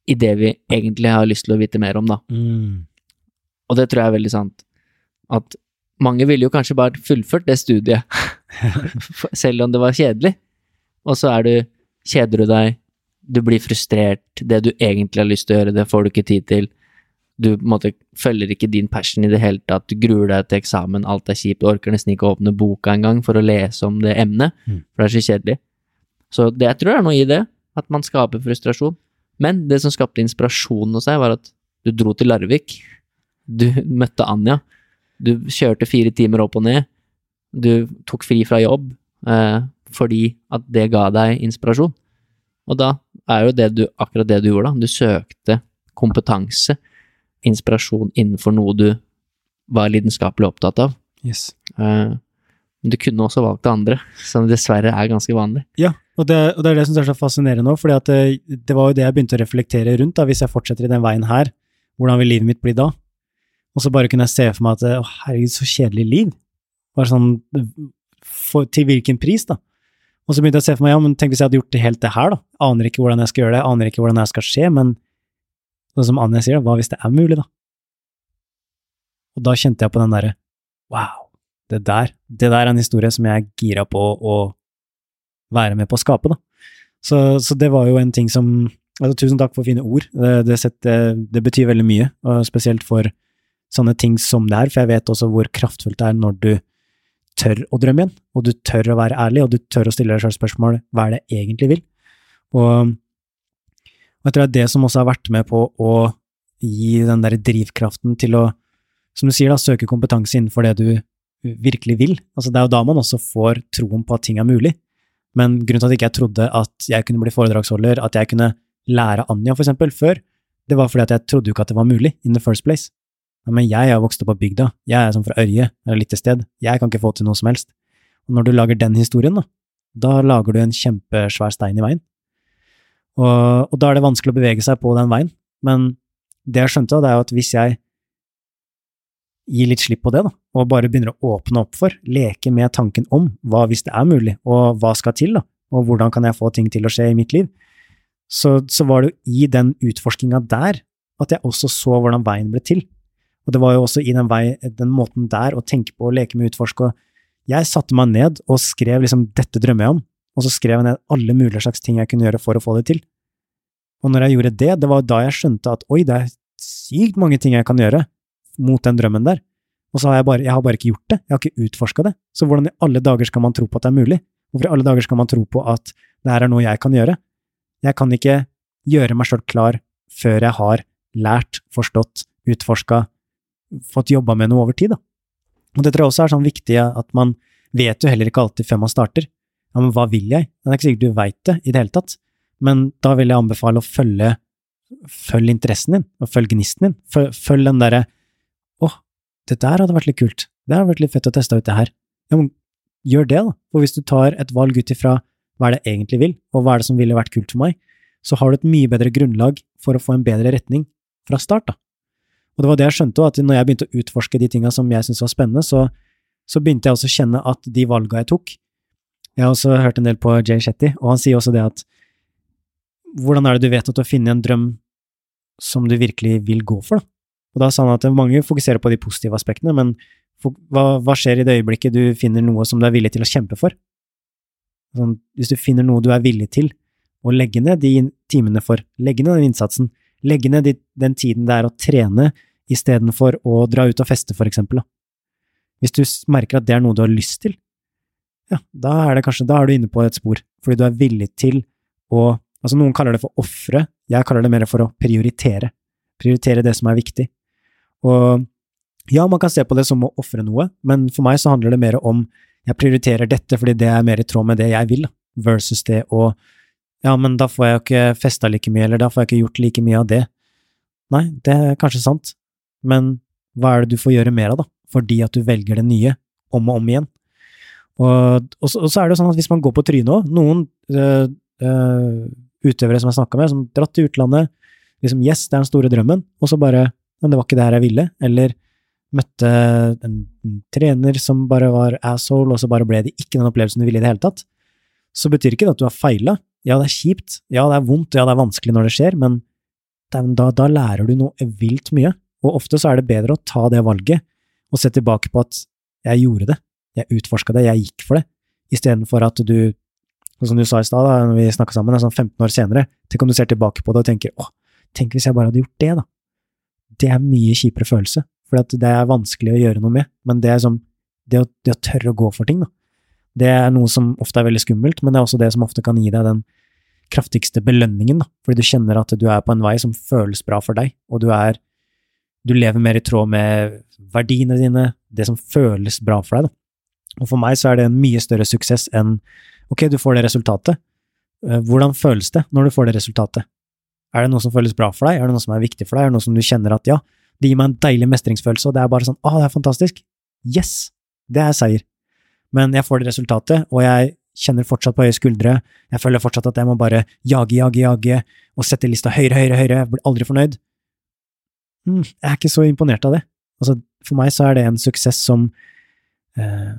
i det vi egentlig har lyst til å vite mer om, da. Mm. Og det tror jeg er veldig sant. At mange ville jo kanskje bare fullført det studiet, selv om det var kjedelig. og så er du Kjeder du deg, du blir frustrert, det du egentlig har lyst til å gjøre, det får du ikke tid til. Du måte, følger ikke din passion i det hele tatt, du gruer deg til eksamen, alt er kjipt, du orker nesten ikke å åpne boka engang for å lese om det emnet, Mm. for det er så kjedelig. Så det, jeg tror er noe i det, at man skaper frustrasjon. Men det som skapte inspirasjonen hos deg, var at du dro til Larvik, du møtte Anja, du kjørte fire timer opp og ned, du tok fri fra jobb, eh, fordi at det ga deg inspirasjon. Og da er jo det du, akkurat det du gjorde, da. Du søkte kompetanse, inspirasjon innenfor noe du var lidenskapelig opptatt av. Yes. Eh, men du kunne også valgt det andre, som dessverre er ganske vanlig. Ja, og det, og det er det som er så fascinerende nå, for det, det var jo det jeg begynte å reflektere rundt, da, hvis jeg fortsetter i den veien her, hvordan vil livet mitt bli da? Og så bare kunne jeg se for meg at, å herregud, så kjedelig liv. Bare sånn, for, til hvilken pris da? Og så begynte jeg å se for meg, ja, men tenk hvis jeg hadde gjort det helt det her da, aner ikke hvordan jeg skal gjøre det, aner ikke hvordan det skal skje, men sånn som Anja sier, hva hvis det er mulig da? Og da kjente jeg på den derre, wow, det der, det der er en historie som jeg er gira på å være med på å skape, da. Så, så det var jo en ting som altså Tusen takk for fine ord. Det, det, setter, det betyr veldig mye, og spesielt for sånne ting som det er, for jeg vet også hvor kraftfullt det er når du tør å drømme igjen, og du tør å være ærlig, og du tør å stille deg selv spørsmål hva er det jeg egentlig vil? Og, og jeg tror det er det som også har vært med på å gi den der drivkraften til å, som du sier, da, søke kompetanse innenfor det du virkelig vil. Altså, det er jo da man også får troen på at ting er mulig. Men grunnen til at jeg ikke trodde at jeg kunne bli foredragsholder, at jeg kunne lære Anja, for eksempel, før, det var fordi at jeg trodde jo ikke at det var mulig in the first place. Men jeg har vokst opp på bygda, jeg er sånn fra Ørje, eller litt et sted, jeg kan ikke få til noe som helst. Og når du lager den historien, da, da lager du en kjempesvær stein i veien. Og, og da er det vanskelig å bevege seg på den veien, men det jeg skjønte, det er jo at hvis jeg gir litt slipp på det, da, og bare begynner å åpne opp for, leke med tanken om hva hvis det er mulig, og hva skal til, da, og hvordan kan jeg få ting til å skje i mitt liv, så, så var det jo i den utforskinga der at jeg også så hvordan veien ble til. Og det var jo også i den, vei, den måten der å tenke på å leke med utforsk og jeg satte meg ned og skrev liksom 'dette drømmer jeg om', og så skrev jeg ned alle mulige slags ting jeg kunne gjøre for å få det til. Og når jeg gjorde det, det var da jeg skjønte at oi, det er sykt mange ting jeg kan gjøre mot den drømmen der. Og så har jeg bare, jeg har bare ikke gjort det, jeg har ikke utforska det. Så hvordan i alle dager skal man tro på at det er mulig? Hvorfor i alle dager skal man tro på at det her er noe jeg kan gjøre? Jeg kan ikke gjøre meg sjøl klar før jeg har lært, forstått, utforska, fått jobba med noe over tid, da. Og det tror jeg også er sånn viktig at man vet jo heller ikke alltid før man starter. Ja, men hva vil jeg? Det er ikke sikkert du veit det i det hele tatt, men da vil jeg anbefale å følge, følg interessen din, og følg gnisten din. Følg, følg den derre åh, det der hadde vært litt kult, det hadde vært litt fett å teste ut det her. Ja, men gjør det, da. For hvis du tar et valg ut ifra hva er det jeg egentlig vil, og hva er det som ville vært kult for meg, så har du et mye bedre grunnlag for å få en bedre retning fra start, da. Og det var det jeg skjønte, at når jeg begynte å utforske de tinga som jeg syntes var spennende, så, så begynte jeg også å kjenne at de valga jeg tok Jeg har også hørt en del på Jay Shetty, og han sier også det at hvordan er det du vet at du har funnet en drøm som du virkelig vil gå for, da? Og da sa han at mange fokuserer på de positive aspektene, men hva, hva skjer i det øyeblikket du finner noe som du er villig til å kjempe for? Sånn, hvis du finner noe du er villig til å legge ned de timene for, legge ned den innsatsen, legge ned de, den tiden det er å trene istedenfor å dra ut og feste, for eksempel. Da. Hvis du merker at det er noe du har lyst til, ja, da er det kanskje, da er du inne på et spor, fordi du er villig til å Altså, noen kaller det for ofre, jeg kaller det mer for å prioritere. Prioritere det som er viktig. Og ja, man kan se på det som å ofre noe, men for meg så handler det mer om jeg prioriterer dette fordi det er mer i tråd med det jeg vil, versus det å ja, men da får jeg jo ikke festa like mye, eller da får jeg ikke gjort like mye av det. Nei, det er kanskje sant, men hva er det du får gjøre mer av, da, fordi at du velger det nye om og om igjen? Og, og, så, og så er det jo sånn at hvis man går på trynet òg, noen øh, øh, utøvere som jeg snakka med, som dratt til utlandet, liksom yes, det er den store drømmen, og så bare men det var ikke det her jeg ville, eller møtte en trener som bare var asshole, og så bare ble det ikke den opplevelsen du ville i det hele tatt, så betyr ikke det at du har feila. Ja, det er kjipt, ja, det er vondt, ja, det er vanskelig når det skjer, men da, da lærer du noe vilt mye, og ofte så er det bedre å ta det valget og se tilbake på at jeg gjorde det, jeg utforska det, jeg gikk for det, istedenfor at du som du sa i stad, da vi snakka sammen, sånn 15 år senere, tenk om du ser tilbake på det og tenker åh, tenk hvis jeg bare hadde gjort det, da. Det er mye kjipere følelse, for det er vanskelig å gjøre noe med, men det er sånn, det å, det å tørre å gå for ting, da. Det er noe som ofte er veldig skummelt, men det er også det som ofte kan gi deg den kraftigste belønningen, da, fordi du kjenner at du er på en vei som føles bra for deg, og du er du lever mer i tråd med verdiene dine, det som føles bra for deg. Da. Og for meg så er det en mye større suksess enn ok, du får det resultatet. Eh, hvordan føles det når du får det resultatet? Er det noe som føles bra for deg? Er det noe som er viktig for deg? Er det noe som du kjenner at ja, det gir meg en deilig mestringsfølelse, og det er bare sånn ah, det er fantastisk. Yes! Det er seier. Men jeg får det resultatet, og jeg kjenner fortsatt på høye skuldre, jeg føler fortsatt at jeg må bare jage, jage, jage, og sette lista høyere, høyere, høyere, jeg blir aldri fornøyd. Hmm, jeg er ikke så imponert av det. Altså, for meg så er det en suksess som eh,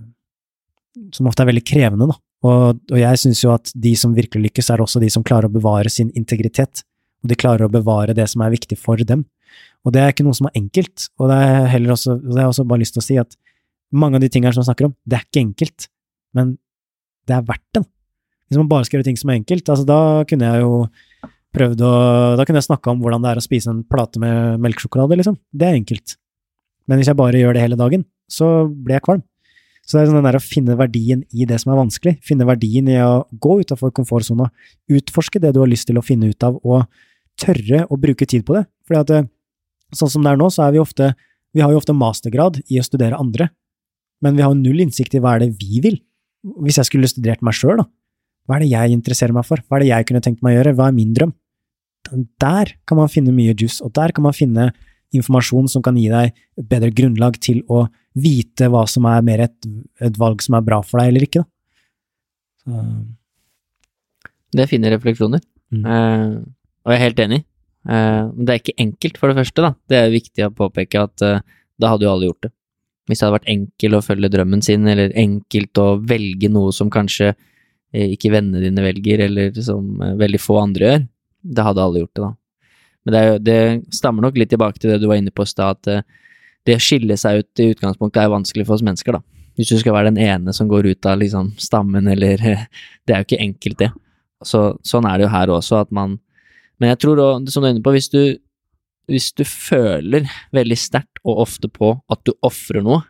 som ofte er veldig krevende, da. Og, og jeg syns jo at de som virkelig lykkes, er også de som klarer å bevare sin integritet, og de klarer å bevare det som er viktig for dem. Og det er ikke noe som er enkelt, og det er også, det har jeg også bare lyst til å si at mange av de tingene som jeg snakker om, det er ikke enkelt, men det er verdt det. Hvis man bare skal gjøre ting som er enkelt, altså da kunne jeg jo prøvd å Da kunne jeg snakka om hvordan det er å spise en plate med melkesjokolade, liksom. Det er enkelt. Men hvis jeg bare gjør det hele dagen, så blir jeg kvalm. Så det er sånn der å finne verdien i det som er vanskelig, finne verdien i å gå utafor komfortsona, utforske det du har lyst til å finne ut av, og tørre å bruke tid på det. Fordi at eh, sånn som det er nå, så er vi ofte Vi har jo ofte mastergrad i å studere andre, men vi har null innsikt i hva er det vi vil. Hvis jeg skulle studert meg sjøl, da, hva er det jeg interesserer meg for, hva er det jeg kunne tenkt meg å gjøre, hva er min drøm? Der kan man finne mye juice, og der kan man finne informasjon som kan gi deg bedre grunnlag til å vite hva som er mer et, et valg som er bra for deg eller ikke. Da. Det er fine refleksjoner, mm. eh, og jeg er helt enig. Eh, men det er ikke enkelt, for det første. da. Det er viktig å påpeke at eh, da hadde jo alle gjort det. Hvis det hadde vært enkelt å følge drømmen sin, eller enkelt å velge noe som kanskje ikke vennene dine velger, eller som veldig få andre gjør, da hadde alle gjort det, da. Men det, jo, det, stammer nok litt tilbake til det du var inne på i stad, at det å skille seg ut i utgangspunktet er vanskelig for oss mennesker, da. Hvis du skal være den ene som går ut av liksom stammen, eller Det er jo ikke enkelt, det. Så, sånn er det jo her også, at man Men jeg tror òg, som du er inne på, hvis du, hvis du føler veldig sterkt og ofte på at du ofrer noe,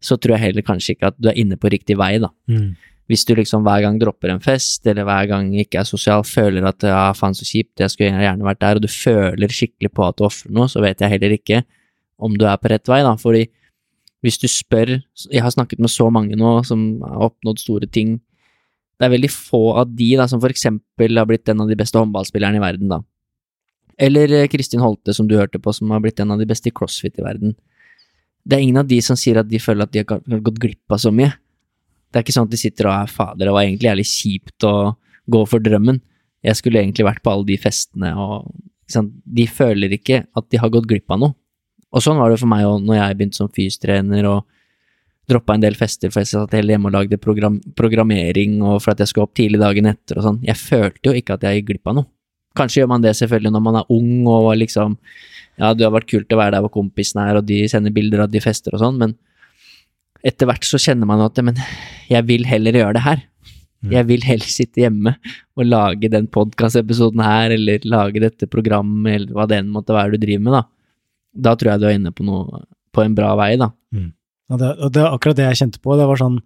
så tror jeg heller kanskje ikke at du er inne på riktig vei, da. Mm. Hvis du liksom hver gang dropper en fest, eller hver gang ikke er sosial, føler at ja, faen så kjipt, jeg skulle gjerne vært der, og du føler skikkelig på at du ofrer noe, så vet jeg heller ikke om du er på rett vei, da, fordi hvis du spør Jeg har snakket med så mange nå som har oppnådd store ting. Det er veldig få av de da, som for eksempel har blitt en av de beste håndballspillerne i verden, da. Eller eh, Kristin Holte, som du hørte på, som har blitt en av de beste i crossfit i verden. Det er ingen av de som sier at de føler at de har gått glipp av så mye. Det er ikke sånn at de sitter og er fader, det var egentlig jævlig kjipt å gå for drømmen. Jeg skulle egentlig vært på alle de festene og De føler ikke at de har gått glipp av noe. Og sånn var det for meg òg når jeg begynte som fystrener og droppa en del fester for jeg satt hele hjemme og lagde program programmering og for at jeg skulle opp tidlig dagen etter og sånn. Jeg følte jo ikke at jeg gikk glipp av noe. Kanskje gjør man det selvfølgelig når man er ung og liksom Ja, det har vært kult å være der hvor kompisene er, og de sender bilder av de fester og sånn, men etter hvert så kjenner man at men jeg vil heller gjøre det her. Mm. Jeg vil heller sitte hjemme og lage den podkastepisoden her, eller lage dette programmet, eller hva det enn måtte være du driver med, da da tror jeg du er inne på noe på en bra vei, da. Mm. Og, det, og det er akkurat det jeg kjente på. Det var sånn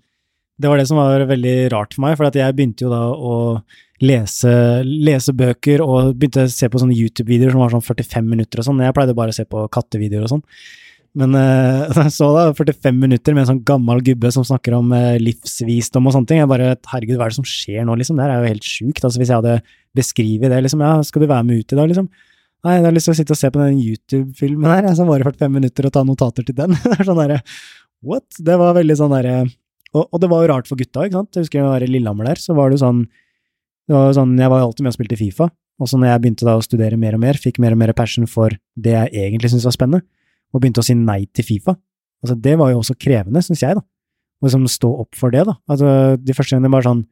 det var det som var veldig rart for meg, for jeg begynte jo da å lese, lese bøker og begynte å se på sånne YouTube-videoer som var sånn 45 minutter og sånn. Jeg pleide bare å se på kattevideoer og sånn. Men uh, så da 45 minutter med en sånn gammel gubbe som snakker om uh, livsvisdom og sånne ting. Jeg bare Herregud, hva er det som skjer nå, liksom? Det er jo helt sjukt. Altså, hvis jeg hadde beskrevet det, liksom, ja, skal du være med ut i dag, liksom? Nei, jeg har lyst til å sitte og se på den YouTube-filmen her, som varer 45 minutter, og ta notater til den. det er sånn derre What? Det var veldig sånn derre og, og, det var jo rart for gutta, ikke sant. Jeg husker jeg var i Lillehammer der, så var det jo sånn det var jo sånn, Jeg var jo alltid med og spilte Fifa, og så når jeg begynte da å studere mer og mer, fikk mer og mer passion for det jeg egentlig syntes var spennende, og begynte å si nei til Fifa, altså det var jo også krevende, syns jeg, da. Å liksom stå opp for det, da. Altså, de første gangene bare sånn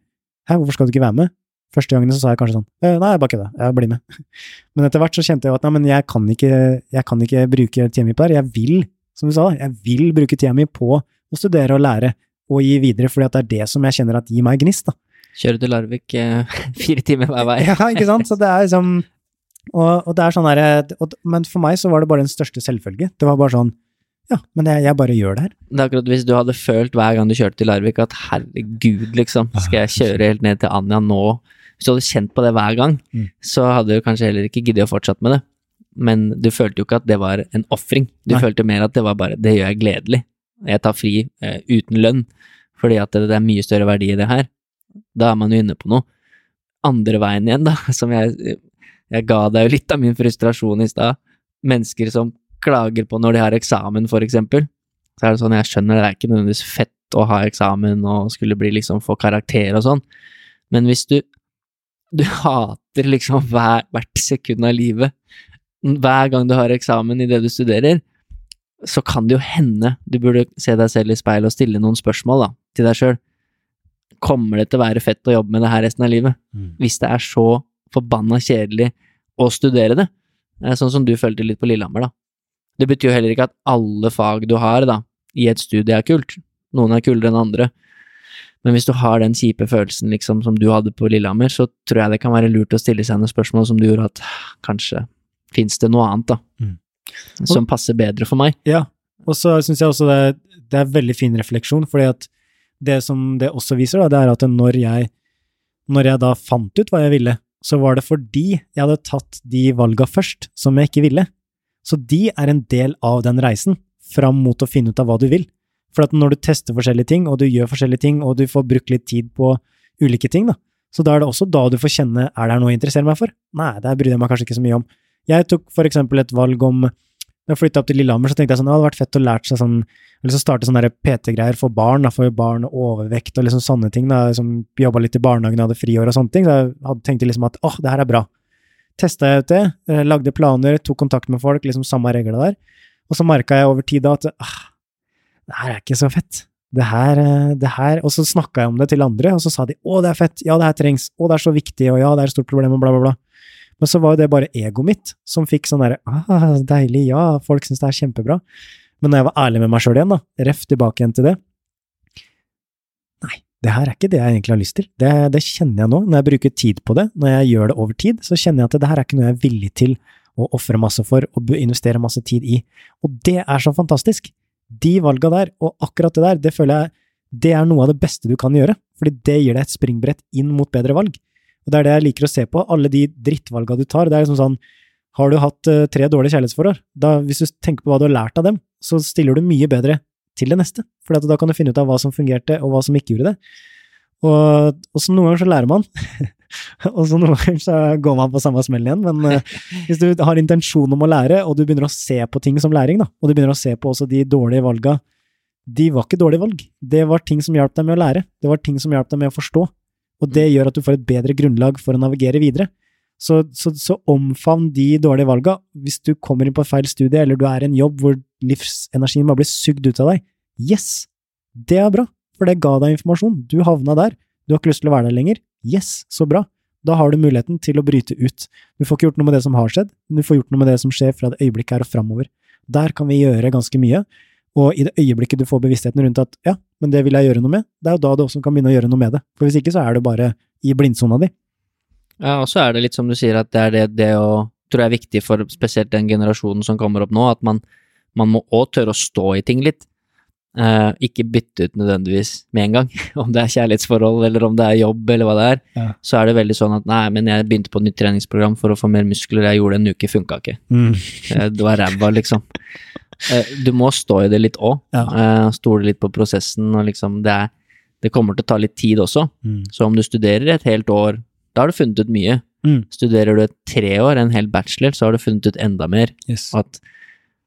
Hæ, hvorfor skal du ikke være med? Første gangene så sa jeg kanskje sånn Nei, jeg bare kødda, jeg blir med. Men etter hvert så kjente jeg at nei, men jeg kan ikke, jeg kan ikke bruke tida mi på det her. Jeg vil, som du sa, jeg vil bruke tida mi på å studere og lære og gi videre, fordi at det er det som jeg kjenner at gir meg gnist, da. Kjører til Larvik eh, fire timer hver vei. Ja, ikke sant? Så det er liksom Og, og det er sånn der, og- Men for meg så var det bare den største selvfølge. Det var bare sånn Ja, men jeg, jeg bare gjør det her. Det er akkurat hvis du hadde følt hver gang du kjørte til Larvik at herregud, liksom, skal jeg kjøre helt ned til Anja nå? Hvis du hadde kjent på det hver gang, Mm. så hadde du kanskje heller ikke giddet å fortsette med det. Men du følte jo ikke at det var en ofring. Du Nei. følte mer at det var bare det gjør jeg gledelig. Jeg tar fri eh, uten lønn, fordi at det, det er mye større verdi i det her. Da er man jo inne på noe. Andre veien igjen, da, som jeg Jeg ga deg jo litt av min frustrasjon i stad. Mennesker som klager på når de har eksamen, for eksempel så er det sånn, jeg skjønner det er ikke nødvendigvis fett å ha eksamen og skulle bli liksom få karakter og sånn, men hvis du du hater liksom hver, hvert sekund av livet, hver gang du har eksamen i det du studerer, så kan det jo hende du burde se deg selv i speilet og stille noen spørsmål da, til deg sjøl. Kommer det til å være fett å jobbe med det her resten av livet? Hvis det er så forbanna kjedelig å studere det, eh, sånn som du følte litt på Lillehammer, da. Det betyr jo heller ikke at alle fag du har da, i et studie er kult. Noen er kulere enn andre. Men hvis du har den kjipe følelsen liksom som du hadde på Lillehammer, så tror jeg det kan være lurt å stille seg noen spørsmål som du gjorde at kanskje fins det noe annet, da, Mm. som passer bedre for meg. Ja, og så syns jeg også det, det er veldig fin refleksjon, fordi at det som det også viser, da, det er at når jeg, når jeg da fant ut hva jeg ville, så var det fordi jeg hadde tatt de valga først som jeg ikke ville. Så de er en del av den reisen, fram mot å finne ut av hva du vil. For at når du tester forskjellige ting, og du gjør forskjellige ting, og du får brukt litt tid på ulike ting, da, så da er det også da du får kjenne er det noe jeg interesserer meg for? Nei, det bryr jeg meg kanskje ikke så mye om. Jeg tok for eksempel et valg om da jeg flytta opp til Lillehammer, så tenkte jeg sånn, det hadde vært fett å lære seg sånn, eller så starte sånne PT-greier for barn, da, for barn og overvekt og liksom sånne ting, da, liksom jobba litt i barnehagen, hadde friår og sånne ting, så jeg hadde tenkte liksom at åh, det her er bra. Testa jeg ut det, eh, lagde planer, tok kontakt med folk, liksom samme regler der, og så merka jeg over tid da at ah, det her er ikke så fett. Det her, eh, det her, og så snakka jeg om det til andre, og så sa de å, det er fett, ja, det her trengs, å, det er så viktig, og ja, det er et stort problem, og bla, bla, bla. Men så var jo det bare egoet mitt som fikk sånn derre ah, deilig, ja, folk syns det er kjempebra. Men når jeg var ærlig med meg sjøl igjen, da, ref tilbake igjen til det Nei, det her er ikke det jeg egentlig har lyst til. Det, det kjenner jeg nå, når jeg bruker tid på det, når jeg gjør det over tid, så kjenner jeg at det her er ikke noe jeg er villig til å ofre masse for og investere masse tid i. Og det er så fantastisk! De valga der, og akkurat det der, det føler jeg det er noe av det beste du kan gjøre, fordi det gir deg et springbrett inn mot bedre valg. Og det er det jeg liker å se på. Alle de drittvalga du tar. Det er liksom sånn Har du hatt uh, tre dårlige kjærlighetsforhold, da, hvis du tenker på hva du har lært av dem, så stiller du mye bedre til det neste. For da kan du finne ut av hva som fungerte, og hva som ikke gjorde det. Og, og så noen ganger så lærer man, og så noen ganger så går man på samme smell igjen. Men uh, hvis du har intensjon om å lære, og du begynner å se på ting som læring, da, og du begynner å se på også de dårlige valga, de var ikke dårlige valg. Det var ting som hjalp deg med å lære. Det var ting som hjalp deg med å forstå. Og det gjør at du får et bedre grunnlag for å navigere videre. Så, så, så omfavn de dårlige valga. Hvis du kommer inn på feil studie, eller du er i en jobb hvor livsenergien bare blir sugd ut av deg, yes! Det er bra, for det ga deg informasjon. Du havna der. Du har ikke lyst til å være der lenger. Yes, så bra. Da har du muligheten til å bryte ut. Du får ikke gjort noe med det som har skjedd, men du får gjort noe med det som skjer fra det øyeblikket her og framover. Der kan vi gjøre ganske mye. Og i det øyeblikket du får bevisstheten rundt at ja, men det vil jeg gjøre noe med, det er jo da du også kan begynne å gjøre noe med det. For hvis ikke så er du bare i blindsona di. Ja, og så er det litt som du sier, at det er det, det å tror jeg er viktig for spesielt den generasjonen som kommer opp nå, at man, man må òg tørre å stå i ting litt. Eh, ikke bytte ut nødvendigvis med en gang, om det er kjærlighetsforhold eller om det er jobb eller hva det er. Ja. Så er det veldig sånn at nei, men jeg begynte på et nytt treningsprogram for å få mer muskler, jeg gjorde det en uke, funka ikke. Mm. Det var ræva, liksom. Eh, Du må stå i det litt òg. Ja. Stole litt på prosessen, og liksom det er Det kommer til å ta litt tid også. Mm. Så om du studerer et helt år, da har du funnet ut mye. Mm. Studerer du et tre år, en hel bachelor, så har du funnet ut enda mer. Yes. At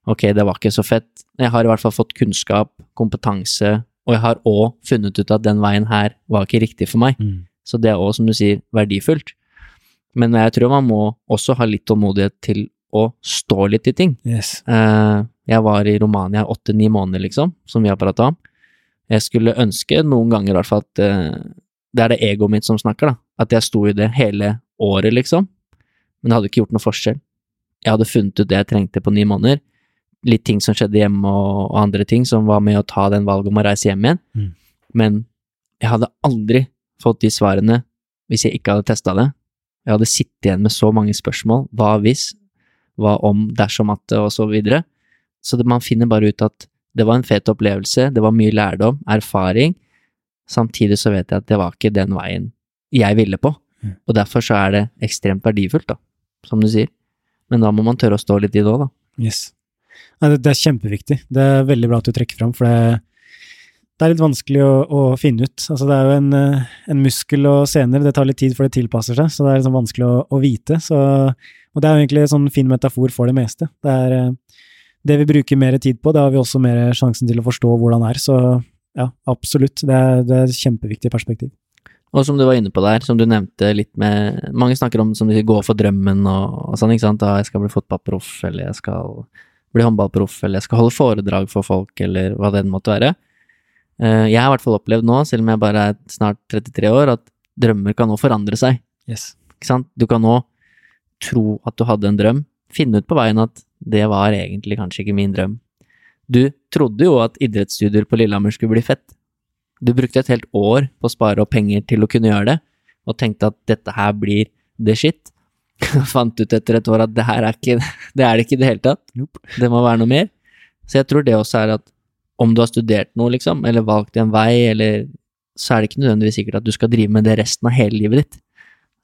ok, det var ikke så fett. Jeg har i hvert fall fått kunnskap, kompetanse, og jeg har òg funnet ut at den veien her var ikke riktig for meg. Mm. Så det er òg, som du sier, verdifullt. Men jeg tror man må også ha litt tålmodighet til å stå litt i ting. Yes. Eh, Jeg var i Romania åtte-ni måneder, liksom, som vi har prata om. Jeg skulle ønske noen ganger i hvert fall at eh, det er det egoet mitt som snakker, da. At jeg sto i det hele året, liksom. Men det hadde ikke gjort noe forskjell. Jeg hadde funnet ut det jeg trengte på ni måneder. Litt ting som skjedde hjemme og, og andre ting som var med å ta den valget om å reise hjem igjen. Mm. Men jeg hadde aldri fått de svarene hvis jeg ikke hadde testa det. Jeg hadde sittet igjen med så mange spørsmål. Hva hvis? Hva om dersom at og så videre. Så det, man finner bare ut at det var en fet opplevelse, det var mye lærdom, erfaring. Samtidig så vet jeg at det var ikke den veien jeg ville på. Og derfor så er det ekstremt verdifullt, da, som du sier. Men da må man tørre å stå litt i det òg, da. Yes. Nei, det, det er kjempeviktig. Det er veldig bra at du trekker fram, for det, det er litt vanskelig å, å finne ut. Altså, det er jo en, eh, en muskel og sener, det tar litt tid før det tilpasser seg, så det er liksom vanskelig å, å vite. Så, og det er jo egentlig en sånn fin metafor for det meste. Det er eh, det vi bruker mer tid på, det har vi også mer sjansen til å forstå hvordan det er. Så ja, absolutt. Det er, det er et kjempeviktig perspektiv. Og som du var inne på der, som du nevnte litt med Mange snakker om som de går gå for drømmen og, og sånn, ikke sant. Da jeg skal bli fotballproff, eller jeg skal bli håndballproff, eller jeg skal holde foredrag for folk, eller hva det enn måtte være. Eh, Jeg har i hvert fall opplevd nå, selv om jeg bare er snart 33 år, at drømmer kan nå forandre seg. Yes. Ikke sant? Du kan nå tro at du hadde en drøm, finne ut på veien at det var egentlig kanskje ikke min drøm. Du trodde jo at idrettsstudier på Lillehammer skulle bli fett. Du brukte et helt år på å spare opp penger til å kunne gjøre det, og tenkte at dette her blir the shit. Fant ut etter et år at det her er ikke det er det ikke i det hele tatt. Det må være noe mer. Så jeg tror det også er at om du har studert noe, liksom, eller valgt en vei, eller så er det ikke nødvendigvis sikkert at du skal drive med det resten av hele livet ditt.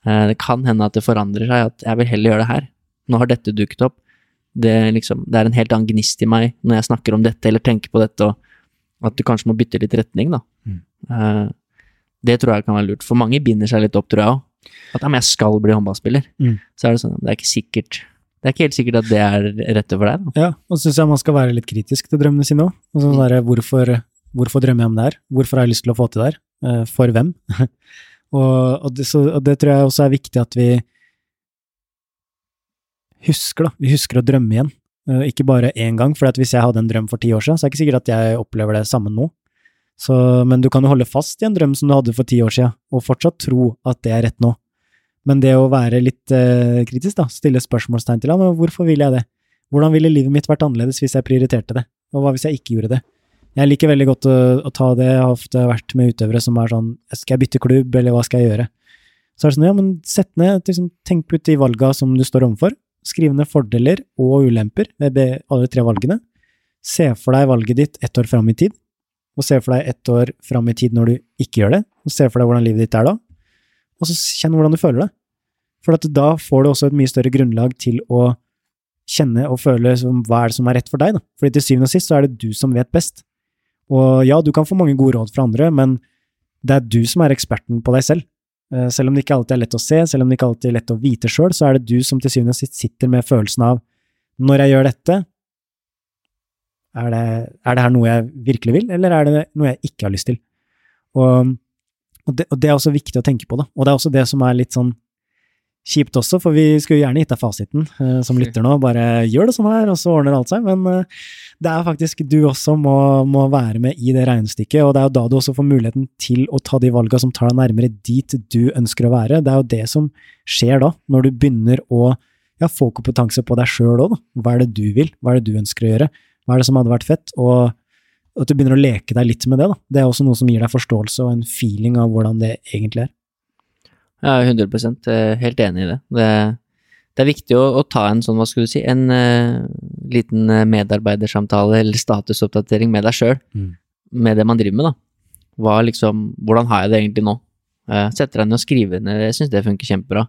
Eh, Det kan hende at det forandrer seg, at jeg vil heller gjøre det her. Nå har dette dukket opp. Det, liksom, det er en helt annen gnist i meg når jeg snakker om dette eller tenker på dette, og at du kanskje må bytte litt retning, da. Mm. Eh, Det tror jeg kan være lurt. For mange binder seg litt opp, tror jeg òg. At ja, men jeg skal bli håndballspiller. Mm. Så er det sånn, det er ikke sikkert Det er ikke helt sikkert at det er rette for deg. Da. Ja, og så syns jeg man skal være litt kritisk til drømmene sine òg. Sånn der, hvorfor, hvorfor drømmer jeg om det her? Hvorfor har jeg lyst til å få til det her? Eh, For hvem? og, og, det, så, og det tror jeg også er viktig at vi husker, da. Vi husker å drømme igjen. Eh, Ikke bare én gang, for hvis jeg hadde en drøm for ti år siden, så er det ikke sikkert at jeg opplever det samme nå. Så, men du kan jo holde fast i en drøm som du hadde for ti år siden, og fortsatt tro at det er rett nå. Men det å være litt eh, kritisk, da, stille spørsmålstegn til men hvorfor vil jeg det? Hvordan ville livet mitt vært annerledes hvis jeg prioriterte det, og hva hvis jeg ikke gjorde det? Jeg liker veldig godt å, å ta det, jeg har ofte vært med utøvere som er sånn, skal jeg bytte klubb, eller hva skal jeg gjøre? Så er det sånn, ja, men sett ned, liksom, tenk ut de valga som du står overfor, skriv ned fordeler og ulemper ved alle tre valgene, se for deg valget ditt ett år fram i tid, og se for deg ett år fram i tid når du ikke gjør det, og se for deg hvordan livet ditt er da, og så kjenn hvordan du føler det. For da får du også et mye større grunnlag til å kjenne og føle som, hva er det som er rett for deg, da. Fordi til syvende og sist så er det du som vet best. Og ja, du kan få mange gode råd fra andre, men det er du som er eksperten på deg selv. Eh, Selv om det ikke alltid er lett å se, selv om det ikke alltid er lett å vite sjøl, så er det du som til syvende og sist sitter med følelsen av når jeg gjør dette, er det, er det her noe jeg virkelig vil, eller er det noe jeg ikke har lyst til? Og, og, det, og det er også viktig å tenke på, da. Og det er også det som er litt sånn kjipt også, for vi skulle gjerne gitt deg fasiten eh, som lytter nå, bare gjør det sånn her, og så ordner alt seg, men eh, det er faktisk du også må, må være med i det regnestykket, og det er jo da du også får muligheten til å ta de valga som tar deg nærmere dit du ønsker å være. Det er jo det som skjer da, når du begynner å ja, få kompetanse på deg sjøl òg, da. Hva er det du vil, hva er det du ønsker å gjøre, hva er det som hadde vært fett, og at du begynner å leke deg litt med det, da. Det er også noe som gir deg forståelse og en feeling av hvordan det egentlig er. Er 100 eh, helt enig i det. Det, det er viktig å, å ta en sånn, hva skulle du si, en uh, liten eh, medarbeidersamtale eller statusoppdatering med deg sjøl, Mm. med det man driver med, da. Hva liksom, hvordan har jeg det egentlig nå? Uh, setter deg ned og skriver ned, jeg syns det funker kjempebra.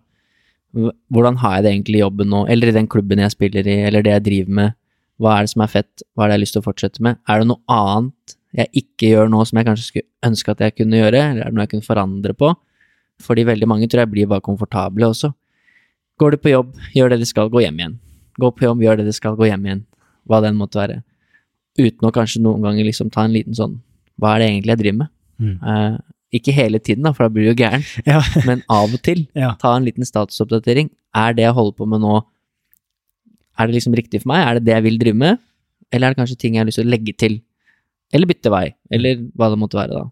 Hvordan har jeg det egentlig i jobben nå, eller i den klubben jeg spiller i, eller det jeg driver med? Hva er det som er fett, hva er det jeg har lyst til å fortsette med? Er det noe annet jeg ikke gjør nå som jeg kanskje skulle ønske at jeg kunne gjøre, eller er det noe jeg kunne forandre på? Fordi veldig mange tror jeg blir bare komfortable også. Går du på jobb, gjør det du skal, gå hjem igjen. Gå på jobb, gjør det du skal, gå hjem igjen. Hva den måtte være. Uten å kanskje noen ganger liksom ta en liten sånn Hva er det egentlig jeg driver med? Mm. Uh, ikke hele tiden, da, for da blir du jo gæren, Ja. men av og til. Ja. Ta en liten statusoppdatering. Er det jeg holder på med nå, er det liksom riktig for meg? Er det det jeg vil drive med? Eller er det kanskje ting jeg har lyst til å legge til? Eller bytte vei? Eller hva det måtte være, da.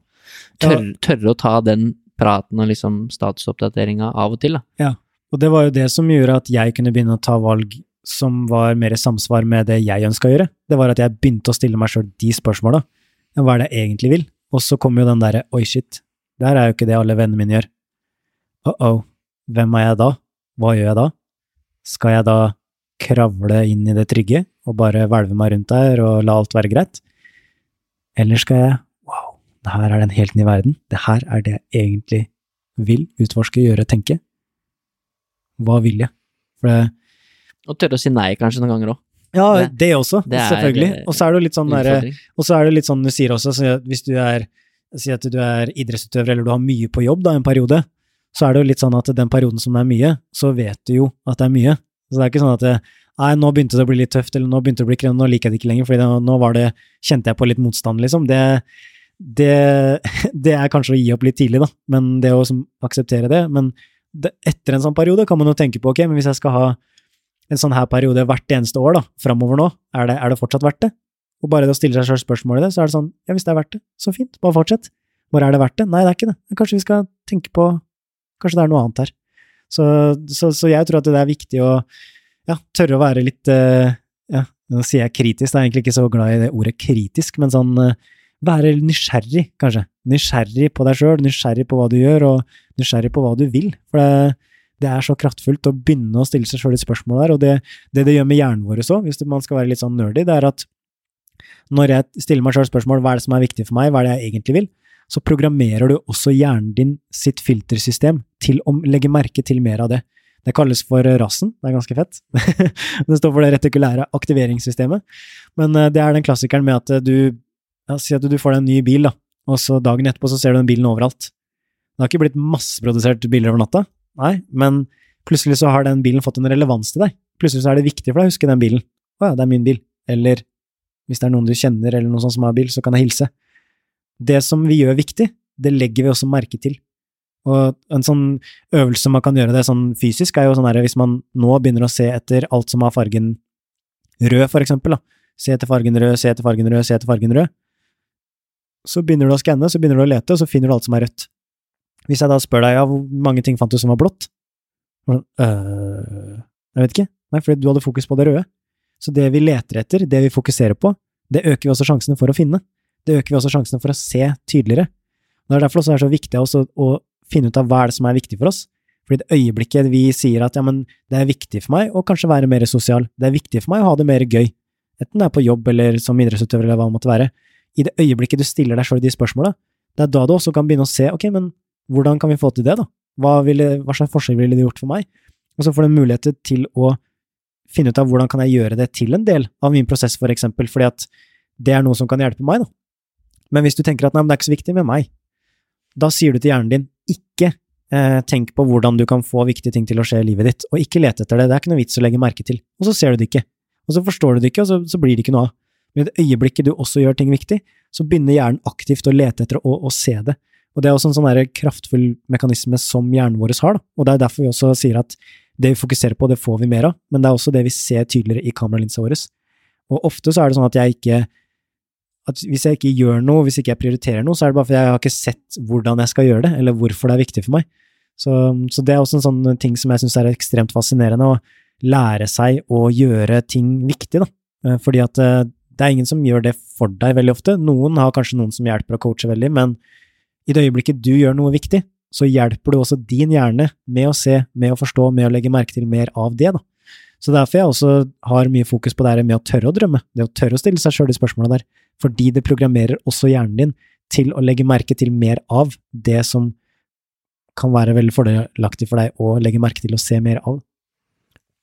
Tørre, tørre å ta den praten og liksom statusoppdateringa av og til, da. Og det var jo det som gjorde at jeg kunne begynne å ta valg som var mer i samsvar med det jeg ønska å gjøre. Det var at jeg begynte å stille meg sjøl de spørsmåla. Hva er det jeg egentlig vil? Og så kom jo den derre oi, shit, Det her er jo ikke det alle vennene mine gjør. Uh-oh, hvem er jeg da? Hva gjør jeg da? Skal jeg da kravle inn i det trygge og bare hvelve meg rundt der og la alt være greit? Eller skal jeg det her er den helt nye verden, det her er det jeg egentlig vil utforske, gjøre, tenke? Hva vil jeg? For det Og tørre å si nei kanskje noen ganger òg. Ja, det, Det- også, det er, selvfølgelig. Og så er det jo litt sånn der, Og så er det litt sånn du sier også, så hvis du er Si at du er idrettsutøver eller du har mye på jobb da, en periode, så er det jo litt sånn at den perioden som det er mye, så vet du jo at det er mye. Så det er ikke sånn at det, nei, nå begynte det å bli litt tøft, eller nå begynte det å bli krevende, nå liker jeg det ikke lenger, for nå var det, kjente jeg på litt motstand, liksom. Det, det, det er kanskje å gi opp litt tidlig, da, men det å akseptere det. Men det, etter en sånn periode kan man jo tenke på, ok, men hvis jeg skal ha en sånn her periode hvert eneste år, da, framover nå, er det, er det fortsatt verdt det? Og bare det å stille seg selv spørsmålet, så er det sånn, ja, hvis det er verdt det, så fint, bare fortsett. Bare er det verdt det? Nei, det er ikke det. Men kanskje vi skal tenke på, kanskje det er noe annet her. Så, så, så jeg tror at det er viktig å, ja, tørre å være litt, eh, ja, nå sier jeg kritisk, jeg er egentlig ikke så glad i det ordet kritisk, men sånn, eh, være nysgjerrig, kanskje. Nysgjerrig på deg sjøl, nysgjerrig på hva du gjør, og nysgjerrig på hva du vil. For det, det er så kraftfullt å begynne å stille seg sjøl et spørsmål der, og det, det det gjør med hjernen vår òg, hvis man skal være litt sånn nerdy, det er at når jeg stiller meg sjøl spørsmål hva er det som er viktig for meg, hva er det jeg egentlig vil, så programmerer du også hjernen din sitt filtersystem til å legge merke til mer av det. Det kalles for rassen, det er ganske fett. det står for det retikulære aktiveringssystemet. Men eh, det er den klassikeren med at eh, du ja, Si at du får deg en ny bil, da, og så dagen etterpå så ser du den bilen overalt. Det har ikke blitt masseprodusert biler over natta, nei, men plutselig så har den bilen fått en relevans til deg. Plutselig så er det viktig for deg å huske den bilen. Å ja, det er min bil. Eller hvis det er noen du kjenner eller noen sånn som har bil, så kan jeg hilse. Det som vi gjør viktig, det legger vi også merke til. Og en sånn øvelse man kan gjøre det sånn fysisk, er jo sånn her hvis man nå begynner å se etter alt som har fargen rød, for eksempel, da. Se etter fargen rød, se etter fargen rød, se etter fargen rød. Så begynner du å skanne, så begynner du å lete, og så finner du alt som er rødt. Hvis jeg da spør deg ja, hvor mange ting fant du som var blått? Sånn, øh, jeg vet ikke. Nei, fordi du hadde fokus på det røde. Så det vi leter etter, det vi fokuserer på, det øker vi også sjansene for å finne. Det øker vi også sjansene for å se tydeligere. Det er derfor også er det så viktig også å finne ut av hva er det som er viktig for oss. Fordi det øyeblikket vi sier at ja, men det er viktig for meg å kanskje være mer sosial, det er viktig for meg å ha det mer gøy, enten det er på jobb eller som idrettsutøver eller hva det måtte være, i det øyeblikket du stiller deg sjøl de spørsmåla, det er da du også kan begynne å se ok, men hvordan kan vi få til det, da? Hva, ville, hva slags forskjell ville det gjort for meg? Og så får du mulighet til å finne ut av hvordan kan jeg gjøre det til en del av min prosess, for eksempel, fordi at det er noe som kan hjelpe meg, da. Men hvis du tenker at nei, men det er ikke så viktig med meg, da sier du til hjernen din ikke eh, tenk på hvordan du kan få viktige ting til å skje i livet ditt, og ikke lete etter det, det er ikke noe vits å legge merke til, og så ser du det ikke, og så forstår du det ikke, og så, så blir det ikke noe av. Men i det øyeblikket du også gjør ting viktig, så begynner hjernen aktivt å lete etter å, å se det. Og det er også en sånn kraftfull mekanisme som hjernen vår har, da. og det er derfor vi også sier at det vi fokuserer på, det får vi mer av, men det er også det vi ser tydeligere i kameralinsa vår. Og ofte så er det sånn at jeg ikke at hvis jeg ikke gjør noe, hvis ikke jeg prioriterer noe, så er det bare fordi jeg har ikke sett hvordan jeg skal gjøre det, eller hvorfor det er viktig for meg. Så, så det er også en sånn ting som jeg syns er ekstremt fascinerende, å lære seg å gjøre ting viktig, da. Eh, Fordi at eh, det er ingen som gjør det for deg veldig ofte. Noen har kanskje noen som hjelper å coache veldig, men i det øyeblikket du gjør noe viktig, så hjelper du også din hjerne med å se, med å forstå, med å legge merke til mer av det, da. Så derfor jeg også har mye fokus på det her med å tørre å drømme, det å tørre å stille seg sjøl de spørsmåla der, fordi det programmerer også hjernen din til å legge merke til mer av det som kan være veldig fordelaktig for deg å legge merke til og se mer av.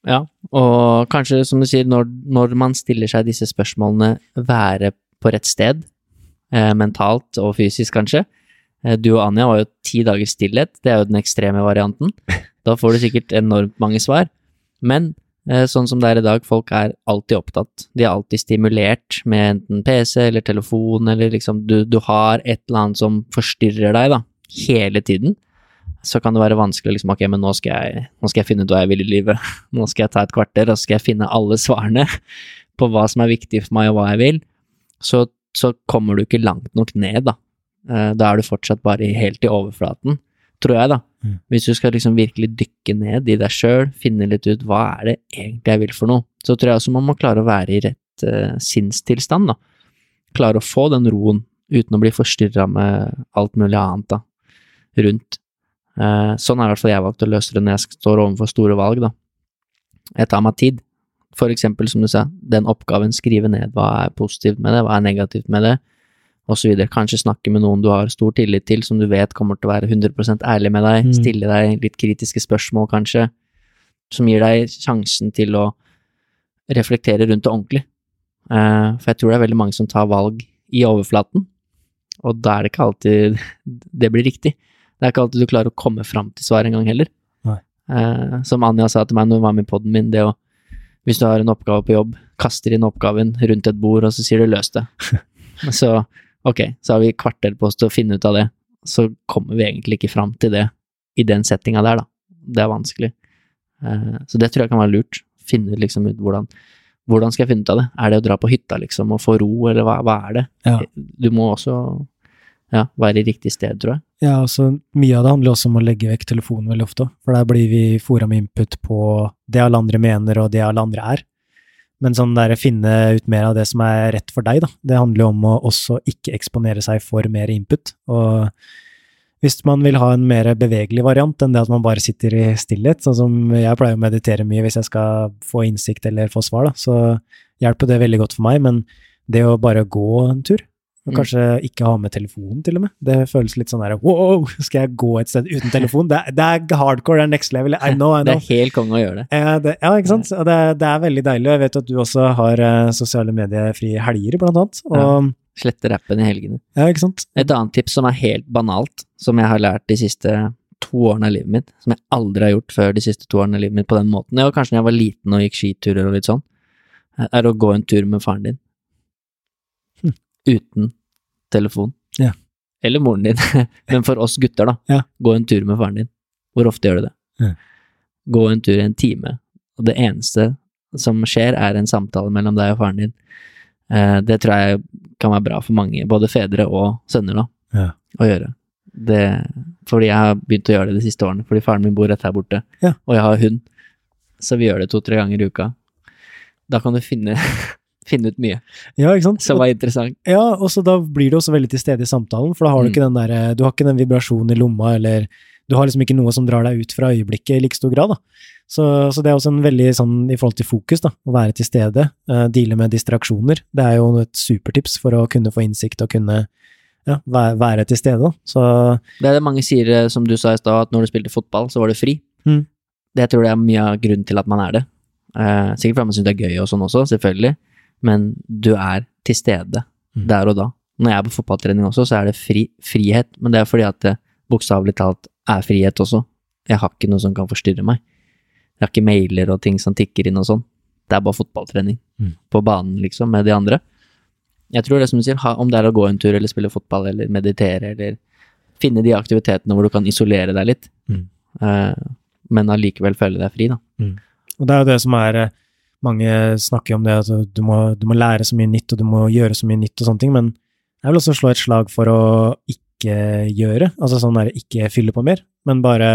Ja, og kanskje, som du sier, når, når man stiller seg disse spørsmålene, være på rett sted, eh, mentalt og fysisk kanskje. Eh, du og Anja var jo ti dager stillhet, det er jo den ekstreme varianten. Da får du sikkert enormt mange svar. Men eh, sånn som det er i dag, folk er alltid opptatt. De er alltid stimulert med enten PC eller telefon, eller liksom du, du har et eller annet som forstyrrer deg, da, hele tiden så kan det være vanskelig liksom, ok, men nå skal, jeg, nå skal jeg finne ut hva jeg vil i livet. Nå skal jeg ta et kvarter, og så skal jeg finne alle svarene på hva som er viktig for meg, og hva jeg vil. Så, så kommer du ikke langt nok ned, da. Eh, Da er du fortsatt bare helt i overflaten, tror jeg, da. Mm. Hvis du skal liksom virkelig dykke ned i deg sjøl, finne litt ut hva er det egentlig jeg vil for noe, så tror jeg også man må klare å være i rett uh, sinnstilstand, da. Klare å få den roen uten å bli forstyrra med alt mulig annet, da. rundt. Eh, sånn er i hvert fall jeg valgt å løse det når jeg står overfor store valg, da. Jeg tar meg tid. For eksempel, som du sa, den oppgaven, skrive ned hva er positivt med det, hva er negativt med det, videre. Kanskje snakke med noen du har stor tillit til, som du vet kommer til å være 100% ærlig med deg, Mm. stille deg litt kritiske spørsmål, kanskje, som gir deg sjansen til å reflektere rundt det ordentlig. Eh, for jeg tror det er veldig mange som tar valg i overflaten, og da er det ikke alltid det blir riktig. Det er ikke alltid du klarer å komme fram til svaret engang heller. Eh, som Anja sa til meg når hun var med i poden min, det å hvis du har en oppgave på jobb, kaster inn oppgaven rundt et bord, og så sier du 'løs det'. så ok, så har vi kvarter på oss til å finne ut av det. Så kommer vi egentlig ikke fram til det i den settinga der, da. Det er vanskelig. Eh, så det tror jeg kan være lurt. Finne liksom ut hvordan hvordan skal jeg finne ut av det? Er det å dra på hytta, liksom, og få ro, eller hva, hva er det? Ja. Du må også ja, være i riktig sted, tror jeg. Ja, altså mye av det handler også om å legge vekk telefonen veldig ofte, for der blir vi fora med input på det alle andre mener og det alle andre er. Men sånn der finne ut mer av det som er rett for deg, da, det handler jo om å også ikke eksponere seg for mer input. Og hvis man vil ha en mer bevegelig variant enn det at man bare sitter i stillhet, sånn som jeg pleier å meditere mye hvis jeg skal få innsikt eller få svar, da, så hjelper det veldig godt for meg, men det å bare gå en tur, og Mm. kanskje ikke ha med telefonen, til og med. Det føles litt sånn der wow, skal jeg gå et sted uten telefon? Det, er- det er hardcore, det er next level. I know, I know. Det er helt konge å gjøre det. Ja, det, ja ikke sant? Og det, det er veldig deilig. og Jeg vet at du også har eh, sosiale mediefrie helger, blant annet. Og, Slette rappen i helgene. ja. ikke sant? Et annet tips som er helt banalt, som jeg har lært de siste to årene av livet mitt, som jeg aldri har gjort før de siste to årene av livet mitt på den måten, ja, kanskje da jeg var liten og gikk skiturer og litt sånn, er å gå en tur med faren din. Uten telefon. Ja. Eller moren din. Men for oss gutter, da. Ja. Gå en tur med faren din. Hvor ofte gjør du det? Ja. Gå en tur i en time, og det eneste som skjer, er en samtale mellom deg og faren din. Eh, det tror jeg kan være bra for mange, både fedre og sønner, da, Ja. å gjøre. Det, fordi jeg har begynt å gjøre det de siste årene, fordi faren min bor rett her borte, og jeg har hund, så vi gjør det to-tre ganger i uka. Da kan du finne, finne ut mye Ja, ikke sant? som var interessant. Ja, og så da blir du også veldig til stede i samtalen, for da har du Mm. ikke den der, eh, du har ikke den vibrasjonen i lomma, eller du har liksom ikke noe som drar deg ut fra øyeblikket i like stor grad, da. Så, så det er også en veldig sånn, i forhold til fokus, da, å være til stede, uh, deale med distraksjoner. Det er jo et supertips for å kunne få innsikt og kunne ja, være, være til stede, da. Så Det er det mange sier, eh, som du sa i stad, at når du spilte fotball, så var du fri. Mm. Det tror jeg er mye av grunnen til at man er det. Uh, sikkert fordi man syns det er gøy og sånn også, selvfølgelig, men du er til stede Mm. der og da. Når jeg er på fotballtrening også, så er det fri, frihet, men det er fordi at det bokstavelig talt er frihet også. Jeg har ikke noe som kan forstyrre meg. Jeg har ikke mailer og ting som tikker inn og sånn. Det er bare fotballtrening. Mm. På banen, liksom, med de andre. Jeg tror det som du sier, om det er å gå en tur eller spille fotball eller meditere eller finne de aktivitetene hvor du kan isolere deg litt, Mm. eh, men allikevel føle deg fri, da. Og det er jo det som er eh, Mange snakker om det at du må, du må lære så mye nytt, og du må gjøre så mye nytt og sånne ting, men jeg vil også slå et slag for å ikke gjøre, altså sånn der ikke fylle på mer, men bare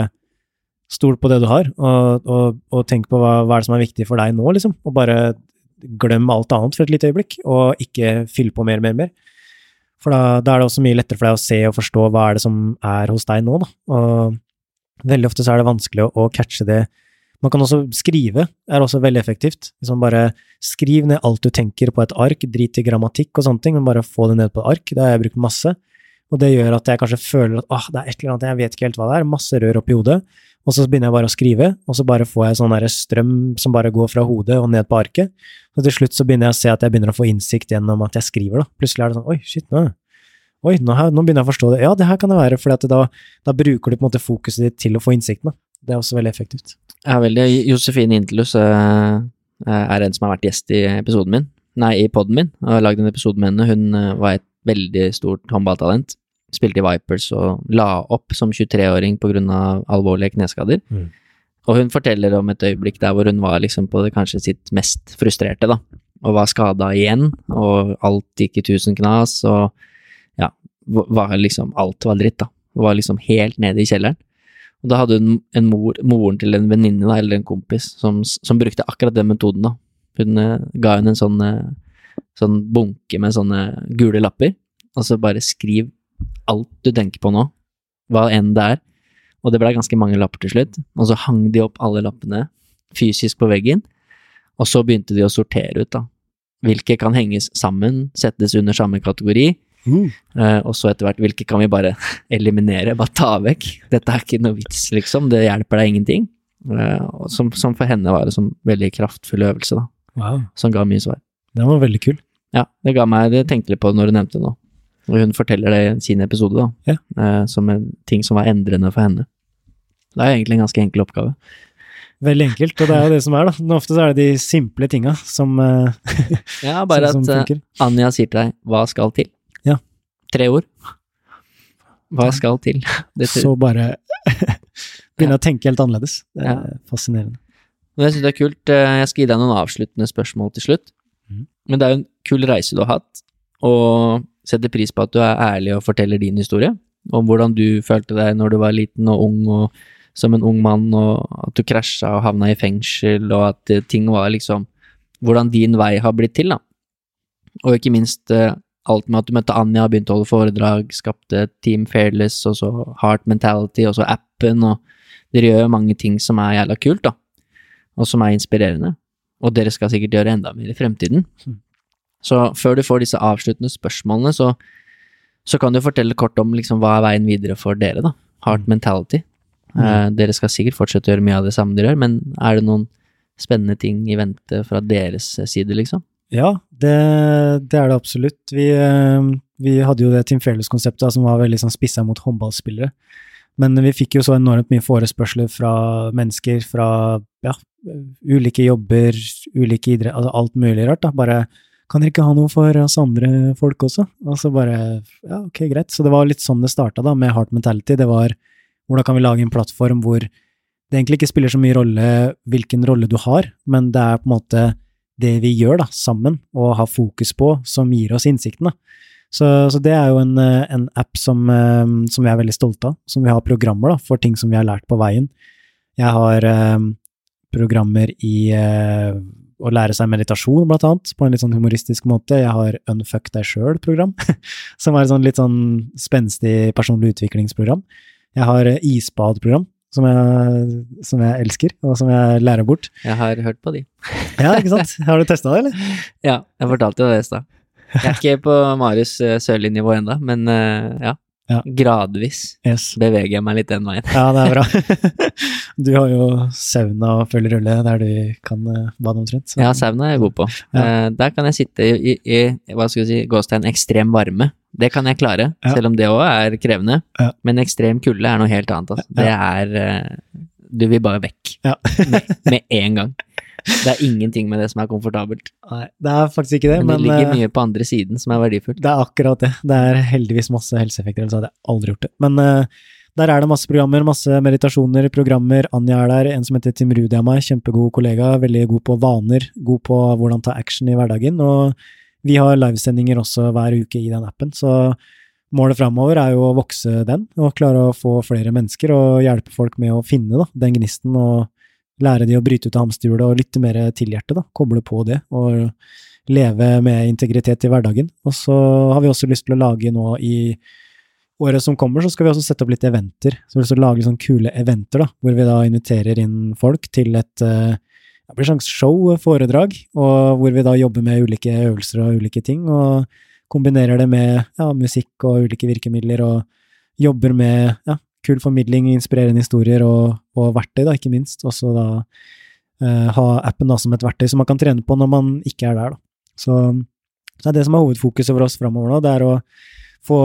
stol på det du har, og, og, og tenk på hva, hva er det som er viktig for deg nå, liksom, og bare glem alt annet for et lite øyeblikk, og ikke fylle på mer, mer, mer. For da, da er det også mye lettere for deg å se og forstå hva er det som er hos deg nå, da, og veldig ofte så er det vanskelig å, å catche det man kan også skrive, er også veldig effektivt. Liksom bare skriv ned alt du tenker på et ark, drit i grammatikk og sånne ting, men bare få det ned på et ark. Det har jeg brukt masse. Og det gjør at jeg kanskje føler at åh, det er et eller annet, jeg vet ikke helt hva det er, masse rør oppi hodet. Og så begynner jeg bare å skrive, og så bare får jeg sånn strøm som bare går fra hodet og ned på arket. Og til slutt så begynner jeg å se at jeg begynner å få innsikt gjennom at jeg skriver, da. Plutselig er det sånn, oi, shit, nå, oi, nå, nå begynner jeg å forstå det. Ja, det her kan det være, for da, da bruker du på en måte fokuset ditt til å få innsikten, da. Det er også veldig effektivt. Ja, veldig. Josefine Intelus uh, er en som har vært gjest i episoden min, nei, i poden min, og har lagd en episode med henne. Hun eh, var et veldig stort håndballtalent. Spilte i Vipers og la opp som 23-åring på grunn av alvorlige kneskader. Mm. Og hun forteller om et øyeblikk der hvor hun var liksom på det kanskje sitt mest frustrerte, da. Og var skada igjen, og alt gikk i tusen knas, og ja, var liksom Alt var dritt, da. Var liksom helt nede i kjelleren. Og da hadde hun en mor, moren til en venninne, eller en kompis, som, som brukte akkurat den metoden, da. Hun eh, ga henne en sånn, eh, sånn bunke med sånne gule lapper, og så bare skriv alt du tenker på nå, hva enn det er. Og det blei ganske mange lapper til slutt, og så hang de opp alle lappene fysisk på veggen, og så begynte de å sortere ut, da. Hvilke kan henges sammen, settes under samme kategori, Uh. eh, og så etter hvert hvilke kan vi bare eliminere, bare ta vekk. Dette er ikke noe vits, liksom, det hjelper deg ingenting. Uh, som, som for henne var det som veldig kraftfull øvelse, da, Wow, som ga mye svar. den var veldig kul. Ja, det ga meg, det tenkte litt på når du nevnte det nå. Og hun forteller det i sin episode, da, Ja. Uh, som en ting som var endrende for henne. Det er egentlig en ganske enkel oppgave. Veldig enkelt, og det er jo det som er, da. Men Ofte så er det de simple tinga som, Ja, bare som, som at funker. Anja sier til deg 'hva skal til'? Ja. Tre ord. Hva skal til? Dette. Så bare begynne å tenke helt annerledes. Det er Ja. fascinerende. Men jeg syns det er kult. eh, Jeg skal gi deg noen avsluttende spørsmål til slutt. Mm. Men det er jo en kul reise du har hatt, og setter pris på at du er ærlig og forteller din historie. Om hvordan du følte deg når du var liten og ung, og som en ung mann, og at du krasja og havna i fengsel, og at eh, ting var liksom Hvordan din vei har blitt til, da. Og ikke minst eh, alt med at du møtte Anja, begynte å holde foredrag, skapte Team Fairless, og så Heart Mentality, og så appen, og dere gjør mange ting som er jævla kult, da og som er inspirerende. Og dere skal sikkert gjøre enda mer i fremtiden. Mm. Så før du får disse avsluttende spørsmålene, så, så kan du fortelle kort om liksom, hva er veien videre for dere, da. Heart mentality. Mm. Eh, dere skal sikkert fortsette å gjøre mye av det samme dere gjør, men er det noen spennende ting i vente fra deres side, liksom? Ja, det, det er det absolutt. Vi, eh, vi hadde jo det Team Fairless-konseptet som var veldig sånn spissa mot håndballspillere. Men vi fikk jo så enormt mye forespørsler fra mennesker fra ja, ulike jobber, ulike idrett, altså alt mulig rart. da, Bare kan dere ikke ha noe for oss andre folk også? Og så bare ja, ok, greit. Så det var litt sånn det starta da, med Heart Mentality. Det var hvordan kan vi lage en plattform hvor det egentlig ikke spiller så mye rolle hvilken rolle du har, men det er på en måte det vi gjør da, sammen, og har fokus på, som gir oss innsikten. da. Så, så det er jo en, eh, en app som, eh, som vi er veldig stolte av, som vi har programmer da, for ting som vi har lært på veien. Jeg har eh, programmer i eh, å lære seg meditasjon, blant annet, på en litt sånn humoristisk måte. Jeg har Unfuck deg sjøl-program, som er et sånn litt sånn spenstig personlig utviklingsprogram. Jeg har eh, isbadprogram, som jeg, som jeg elsker, og som jeg lærer bort. Jeg har hørt på de. Ja, ikke sant? Har du testa det, eller? Ja, jeg fortalte jo det i stad. Jeg er ikke på Marius eh, Sørli-nivå ennå, men eh, ja. Ja. Gradvis Yes. beveger jeg meg litt den veien. Ja, det er bra. Du har jo sauna og full rulle der du kan eh, bade omtrent. så- Ja, sauna er jeg god på. Ja. Eh, der kan jeg sitte i, i, i hva skal vi si, gåstein ekstrem varme. Det kan jeg klare, Ja. selv om det òg er krevende. Men ekstrem kulde er noe helt annet. Altså. Det er eh, Du vil bare vekk. Ja. med, med en gang. Det er ingenting med det som er komfortabelt. Nei, det er faktisk ikke det, Men det men, ligger eh, mye på andre siden som er verdifullt. det er akkurat det. Det er heldigvis masse helseeffekter, ellers hadde jeg aldri gjort det. Men uh, der er det masse programmer, masse meditasjoner, programmer. Anja er der, en som heter Tim Rudi av meg, kjempegod kollega, veldig god på vaner, god på hvordan ta action i hverdagen. Og vi har livesendinger også hver uke i den appen, så målet framover er jo å vokse den, og klare å få flere mennesker og hjelpe folk med å finne da, den gnisten og lære de å bryte ut av hamsterhjulet og lytte mer til hjertet, da, koble på det, og leve med integritet i hverdagen. Og så har vi også lyst til å lage nå i året som kommer, så skal vi også sette opp litt eventer. Så vi har lyst til å lage sånne kule eventer, da, hvor vi da inviterer inn folk til et eh, det blir et slags show, foredrag, og hvor vi da jobber med ulike øvelser og ulike ting, og kombinerer det med ja, musikk og ulike virkemidler, og jobber med ja, kul formidling, inspirerende historier og, og verktøy, da, ikke minst. Også da eh, ha appen da som et verktøy som man kan trene på når man ikke er der, da. Så, så det er det som er hovedfokuset for oss framover nå, det er å få,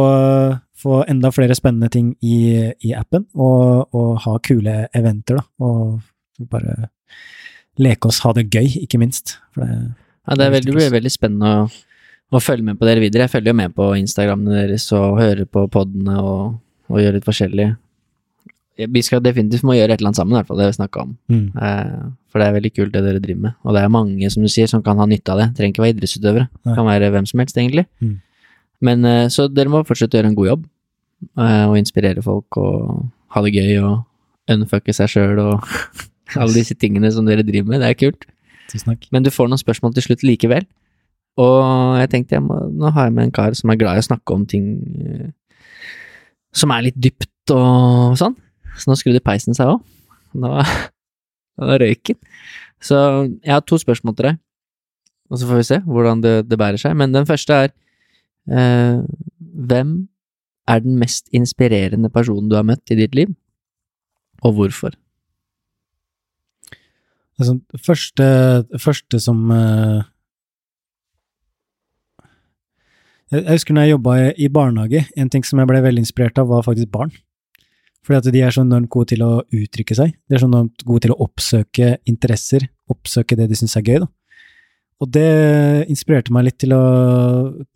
få enda flere spennende ting i, i appen, og, og ha kule eventer, da, og bare leke oss, ha det gøy, ikke minst. For det, Ja, det, er veldig, det blir veldig spennende å, å følge med på dere videre. Jeg følger jo med på Instagramene deres og hører på podene og, og gjør litt forskjellig. Vi skal definitivt må gjøre et eller annet sammen, i hvert fall det vi snakka om. mm. Eh, for det er veldig kult det dere driver med. Og det er mange, som du sier, som kan ha nytte av det. Trenger ikke være idrettsutøvere. Nei. Kan være hvem som helst, egentlig. Mm. Men eh, Så dere må fortsette å gjøre en god jobb, eh, og inspirere folk og ha det gøy og unfucke seg sjøl og alle disse tingene som dere driver med. Det er kult. Tusen takk. Men du får noen spørsmål til slutt likevel. Og jeg tenkte jeg må, nå har jeg med en kar som er glad i å snakke om ting eh, som er litt dypt og sånn. Så nå skrudde peisen seg òg. Nå, nå røyk den. Så jeg har to spørsmål til deg, og så får vi se hvordan det, det bærer seg. Men den første er eh, Hvem er den mest inspirerende personen du har møtt i ditt liv, og hvorfor? Altså, første, første som jeg, jeg husker når jeg jobba i, i barnehage, en ting som jeg ble veldig inspirert av, var faktisk barn. Fordi at de er så enormt gode til å uttrykke seg. De er så enormt gode til å oppsøke interesser, oppsøke det de syns er gøy, da. Og det inspirerte meg litt til å,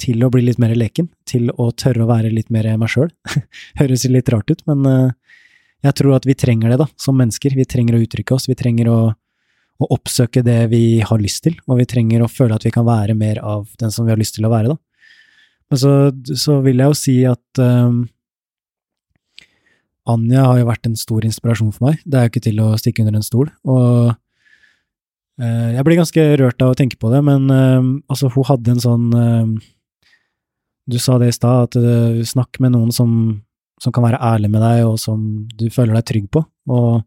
til å, bli litt mer leken, til å tørre å være litt mer meg sjøl. Høres litt rart ut, men uh, jeg tror at vi trenger det, da, som mennesker. Vi trenger å uttrykke oss, vi trenger å, å, oppsøke det vi har lyst til, og vi trenger å føle at vi kan være mer av den som vi har lyst til å være, da. Men så, så vil jeg jo si at um, Anja har jo vært en stor inspirasjon for meg, det er jo ikke til å stikke under en stol. og eh, Jeg blir ganske rørt av å tenke på det, men eh, altså, hun hadde en sånn eh, Du sa det i stad, at uh, snakk med noen som, som, kan være ærlig med deg, og som du føler deg trygg på. Og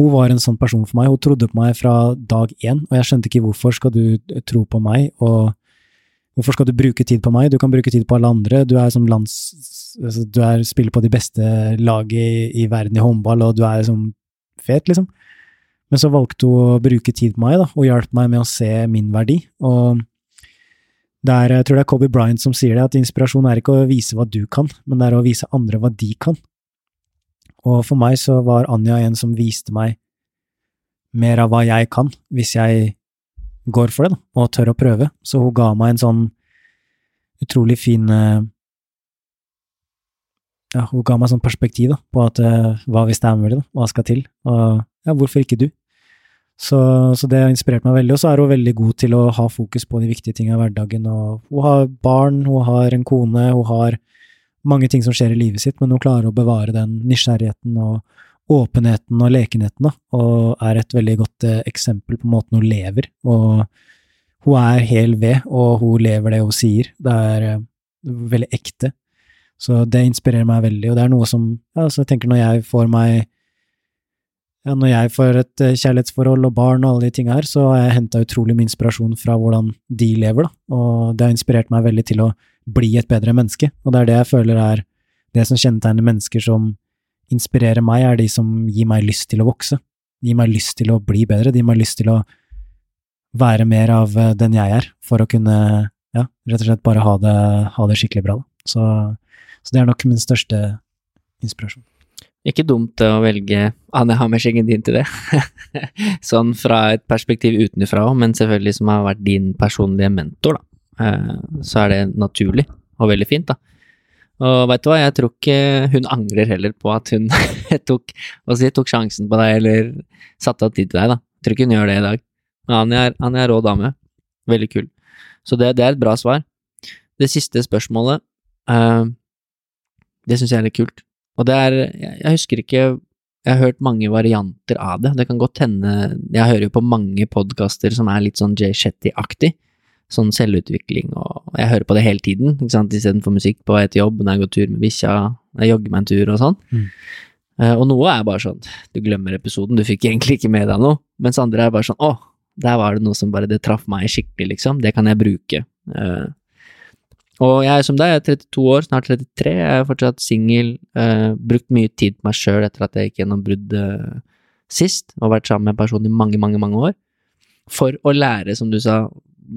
hun var en sånn person for meg. Hun trodde på meg fra dag én, og jeg skjønte ikke hvorfor skal du tro på meg, og hvorfor skal du bruke tid på meg? Du kan bruke tid på alle andre. Du er som lands altså, du er, spiller på de beste laget i, i, verden i håndball, og du er som fet, liksom. Men så valgte hun å bruke tid på meg, da, og hjalp meg med å se min verdi. Og det er, jeg tror det er Kobe Bryant som sier det, at inspirasjon er ikke å vise hva du kan, men det er å vise andre hva de kan. Og for meg så var Anja en som viste meg mer av hva jeg kan, hvis jeg går for det, da, og tør å prøve. Så hun ga meg en sånn utrolig fin eh, ja, hun ga meg sånn perspektiv da, på at uh, hva hvis det er mulig, da, hva skal til, og ja, hvorfor ikke du? Så, så det har inspirert meg veldig, og så er hun veldig god til å ha fokus på de viktige tingene i hverdagen, og hun har barn, hun har en kone, hun har mange ting som skjer i livet sitt, men hun klarer å bevare den nysgjerrigheten og åpenheten og lekenheten, da, og er et veldig godt uh, eksempel på måten hun lever, og hun er hel ved, og hun lever det hun sier, det er uh, veldig ekte, så det inspirerer meg veldig, og det er noe som ja, så jeg tenker når jeg får meg ja, Når jeg får et eh, kjærlighetsforhold og barn og alle de tinga her, så har jeg henta utrolig mye inspirasjon fra hvordan de lever, da, og det har inspirert meg veldig til å bli et bedre menneske, og det er det jeg føler er det som kjennetegner mennesker som inspirerer meg, er de som gir meg lyst til å vokse, gir meg lyst til å bli bedre, de gir meg lyst til å være mer av eh, den jeg er, for å kunne, ja, rett og slett bare ha det, ha det skikkelig bra, da. Så så det er nok min største inspirasjon. Ikke dumt å velge Anne Hammersingen din til det. sånn fra et perspektiv utenfra òg, men selvfølgelig som har vært din personlige mentor, da. Eh, så er det naturlig og veldig fint, da. Og veit du hva, jeg tror ikke hun angrer heller på at hun tok, si, tok, sjansen på deg, eller satte av tid til deg, da. Jeg tror ikke hun gjør det i dag. Men han er, rå dame. Veldig kul. Så det, det, er et bra svar. Det siste spørsmålet uh, det syns jeg er litt kult. Og det er Jeg husker ikke Jeg har hørt mange varianter av det. Det kan godt hende Jeg hører jo på mange podkaster som er litt sånn Jay Shetty-aktig. Sånn selvutvikling og Jeg hører på det hele tiden, ikke sant, istedenfor musikk på vei til jobb, når jeg går tur med bikkja, når jeg jogger meg en tur og sånn. Mm. Uh, og noe er bare sånn Du glemmer episoden, du fikk egentlig ikke med deg noe. Mens andre er bare sånn Å, der var det noe som bare Det traff meg skikkelig, liksom. Det kan jeg bruke. Uh, og jeg er som deg, jeg er 32 år, snart 33, jeg er fortsatt singel, uh, brukt mye tid på meg sjøl etter at jeg gikk gjennom brudd uh, sist, og vært sammen med en person i mange, mange, mange år, for å lære, som du sa,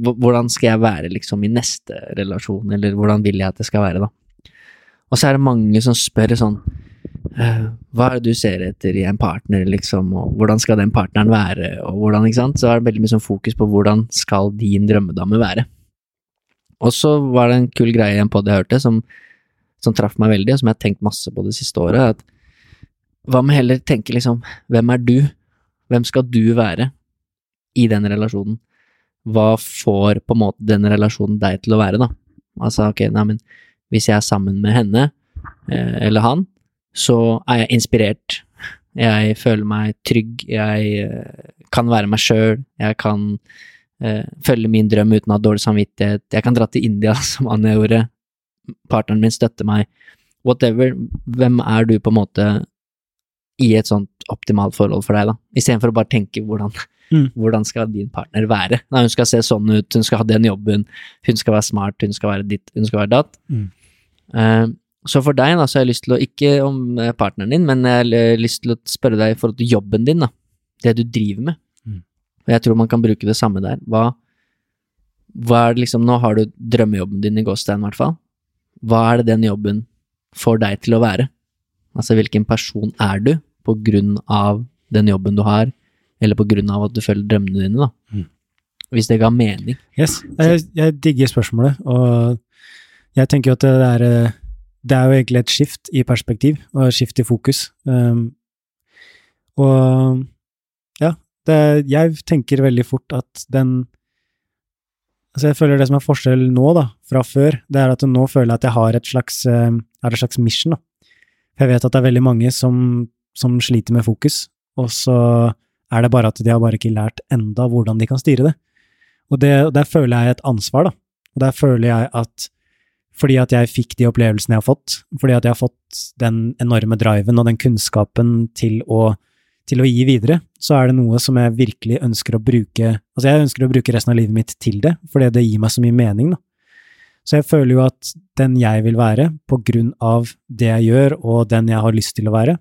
hvordan skal jeg være liksom i neste relasjon, eller hvordan vil jeg at det skal være, da. Og så er det mange som spør sånn, uh, hva er det du ser etter i en partner, liksom, og hvordan skal den partneren være, og hvordan, ikke sant, så er det veldig mye sånn fokus på hvordan skal din drømmedame være. Og så var det en kul greie i en pod jeg hørte, som, som traff meg veldig, og som jeg har tenkt masse på det siste året. at Hva med heller tenke liksom, hvem er du? Hvem skal du være i den relasjonen? Hva får på en måte den relasjonen deg til å være, da? Altså, ok, nei, men hvis jeg er sammen med henne, eh, eller han, så er jeg inspirert. Jeg føler meg trygg, jeg eh, kan være meg sjøl, jeg kan eh, følge min drøm uten å ha dårlig samvittighet. Jeg kan dra til India, som Anja gjorde. Partneren min støtter meg. whatever, hvem er du på en måte i et sånt optimalt forhold for deg, da? Istedenfor å bare tenke hvordan, Mm. hvordan skal din partner være? Nei, hun skal se sånn ut, hun skal ha den jobben, hun skal være smart, hun skal være ditt, hun skal være datt. Mm. Uh, så for deg, da, så har jeg lyst til å, ikke om eh, partneren din, men jeg har lyst til å spørre deg i forhold til jobben din, da. Det du driver med. Mm. Og jeg tror man kan bruke det samme der. Hva, hva er det liksom, nå har du drømmejobben din i gåstein, i hvert fall. Hva er det den jobben får deg til å være? Altså, hvilken person er du på grunn av den jobben du har, eller på grunn av at du følger drømmene dine, da? Mm. Hvis det ga mening. Yes, jeg, jeg digger spørsmålet, og jeg tenker jo at det er, eh, det er jo egentlig et skift i perspektiv, og et skift i fokus. Um, og ja, det, jeg tenker veldig fort at den Altså, jeg føler det som er forskjell nå, da, fra før, det er at nå føler jeg at jeg har et slags, er et slags mission, da. Jeg vet at det er veldig mange som, som sliter med fokus, og så er det bare at de har bare ikke lært enda hvordan de kan styre det. Og, det, der føler jeg et ansvar, da. Og der føler jeg at fordi at jeg fikk de opplevelsene jeg har fått, fordi at jeg har fått den enorme driven og den kunnskapen til å, til å gi videre, så er det noe som jeg virkelig ønsker å bruke Altså, jeg ønsker å bruke resten av livet mitt til det, fordi det gir meg så mye mening, da. Så jeg føler jo at den jeg vil være, på grunn av det jeg gjør, og den jeg har lyst til å være,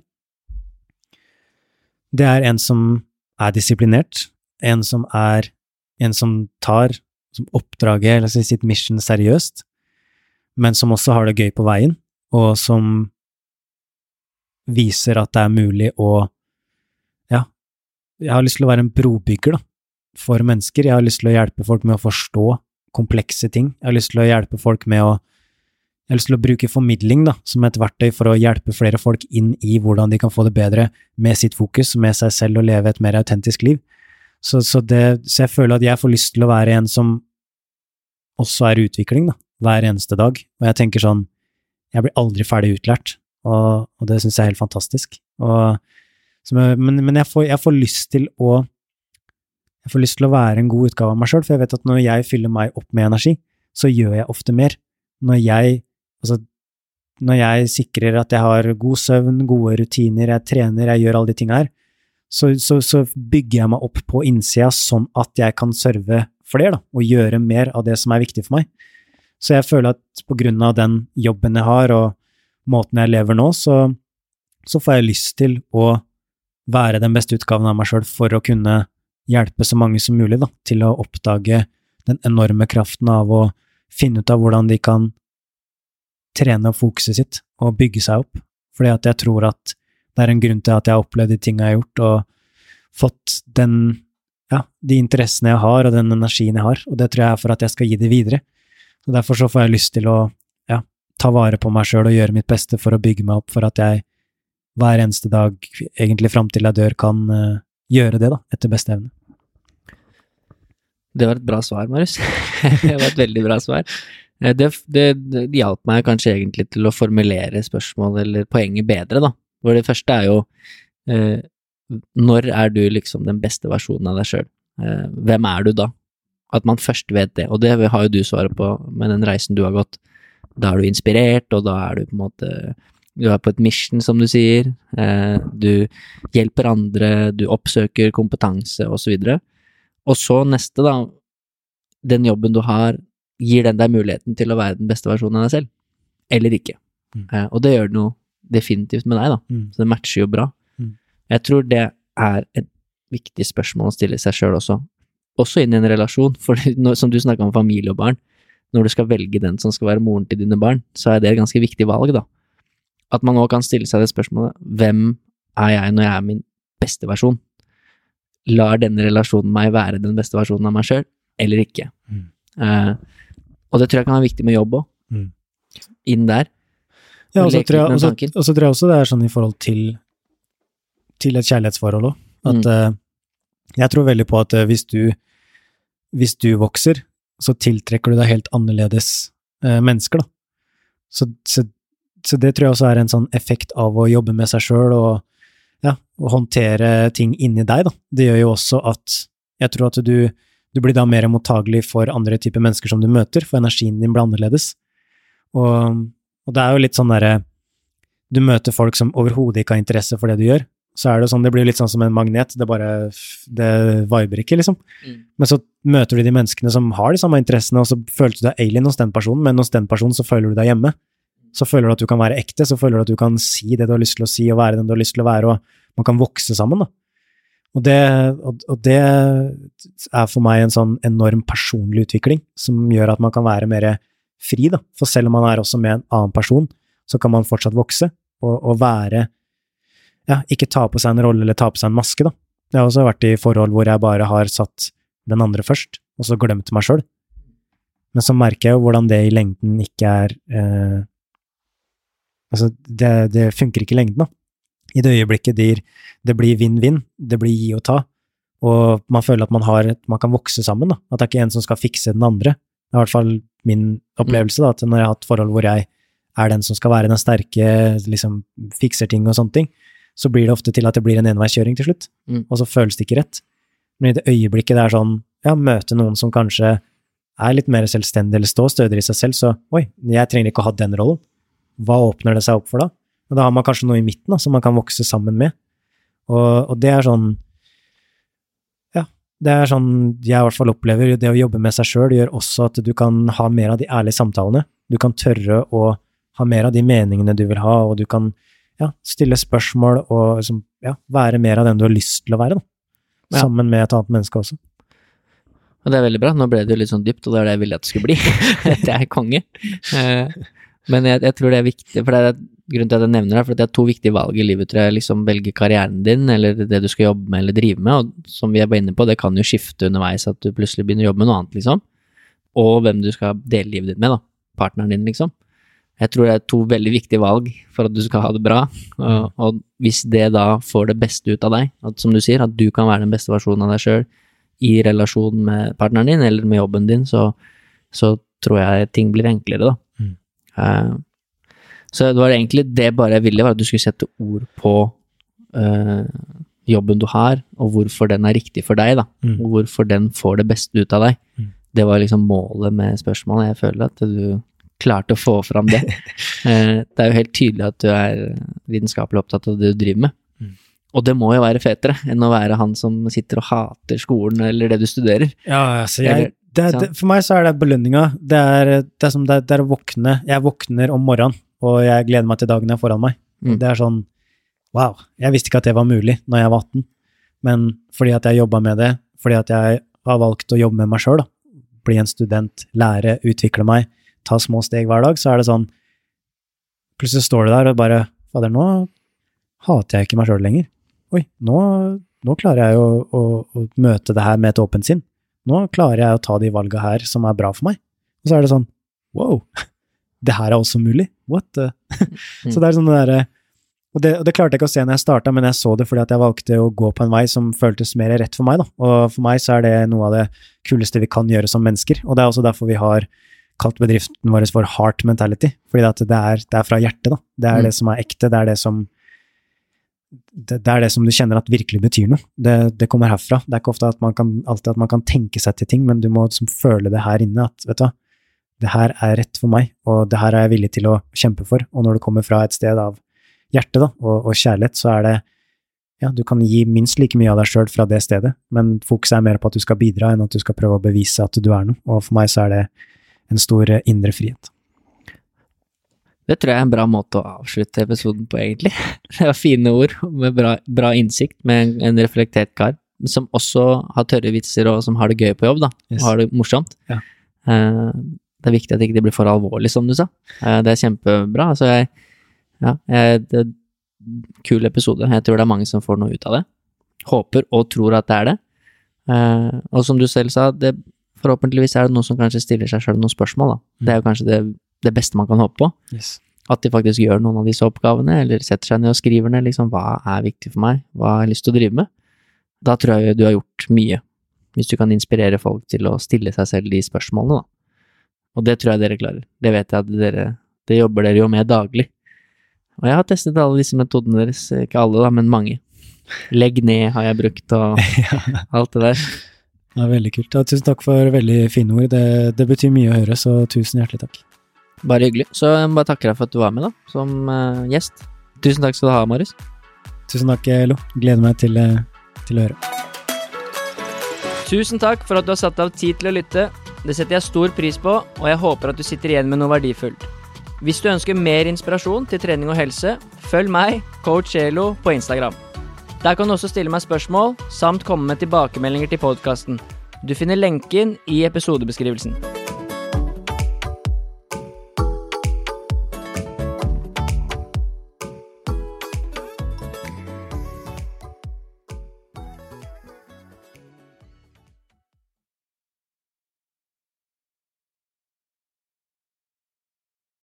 det er en som er disiplinert, en som er en som tar som oppdraget, eller si, sitt mission seriøst, men som også har det gøy på veien, og som viser at det er mulig å Ja, jeg har lyst til å være en brobygger, da, for mennesker. Jeg har lyst til å hjelpe folk med å forstå komplekse ting. Jeg har lyst til å hjelpe folk med å jeg har lyst til å bruke formidling da, som et verktøy for å hjelpe flere folk inn i hvordan de kan få det bedre med sitt fokus, med seg selv og leve et mer autentisk liv. Så, så, det, så jeg føler at jeg får lyst til å være en som også er utvikling, da, hver eneste dag. Og jeg tenker sånn, jeg blir aldri ferdig utlært, og, og det syns jeg er helt fantastisk. Og, jeg, men, men jeg, får, jeg får lyst til å jeg får lyst til å være en god utgave av meg sjøl, for jeg vet at når jeg fyller meg opp med energi, så gjør jeg ofte mer. Når jeg, altså, når jeg sikrer at jeg har god søvn, gode rutiner, jeg trener, jeg gjør alle de tinga her, så, så, så, bygger jeg meg opp på innsida sånn at jeg kan serve flere, da, og gjøre mer av det som er viktig for meg. Så jeg føler at på grunn av den jobben jeg har, og måten jeg lever nå, så, så får jeg lyst til å være den beste utgaven av meg sjøl for å kunne hjelpe så mange som mulig da, til å oppdage den enorme kraften av å finne ut av hvordan de kan trene fokuset sitt og bygge seg opp. Fordi at jeg tror at det er en grunn til at jeg har opplevd de tingene jeg har gjort, og fått den, ja, de interessene jeg har, og den energien jeg har, og det tror jeg er for at jeg skal gi det videre. Så Derfor så får jeg lyst til å ja, ta vare på meg sjøl og gjøre mitt beste for å bygge meg opp for at jeg hver eneste dag, egentlig fram til jeg dør, kan uh, gjøre det, da, etter beste evne. Det var et bra svar, Marius. det var et veldig bra svar. Det, det, det, hjalp meg kanskje egentlig til å formulere spørsmål eller poenget bedre, da. For det første er jo eh, når er du liksom den beste versjonen av deg sjøl? Eh, hvem er du da? At man først vet det, og det har jo du svaret på med den reisen du har gått. Da er du inspirert, og da er du på en måte du er på et mission, som du sier. Eh, du hjelper andre, du oppsøker kompetanse, osv. Og, så og så neste, da. Den jobben du har, gir den deg muligheten til å være den beste versjonen av deg selv? Eller ikke? Mm. Eh, og det gjør det noe definitivt med deg, da. Mm. Så det matcher jo bra. Mm. Jeg tror det er et viktig spørsmål å stille seg sjøl også. Også inn i en relasjon, for når, som du snakka om familie og barn. Når du skal velge den som skal være moren til dine barn, så er det et ganske viktig valg, da at man nå kan stille seg det spørsmålet hvem er jeg når jeg er min beste versjon? Lar denne relasjonen meg være den beste versjonen av meg sjøl, eller ikke? Mm. Uh, og det tror jeg kan være viktig med jobb òg. Mm. Inn der. Ja, og så tror, jeg- og så- og så tror jeg også det er sånn i forhold til, til et kjærlighetsforhold òg, at Mm. uh, jeg tror veldig på at uh, hvis du, hvis du vokser, så tiltrekker du deg helt annerledes uh, mennesker, da. Så, så, så det tror jeg også er en sånn effekt av å jobbe med seg sjøl og, ja, og håndtere ting inni deg, da. Det gjør jo også at jeg tror at du, du blir da mer mottagelig for andre typer mennesker som du møter, for energien din blir annerledes. Og, og det er jo litt sånn derre du møter folk som overhodet ikke har interesse for det du gjør, så er det sånn, det blir litt sånn som en magnet, det bare, det viber ikke, liksom. Mm. Men så møter du de menneskene som har de samme interessene, og så føler du deg alien hos den personen, men hos den personen så føler du deg hjemme. Så føler du at du kan være ekte, så føler du at du kan si det du har lyst til å si, og være den du har lyst til å være, og man kan vokse sammen, da. Og det, og, det er for meg en sånn enorm personlig utvikling, som gjør at man kan være mer fri, da. For selv om man er også med en annen person, så kan man fortsatt vokse, og, og være Ja, ikke ta på seg en rolle eller ta på seg en maske, da. Jeg har også vært i forhold hvor jeg bare har satt den andre først, og så glemt meg sjøl. Men så merker jeg jo hvordan det i lengden ikke er eh, Altså, det, det funker ikke i lengden, da. I det øyeblikket der det blir vinn-vinn, det blir gi og ta, og man føler at man, har, man kan vokse sammen, da. At det er ikke en som skal fikse den andre. Det er i hvert fall min opplevelse, da, at når jeg har hatt forhold hvor jeg er den som skal være den sterke, liksom fikser ting og sånne ting, så blir det ofte til at det blir en enveiskjøring til slutt, Mm. og så føles det ikke rett. Men i det øyeblikket det er sånn, ja, møte noen som kanskje er litt mer selvstendig eller står stødigere i seg selv, så oi, jeg trenger ikke å ha den rollen. Hva åpner det seg opp for da? Og da har man kanskje noe i midten da, som man kan vokse sammen med. Og, og det er sånn Ja, det er sånn jeg i hvert fall opplever. Det å jobbe med seg sjøl gjør også at du kan ha mer av de ærlige samtalene. Du kan tørre å ha mer av de meningene du vil ha, og du kan ja, stille spørsmål og liksom, ja, være mer av den du har lyst til å være, da. Ja. Sammen med et annet menneske også. Og det er veldig bra. Nå ble det jo litt sånn dypt, og det er det jeg ville at det skulle bli. det er konge. Eh, Men jeg, jeg tror det er viktig, for det er grunnen til at jeg nevner det, for det er to viktige valg i livet, tror jeg. Liksom velge karrieren din, eller det du skal jobbe med eller drive med, og som vi er inne på, det kan jo skifte underveis at du plutselig begynner å jobbe med noe annet, liksom. Og hvem du skal dele livet ditt med, da. Partneren din, liksom. Jeg tror det er to veldig viktige valg for at du skal ha det bra, og, og hvis det da får det beste ut av deg, at, som du sier, at du kan være den beste versjonen av deg sjøl i relasjon med partneren din eller med jobben din, så, så tror jeg ting blir enklere, da. Mm. Eh, så det var egentlig det bare jeg ville, var at du skulle sette ord på øh, jobben du har, og hvorfor den er riktig for deg, da. Mm. Og hvorfor den får det beste ut av deg. Mm. Det var liksom målet med spørsmålet. Jeg føler at du klarte å få fram det. Eh, det er jo helt tydelig at du er vitenskapelig opptatt av det du driver med. Mm. Og det må jo være fetere enn å være han som sitter og hater skolen eller det du studerer. Ja, altså jeg, det, det, for meg så er det belønninga. Det er, det er som det er, det er å våkne. Jeg våkner om morgenen, og jeg gleder meg til dagen jeg er foran meg. Mm. Det er sånn Wow, jeg visste ikke at det var mulig når jeg var 18, men fordi at jeg jobba med det, fordi at jeg har valgt å jobbe med meg sjøl, bli en student, lære, utvikle meg, ta små steg hver dag, så er det sånn Plutselig står du der og bare Fader, nå hater jeg ikke meg sjøl lenger. Oi, nå, nå klarer jeg å, å, å møte det her med et åpent sinn. Nå klarer jeg å ta de valga her som er bra for meg. Og så er det sånn wow, det her er også mulig. What the? så det er sånn det derre og det, og det klarte jeg ikke å se når jeg starta, men jeg så det fordi at jeg valgte å gå på en vei som føltes mer rett for meg. da. Og for meg så er det noe av det kuleste vi kan gjøre som mennesker. Og det er også derfor vi har kalt bedriften vår for Heart Mentality. Fordi at det er, det er fra hjertet, da. Det er Mm. det som er ekte. Det er det som det, det er det som du kjenner at virkelig betyr noe. Det, det kommer herfra. Det er ikke ofte at man kan, alltid at man kan tenke seg til ting, men du må liksom føle det her inne. At vet du hva, det her er rett for meg, og det her er jeg villig til å kjempe for. Og når det kommer fra et sted av hjerte da, og, og kjærlighet, så er det ja, du kan gi minst like mye av deg sjøl fra det stedet, men fokuset er mer på at du skal bidra, enn at du skal prøve å bevise at du er noe. Og for meg så er det en stor eh, indre frihet. Det tror jeg er en bra måte å avslutte episoden på, egentlig. Det var fine ord med bra, bra innsikt, med en, reflektert kar som også har tørre vitser og som har det gøy på jobb, da. Yes. Og har det morsomt. Ja. Eh, det er viktig at det ikke blir for alvorlig, som du sa. Eh, det er kjempebra. Altså, jeg Ja, jeg, det er en kul episode. Jeg tror det er mange som får noe ut av det. Håper og tror at det er det. Eh, og som du selv sa, det, forhåpentligvis er det noen som kanskje stiller seg sjøl noen spørsmål, da. Det er jo kanskje det, det beste man kan håpe på. Yes. At de faktisk gjør noen av disse oppgavene, eller setter seg ned og skriver ned liksom hva er viktig for meg, hva har jeg lyst til å drive med. Da tror jeg du har gjort mye, hvis du kan inspirere folk til å stille seg selv de spørsmålene, da. Og det tror jeg dere klarer. Det vet jeg at dere Det jobber dere jo med daglig. Og jeg har testet alle disse metodene deres, ikke alle da, men mange. Legg ned har jeg brukt, og alt det der. Det er veldig kult. Ja, tusen takk for veldig fine ord. Det, det betyr mye å høre, så tusen hjertelig takk. Bare hyggelig. Så jeg må bare takke deg for at du var med, da, som uh, gjest. Tusen takk skal du ha, Marius. Tusen takk, Lo. Gleder meg til, eh, til å høre. Tusen takk for at du har satt av tid til å lytte. Det setter jeg stor pris på, og jeg håper at du sitter igjen med noe verdifullt. Hvis du ønsker mer inspirasjon til trening og helse, følg meg, coach Elo, på Instagram. Der kan du også stille meg spørsmål, samt komme med tilbakemeldinger til podkasten. Du finner lenken i episodebeskrivelsen.